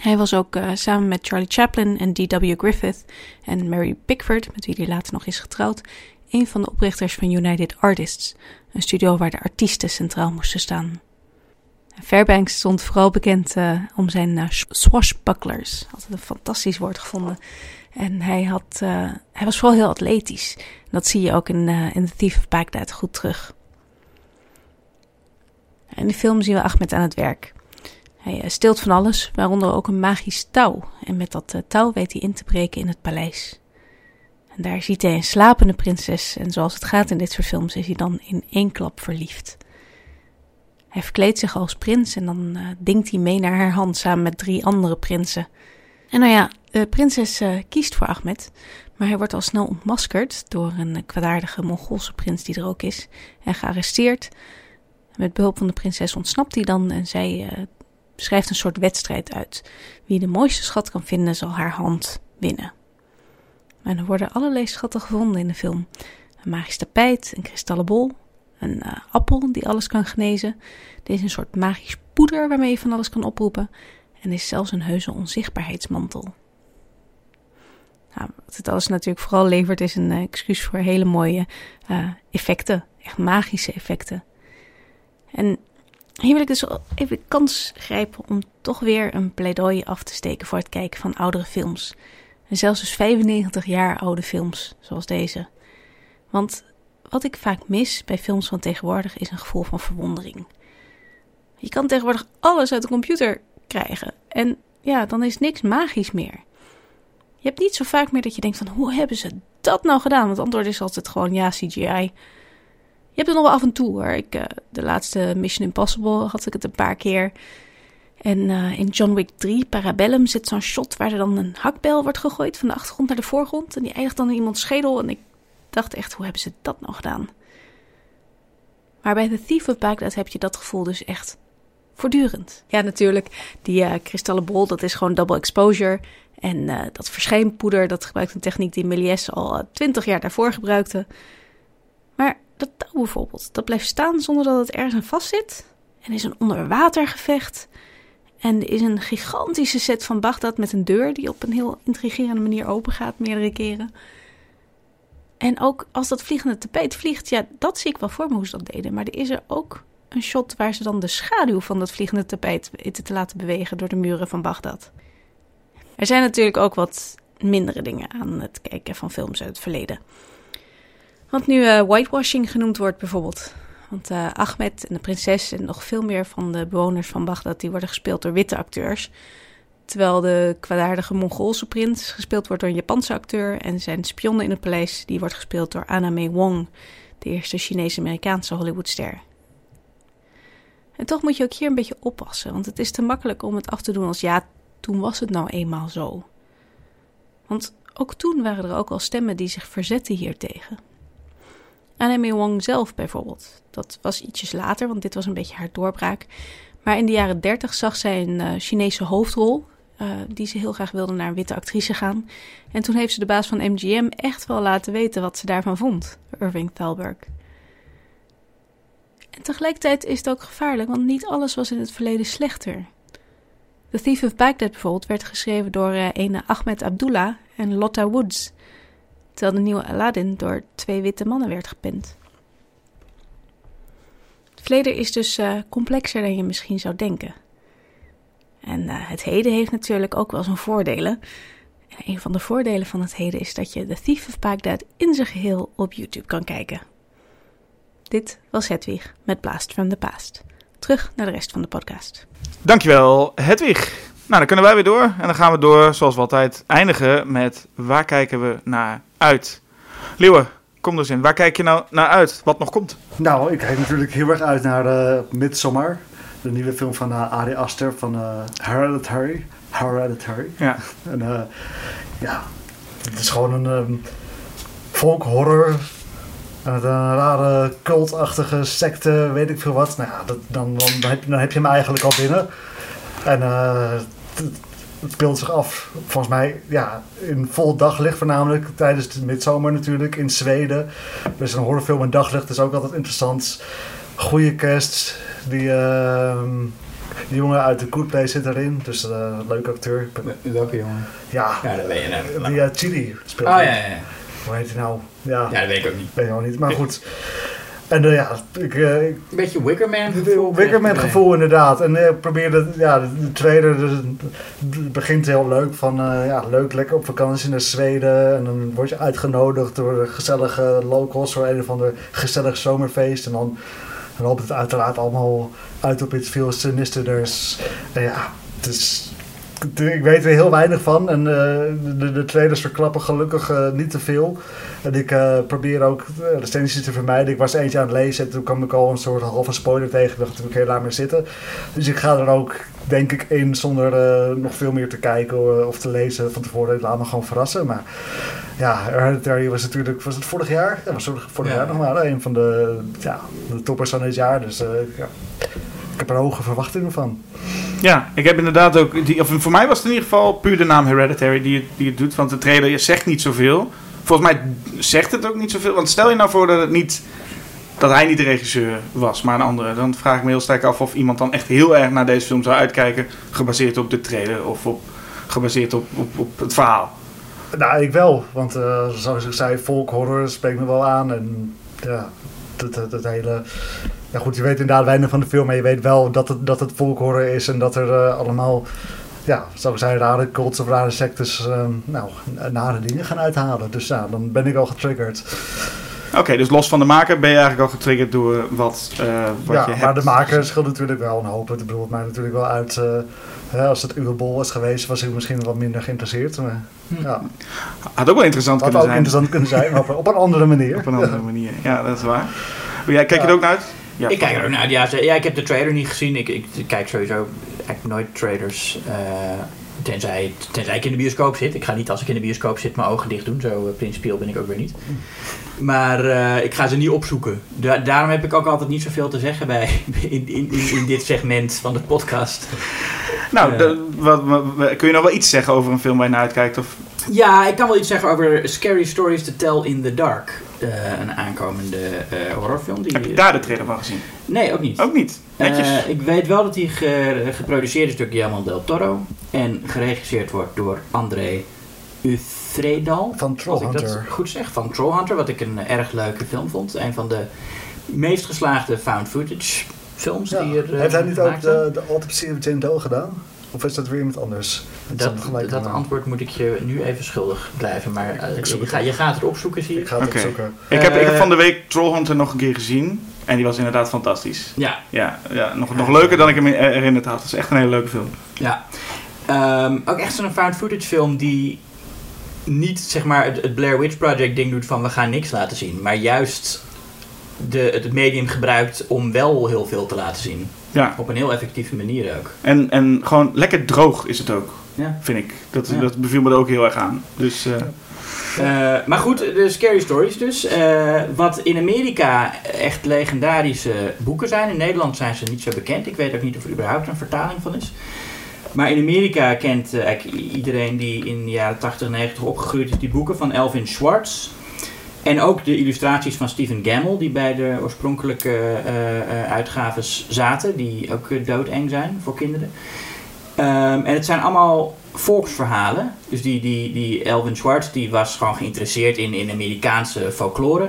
Hij was ook uh, samen met Charlie Chaplin en D.W. Griffith en Mary Pickford, met wie hij later nog is getrouwd, een van de oprichters van United Artists, een studio waar de artiesten centraal moesten staan. Fairbanks stond vooral bekend uh, om zijn swashbucklers. Altijd een fantastisch woord gevonden. En hij, had, uh, hij was vooral heel atletisch. Dat zie je ook in, in The Thief of Baghdad goed terug. In de film zien we Ahmed aan het werk. Hij steelt van alles, waaronder ook een magisch touw. En met dat touw weet hij in te breken in het paleis. En daar ziet hij een slapende prinses. En zoals het gaat in dit soort films is hij dan in één klap verliefd. Hij verkleedt zich als prins en dan uh, dinkt hij mee naar haar hand samen met drie andere prinsen. En nou ja, de prinses uh, kiest voor Ahmed, maar hij wordt al snel ontmaskerd door een kwaadaardige Mongoolse prins die er ook is en gearresteerd. Met behulp van de prinses ontsnapt hij dan en zij uh, schrijft een soort wedstrijd uit. Wie de mooiste schat kan vinden zal haar hand winnen. En er worden allerlei schatten gevonden in de film. Een magisch tapijt, een kristallen bol, een appel die alles kan genezen. Er is een soort magisch poeder waarmee je van alles kan oproepen. En is zelfs een heuse onzichtbaarheidsmantel. Nou, wat het alles natuurlijk vooral levert is een uh, excuus voor hele mooie uh, effecten. Echt magische effecten. En hier wil ik dus even kans grijpen om toch weer een pleidooi af te steken voor het kijken van oudere films. En zelfs dus 95 jaar oude films, zoals deze. Want wat ik vaak mis bij films van tegenwoordig is een gevoel van verwondering. Je kan tegenwoordig alles uit de computer krijgen. En ja, dan is niks magisch meer. Je hebt niet zo vaak meer dat je denkt van hoe hebben ze dat nou gedaan? Want het antwoord is altijd gewoon ja, CGI. Je hebt het nog wel af en toe hoor. Ik, uh, de laatste Mission Impossible had ik het een paar keer. En uh, in John Wick 3, Parabellum, zit zo'n shot waar er dan een hakbel wordt gegooid van de achtergrond naar de voorgrond. En die eindigt dan in iemands schedel. En ik dacht echt, hoe hebben ze dat nou gedaan? Maar bij The Thief of Baghdad heb je dat gevoel dus echt Ja, natuurlijk. Die eh kristallen bol, dat is gewoon double exposure. En eh, dat verschijnpoeder, dat gebruikt een techniek die Méliès al twintig jaar daarvoor gebruikte. Maar dat touw bijvoorbeeld, dat blijft staan zonder dat het ergens aan vastzit. En is een onderwatergevecht. En is een gigantische set van Bagdad met een deur die op een heel intrigerende manier open gaat, meerdere keren. En ook als dat vliegende tapijt vliegt, ja, dat zie ik wel voor me hoe ze dat deden. Maar er is er ook een shot waar ze dan de schaduw van dat vliegende tapijt weten te laten bewegen door de muren van Bagdad. Er zijn natuurlijk ook wat mindere dingen aan het kijken van films uit het verleden. Want nu eh, whitewashing genoemd wordt bijvoorbeeld. Want eh, Ahmed en de prinses en nog veel meer van de bewoners van Bagdad... die worden gespeeld door witte acteurs. Terwijl de kwaadaardige Mongoolse prins gespeeld wordt door een Japanse acteur... en zijn spionne in het paleis die wordt gespeeld door Anna May Wong... de eerste Chinese-Amerikaanse Hollywoodster. En toch moet je ook hier een beetje oppassen... want het is te makkelijk om het af te doen als... ja, toen was het nou eenmaal zo. Want ook toen waren er ook al stemmen die zich verzetten hiertegen... Anne Wong zelf bijvoorbeeld. Dat was ietsjes later, want dit was een beetje haar doorbraak. Maar in de jaren 30 zag zij een uh, Chinese hoofdrol. Uh, die ze heel graag wilde naar een witte actrice gaan. En toen heeft ze de baas van MGM echt wel laten weten wat ze daarvan vond, Irving Thalberg. Tegelijkertijd is het ook gevaarlijk, want niet alles was in het verleden slechter. The Thief of Baghdad bijvoorbeeld werd geschreven door uh, ene Ahmed Abdullah en Lotta Woods terwijl de nieuwe Aladdin door twee witte mannen werd gepend. Het verleden is dus uh, complexer dan je misschien zou denken. En uh, het heden heeft natuurlijk ook wel zijn voordelen. En een van de voordelen van het heden is dat je The Thief of Baghdad in zijn geheel op YouTube kan kijken. Dit was Hedwig met Blast from the Past. Terug naar de rest van de podcast. Dankjewel, Hedwig. Nou, dan kunnen wij weer door. En dan gaan we door, zoals we altijd eindigen, met waar kijken we naar uit? Leeuwen, kom dus in. Waar kijk je nou naar uit? Wat nog komt? Nou, ik kijk natuurlijk heel erg uit naar uh, Midsommar. De nieuwe film van uh, Ari Aster van uh, Hereditary. Hereditary. Ja. en uh, ja, het is gewoon een um, folk horror. Een rare cultachtige secte, weet ik veel wat. Nou ja, dat, dan, dan, dan, heb, dan heb je hem eigenlijk al binnen. En het speelt zich af, volgens mij, ja, in vol daglicht voornamelijk. Tijdens de midzomer natuurlijk, in Zweden. Dus een horrorfilm in daglicht is ook altijd interessant. Goede cast. Die, uh, die jongen uit de Good Place zit erin. Dus uh, een leuke acteur. Welke jongen? Ja, ja dat weet je. Die uh, Chili speelt. Oh ja, ja, ja. Hoe heet hij nou? Ja, ja, dat weet ik ook niet. Weet ik ook niet, maar goed. En uh, ja, ik, uh, een beetje Wickerman gevoel. Wickerman gevoel inderdaad. En ik uh, probeerde, ja, de, de tweede dus, het begint heel leuk van, uh, ja, leuk, lekker op vakantie naar Zweden. En dan word je uitgenodigd door gezellige locals voor een of ander gezellig zomerfeest. En dan, dan loopt het uiteraard allemaal uit op iets veel sinisterders. En ja, het is... Ik weet er heel weinig van en de, de trailers verklappen gelukkig niet te veel. En ik uh, probeer ook recensies te vermijden. Ik was eentje aan het lezen en toen kwam ik al een soort halve spoiler tegen. Ik dacht, oké, laat maar zitten. Dus ik ga er ook, denk ik, in zonder nog veel meer te kijken of te lezen van tevoren. Ik laat me gewoon verrassen. Maar ja, Hereditary was natuurlijk, was het vorig jaar? Ja, was vorig ja. jaar nog maar een van de, ja, de toppers van dit jaar. Dus uh, ja, ik heb er hoge verwachtingen van. Ja, ik heb inderdaad ook, die, of voor mij was het in ieder geval puur de naam Hereditary die, die het doet. Want de trailer zegt niet zoveel. Volgens mij zegt het ook niet zoveel. Want stel je nou voor dat het niet dat hij niet de regisseur was, maar een andere. Dan vraag ik me heel sterk af of iemand dan echt heel erg naar deze film zou uitkijken, gebaseerd op de trailer of op, gebaseerd op, op, op het verhaal. Nou, ik wel. Want uh, zoals ik zei, folk horror spreekt me wel aan. En ja, dat, dat, dat hele... Ja goed, je weet inderdaad weinig van de film, maar je weet wel dat het, dat het folk horror is en dat er uh, allemaal ja, zou ik zeggen, rare cults of rare sectes uh, nou, nare dingen gaan uithalen. Dus ja, dan ben ik al getriggerd. Oké, okay, dus los van de maker ben je eigenlijk al getriggerd door wat, uh, wat ja, je hebt. maar de maker scheelt natuurlijk wel een hoop. Het bedoelt mij natuurlijk wel uit... Hè, als het uw bol was geweest, was ik misschien wat minder geïnteresseerd. Maar, ja. Had ook wel interessant Had kunnen ook zijn. interessant kunnen zijn, maar op, op een andere manier. Op een andere manier, ja, dat is waar. Jij, kijk je er ook naar uit? Ja, ik kijk er ook naar. Ja, ja, ik heb de trailer niet gezien. Ik, ik, ik kijk sowieso eigenlijk nooit trailers. Uh, Tenzij, tenzij ik in de bioscoop zit. Ik ga niet als ik in de bioscoop zit mijn ogen dicht doen. Zo eh, principieel ben ik ook weer niet. Maar eh, ik ga ze niet opzoeken. Da- daarom heb ik ook altijd niet zoveel te zeggen bij, in, in, in, in dit segment van de podcast. Nou, Ja. de- wat, wat- kun je nog wel iets zeggen over een film waar je naar uitkijkt? Of... Ja, ik kan wel iets zeggen over Scary Stories to Tell in the Dark. Eh, een aankomende eh, horrorfilm. Die, Heb je daar de trailer van gezien? Nee, ook niet. Ook niet. Netjes. Eh, ik weet wel dat hij ge- geproduceerd is door Guillermo del Toro. En geregisseerd wordt door André Ufredal. Van Als ik dat Trollhunter. goed zeg. Van Trollhunter, wat ik een erg leuke film vond. Een van de meest geslaagde found footage films Ja. die er Heeft hij niet ook de, de Jane Doe gedaan? Of is dat weer iemand anders? Dat, dat antwoord moet ik je nu even schuldig blijven. Maar eh, je, ga, je gaat het opzoeken, zie Ik ik. ga het opzoeken. ik, heb, ik heb eh, van de week Trollhunter nog een keer gezien. En die was inderdaad fantastisch. Ja, Ja, ja nog, nog leuker dan ik hem herinnerd had. Het is echt een hele leuke film. Ja. Ehm, ook echt zo'n found footage film die niet zeg maar het, het Blair Witch Project ding doet van we gaan niks laten zien. Maar juist de, het medium gebruikt om wel heel veel te laten zien. Ja, Op een heel effectieve manier ook. en, en gewoon lekker droog is het ook, Ja. vind ik. Dat, Ja. dat beviel me er ook heel erg aan. Dus eh, Eh, maar goed, de Scary Stories dus. Eh, wat in Amerika echt legendarische boeken zijn. In Nederland zijn ze niet zo bekend. Ik weet ook niet of er überhaupt een vertaling van is. Maar in Amerika kent eigenlijk iedereen die in de jaren 80 en 90 opgegroeid is die boeken van Elvin Schwartz. En ook de illustraties van Stephen Gammell, die bij de oorspronkelijke eh, uitgaves zaten, die ook eh, doodeng zijn voor kinderen. Ehm, en het zijn allemaal volksverhalen. Dus die, die, die Elvin Schwartz die was gewoon geïnteresseerd in, in Amerikaanse folklore.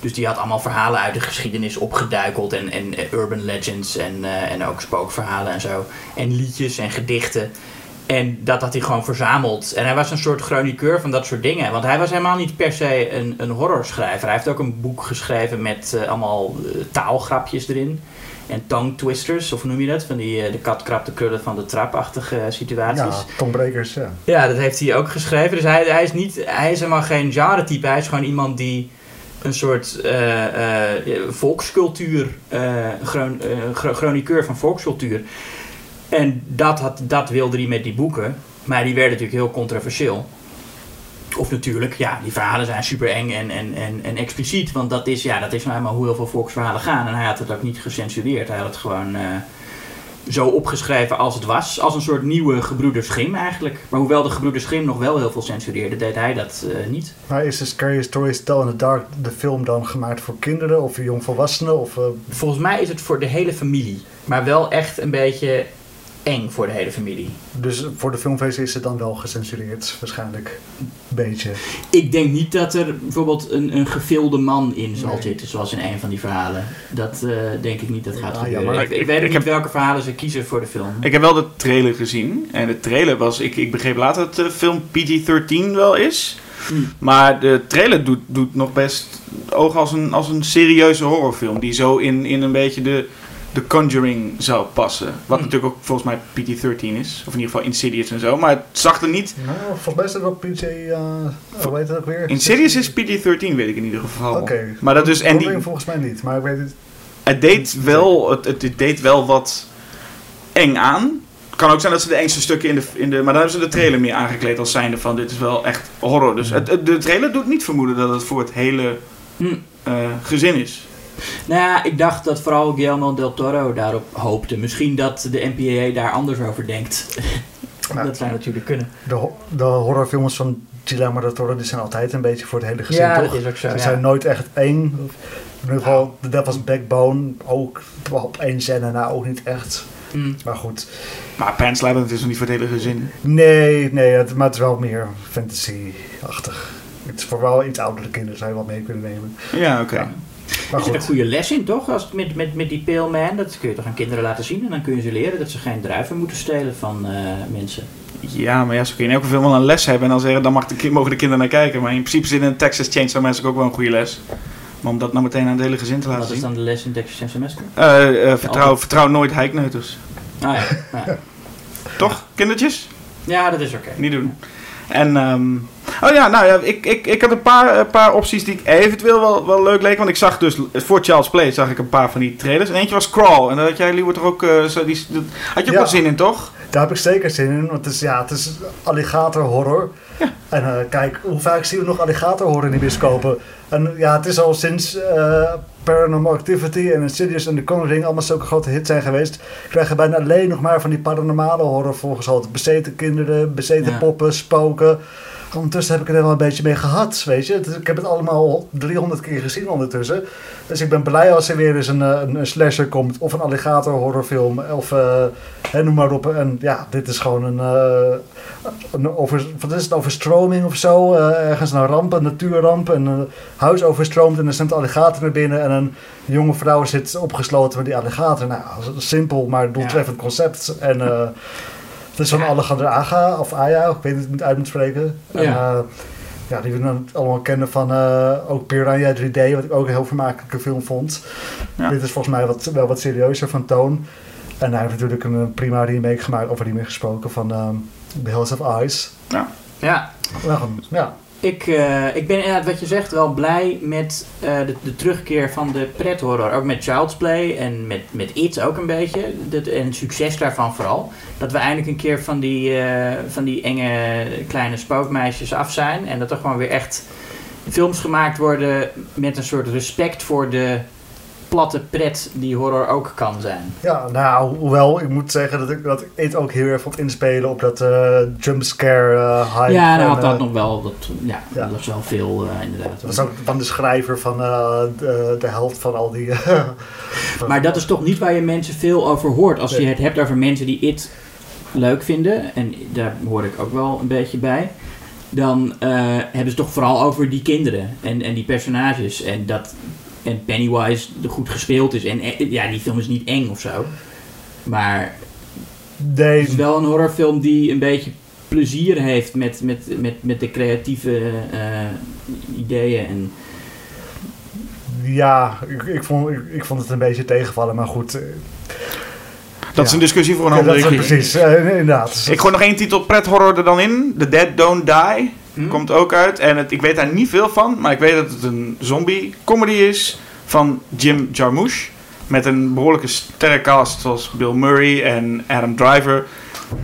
Dus die had allemaal verhalen uit de geschiedenis opgeduikeld. En, en urban legends en, en ook spookverhalen en zo. En liedjes en gedichten. En dat had hij gewoon verzameld. En hij was een soort chroniqueur van dat soort dingen. Want hij was helemaal niet per se een, een horrorschrijver. Hij heeft ook een boek geschreven met eh, allemaal eh, taalgrapjes erin. En tongue twisters, of hoe noem je dat? Van die eh, de kat de krullen van de trap-achtige situaties. Ja, Tongbrekers, ja. Ja, dat heeft hij ook geschreven. Dus hij, hij, is, niet, hij is helemaal geen genre-type. Hij is gewoon iemand die een soort volkscultuur, chron- chro- chroniqueur van volkscultuur. En dat, had, dat wilde hij met die boeken. Maar die werden natuurlijk heel controversieel. Of natuurlijk, ja, die verhalen zijn super eng en, en, en, en expliciet. Want dat is, ja, dat is nou eenmaal hoe heel veel volksverhalen gaan. En hij had het ook niet gecensureerd. Hij had het gewoon... eh, zo opgeschreven als het was. Als een soort nieuwe Gebroeders Grimm eigenlijk. Maar hoewel de Gebroeders Grimm nog wel heel veel censureerde, deed hij dat eh, niet. Maar is de Scary Stories Tell in the Dark de film dan gemaakt voor kinderen of voor jongvolwassenen? Of, eh, Volgens mij is het voor de hele familie. Maar wel echt een beetje eng voor de hele familie. dus voor de filmversie is het dan wel gecensureerd, waarschijnlijk. Een beetje. Ik denk niet dat er bijvoorbeeld een, een gefilde man in zal Nee. zitten, zoals in een van die verhalen. Dat eh, denk ik niet dat gaat Ah, gebeuren. Ik, ik Ik- weet ook ik niet heb- welke verhalen ze kiezen voor de film. ik heb wel de trailer gezien. En de trailer was, ik, ik begreep later dat de film PG-13 wel is. Hmm. Maar de trailer doet, doet nog best oog als een, als een serieuze horrorfilm. Die zo in, in een beetje de, de Conjuring zou passen. Wat Hmm. natuurlijk ook volgens mij PG-13 is. Of in ieder geval Insidious en zo. Maar het zag er niet... Nou, volgens mij is het wel PJ, uh, hoe heet het ook weer? Insidious is PG-13 weet ik in ieder geval. Oké. Maar dat dus... En die, Conjuring volgens mij niet, maar ik weet het. het, deed wel, het, het, het deed wel wat eng aan. Het kan ook zijn dat ze de engste stukken in de, in de... Maar dan hebben ze de trailer meer aangekleed als zijnde van... Dit is wel echt horror. Dus het, het- de trailer doet niet vermoeden dat het voor het hele Hm. eh, gezin is. Nou ja, ik dacht dat vooral Guillermo del Toro daarop hoopte. Misschien dat de NPA daar anders over denkt. Nou, dat zou natuurlijk kunnen. de, de horrorfilms van Guillermo del Toro die zijn altijd een beetje voor het hele gezin, ja, toch? dat is ook zo. Ze ja. zijn nooit echt één. In ieder geval, The Devil's Backbone ook op één scène na ook niet echt. Hm. Maar goed. Maar Pan's Labyrinth is nog niet voor het hele gezin. Nee, nee, het, maar het is wel meer fantasy-achtig. Het is voor wel iets oudere kinderen zou je wat mee kunnen nemen. Ja, oké. Ja. Maar Er zit een goed, goede les in, toch? Als met, met, met die Pale Man, dat kun je toch aan kinderen laten zien. En dan kun je ze leren dat ze geen druiven moeten stelen van eh, mensen. Ja, maar ja, zo kun je in elke film wel een les hebben en dan zeggen, dan mag de, mogen de kinderen naar kijken. Maar in principe zit in Texas Chainsaw Massacre ook wel een goede les. Maar om dat nou meteen aan het hele gezin te laten Wat is zien. dan de les in Texas Chainsaw Massacre? Eh, eh, vertrouw, vertrouw nooit heikneuters. Ah ja, ja. Toch, kindertjes? ja dat is oké. Niet doen. En, ehm, oh ja, nou ja, ik, ik, ik had een paar, een paar opties die ik eventueel wel, wel leuk leken. Want ik zag dus, voor Charles Play zag ik een paar van die trailers. En eentje was Crawl. En daar had jij, Lieber, toch ook, eh, zo, die, dat- had je ook Ja. wel zin in, toch? Daar heb ik zeker zin in, want het is, ja, het is alligator horror. En eh, kijk, hoe vaak zien we nog alligator horror in de bioscopen? En ja, het is al sinds eh, Paranormal Activity en Insidious en The Conjuring allemaal zulke grote hits zijn geweest, krijgen we bijna alleen nog maar van die paranormale horror volgens Bezeten kinderen, bezeten Ja. poppen, spoken. Ondertussen heb ik er wel een beetje mee gehad, weet je. Dus ik heb het allemaal 300 keer gezien ondertussen. Dus ik ben blij als er weer eens een, eh, een, een slasher komt. Of een alligator horrorfilm. Of eh, hè, noem maar op. En ja, dit is gewoon een... eh, een over, wat is het? Overstroming of zo. Ergens een ramp, een natuurramp. En een huis overstroomt en er zit een alligator naar binnen. En een jonge vrouw zit opgesloten met die alligator. Nou, simpel, maar doeltreffend concept. En... eh, het is van Ja. Alejandro Aga, of Aya, ik weet niet het uit moet spreken. En, Ja. eh, ja, die we dan allemaal kennen van eh, ook Piranha 3D, wat ik ook een heel vermakelijke film vond. Ja. Dit is volgens mij wat, wel wat serieuzer van toon. En hij heeft natuurlijk een, prima remake gemaakt, over remake gesproken, van ehm The Hills of Ice. Ja, gewoon, ja. Ik, eh, ik ben inderdaad, wat je zegt, wel blij met eh, de, de terugkeer van de prethorror. Ook met Child's Play en met, met It ook een beetje. Dat, en het succes daarvan vooral. Dat we eindelijk een keer van die, eh, van die enge kleine spookmeisjes af zijn. En dat er gewoon weer echt films gemaakt worden met een soort respect voor de platte pret die horror ook kan zijn. ja, nou, hoewel ik moet zeggen dat ik dat ik ook heel erg vond inspelen op dat eh jumpscare eh hype. ja, dan En, had dat eh, nog wel. Dat, ja, ja. dat was wel veel inderdaad. Dat was ook van de schrijver van de, de helft van al die... Maar dat is toch niet waar je mensen veel over hoort. Als je het hebt over mensen die it leuk vinden, en daar hoor ik ook wel een beetje bij, dan hebben ze toch vooral over die kinderen en, en die personages. En dat en Pennywise goed gespeeld is. En eh, ja, die film is niet eng of zo. Maar Nee, het is wel een horrorfilm die een beetje plezier heeft met, met, met, met de creatieve eh, ideeën. En, Ja, ik, ik, vond, ik, ik vond het een beetje tegenvallen, maar goed. eh, Dat is een discussie voor een andere is keer. precies, inderdaad. Ik gooi nog één titel pret horror er dan in. The Dead Don't Die. Hm? Komt ook uit. En het, ik weet daar niet veel van. Maar ik weet dat het een zombie comedy is. Van Jim Jarmusch. Met een behoorlijke sterrencast. Zoals Bill Murray en Adam Driver.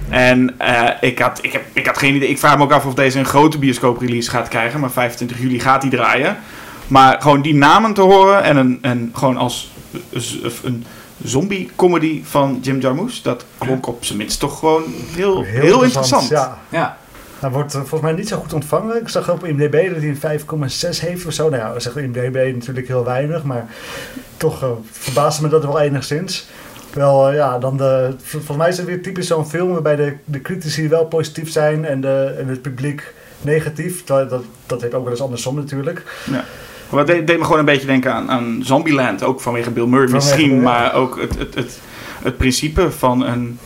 En eh, ik, had, ik, heb, ik had geen idee. Ik vraag me ook af of deze een grote bioscoop-release gaat krijgen. Maar 25 juli gaat die draaien. Maar gewoon die namen te horen. En, een, en gewoon als een zombie-comedy van Jim Jarmusch. Dat klonk op zijn minst toch gewoon heel, heel, interessant. Ja, ja, hij wordt eh, volgens mij niet zo goed ontvangen. Ik zag op IMDb dat hij een 5,6 heeft of zo. Nou ja, zegt IMDb natuurlijk heel weinig, maar toch eh, verbaasde me dat wel enigszins. Wel, eh, ja, dan de, volgens mij is het weer typisch zo'n film waarbij de, de critici wel positief zijn en, de, en het publiek negatief. Dat, dat, dat heeft ook wel eens andersom natuurlijk. Wat deed, deed me gewoon een beetje denken aan, aan Zombieland. Ook vanwege Bill Murray Vanwege misschien. Bill, ja. Maar ook het, het, het, het principe van een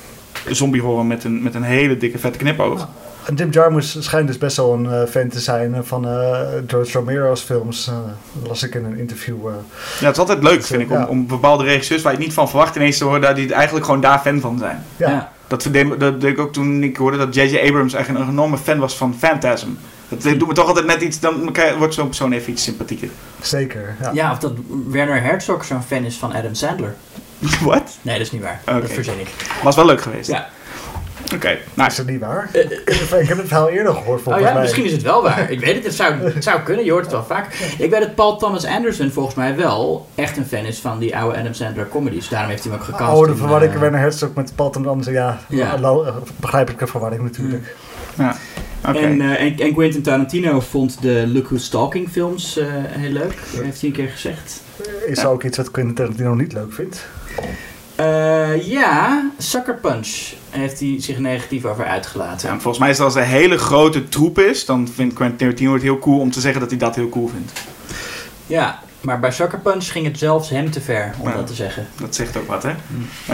zombie horror met een, met een hele dikke vette knipoog. En Jim Jarmusch schijnt dus best wel een eh, fan te zijn eh, van eh, George Romero's films. dat las ik in een interview. Ja, het is altijd leuk, vind ik, om, Ja. om bepaalde regisseurs waar je het niet van verwacht ineens te horen, dat die eigenlijk gewoon daar fan van zijn. ja. ja. Dat, deed, ik ook toen ik hoorde dat J.J. Abrams eigenlijk een enorme fan was van Phantasm. Dat doet me toch altijd net iets, dan wordt zo'n persoon even iets sympathieker. zeker. Ja. Ja, of dat Werner Herzog zo'n fan is van Adam Sandler. Wat? Nee, dat is niet waar. Oké. Dat verzin ik. Was wel leuk geweest. Ja. Oké, nou, Is dat niet waar? ik, heb, ik heb het verhaal eerder gehoord Oh volgens ja, mij. misschien is het wel waar. Ik weet het, het zou, het zou kunnen. Je hoort het wel vaak. Ik weet dat Paul Thomas Anderson volgens mij wel echt een fan is van die oude Adam Sandler comedies. Daarom heeft hij hem ook gecast. Oh, de in, verwarring eh, Werner Herzog met Paul Thomas Anderson. Ja, Ja. eh, begrijp ik de verwarring natuurlijk. ja. En, eh, en, en Quentin Tarantino vond de Look Who's Talking films eh, heel leuk. Heeft hij een keer gezegd. Is er ook iets wat Quentin Tarantino niet leuk vindt? Eh, ja, Sucker Punch heeft hij zich negatief over uitgelaten. Ja, volgens mij is het als een hele grote troep is, dan vindt Quentin Tarantino het heel cool om te zeggen dat hij dat heel cool vindt. Ja, maar bij Sucker Punch ging het zelfs hem te ver om Ja. dat te zeggen. Dat zegt ook wat, hè?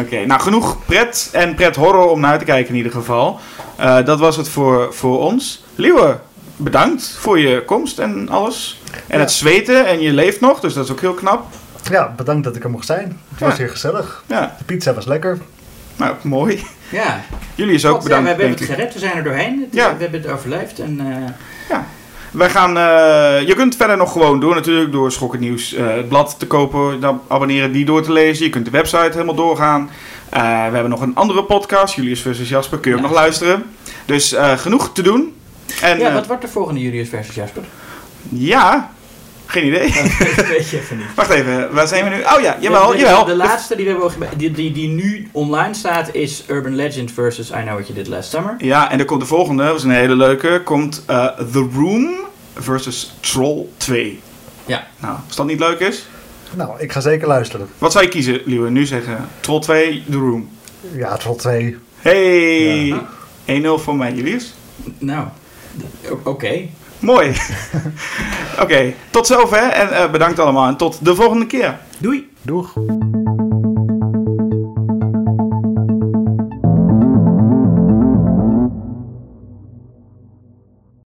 Oké, nou genoeg pret en pret horror om naar uit te kijken in ieder geval. Eh, dat was het voor, voor ons. Liewe, bedankt voor je komst en alles. En Ja. het zweten en je leeft nog, dus dat is ook heel knap. Ja, bedankt dat ik er mocht zijn. Het was Ja. hier gezellig. Ja, De pizza was lekker. nou mooi. Ja, Jullie is ook God, ja, bedankt, we hebben het gered, we zijn er doorheen. Het- Ja. We hebben het overleefd. En, eh, Wij gaan, eh, je kunt verder nog gewoon door natuurlijk door Schokken Nieuws eh, het blad te kopen, dan abonneren, die door te lezen. Je kunt de website helemaal doorgaan. Eh, we hebben nog een andere podcast, Julius versus Jasper, kun je ook Ja. nog luisteren. Dus eh, genoeg te doen. En Ja, wat wordt de volgende Julius versus Jasper? ja, geen idee. Dat weet je even niet. Wacht even, waar zijn we nu? Oh ja, jawel, de, de, jawel. De laatste die, we hebben, die, die, die nu online staat is Urban Legend versus I Know What You Did Last Summer. Ja, en er komt de volgende, dat is een hele leuke, komt eh, The Room versus Troll 2. Ja. Nou, als dat niet leuk is, Nou, ik ga zeker luisteren. wat zou je kiezen, Liewe? Nu zeggen Troll 2, The Room. Ja, Troll 2. Hey, Ja. 1-0 voor mij, Julius. Nou, oké. Mooi. Oké, tot zover en eh, bedankt allemaal en tot de volgende keer. Doei! Doeg.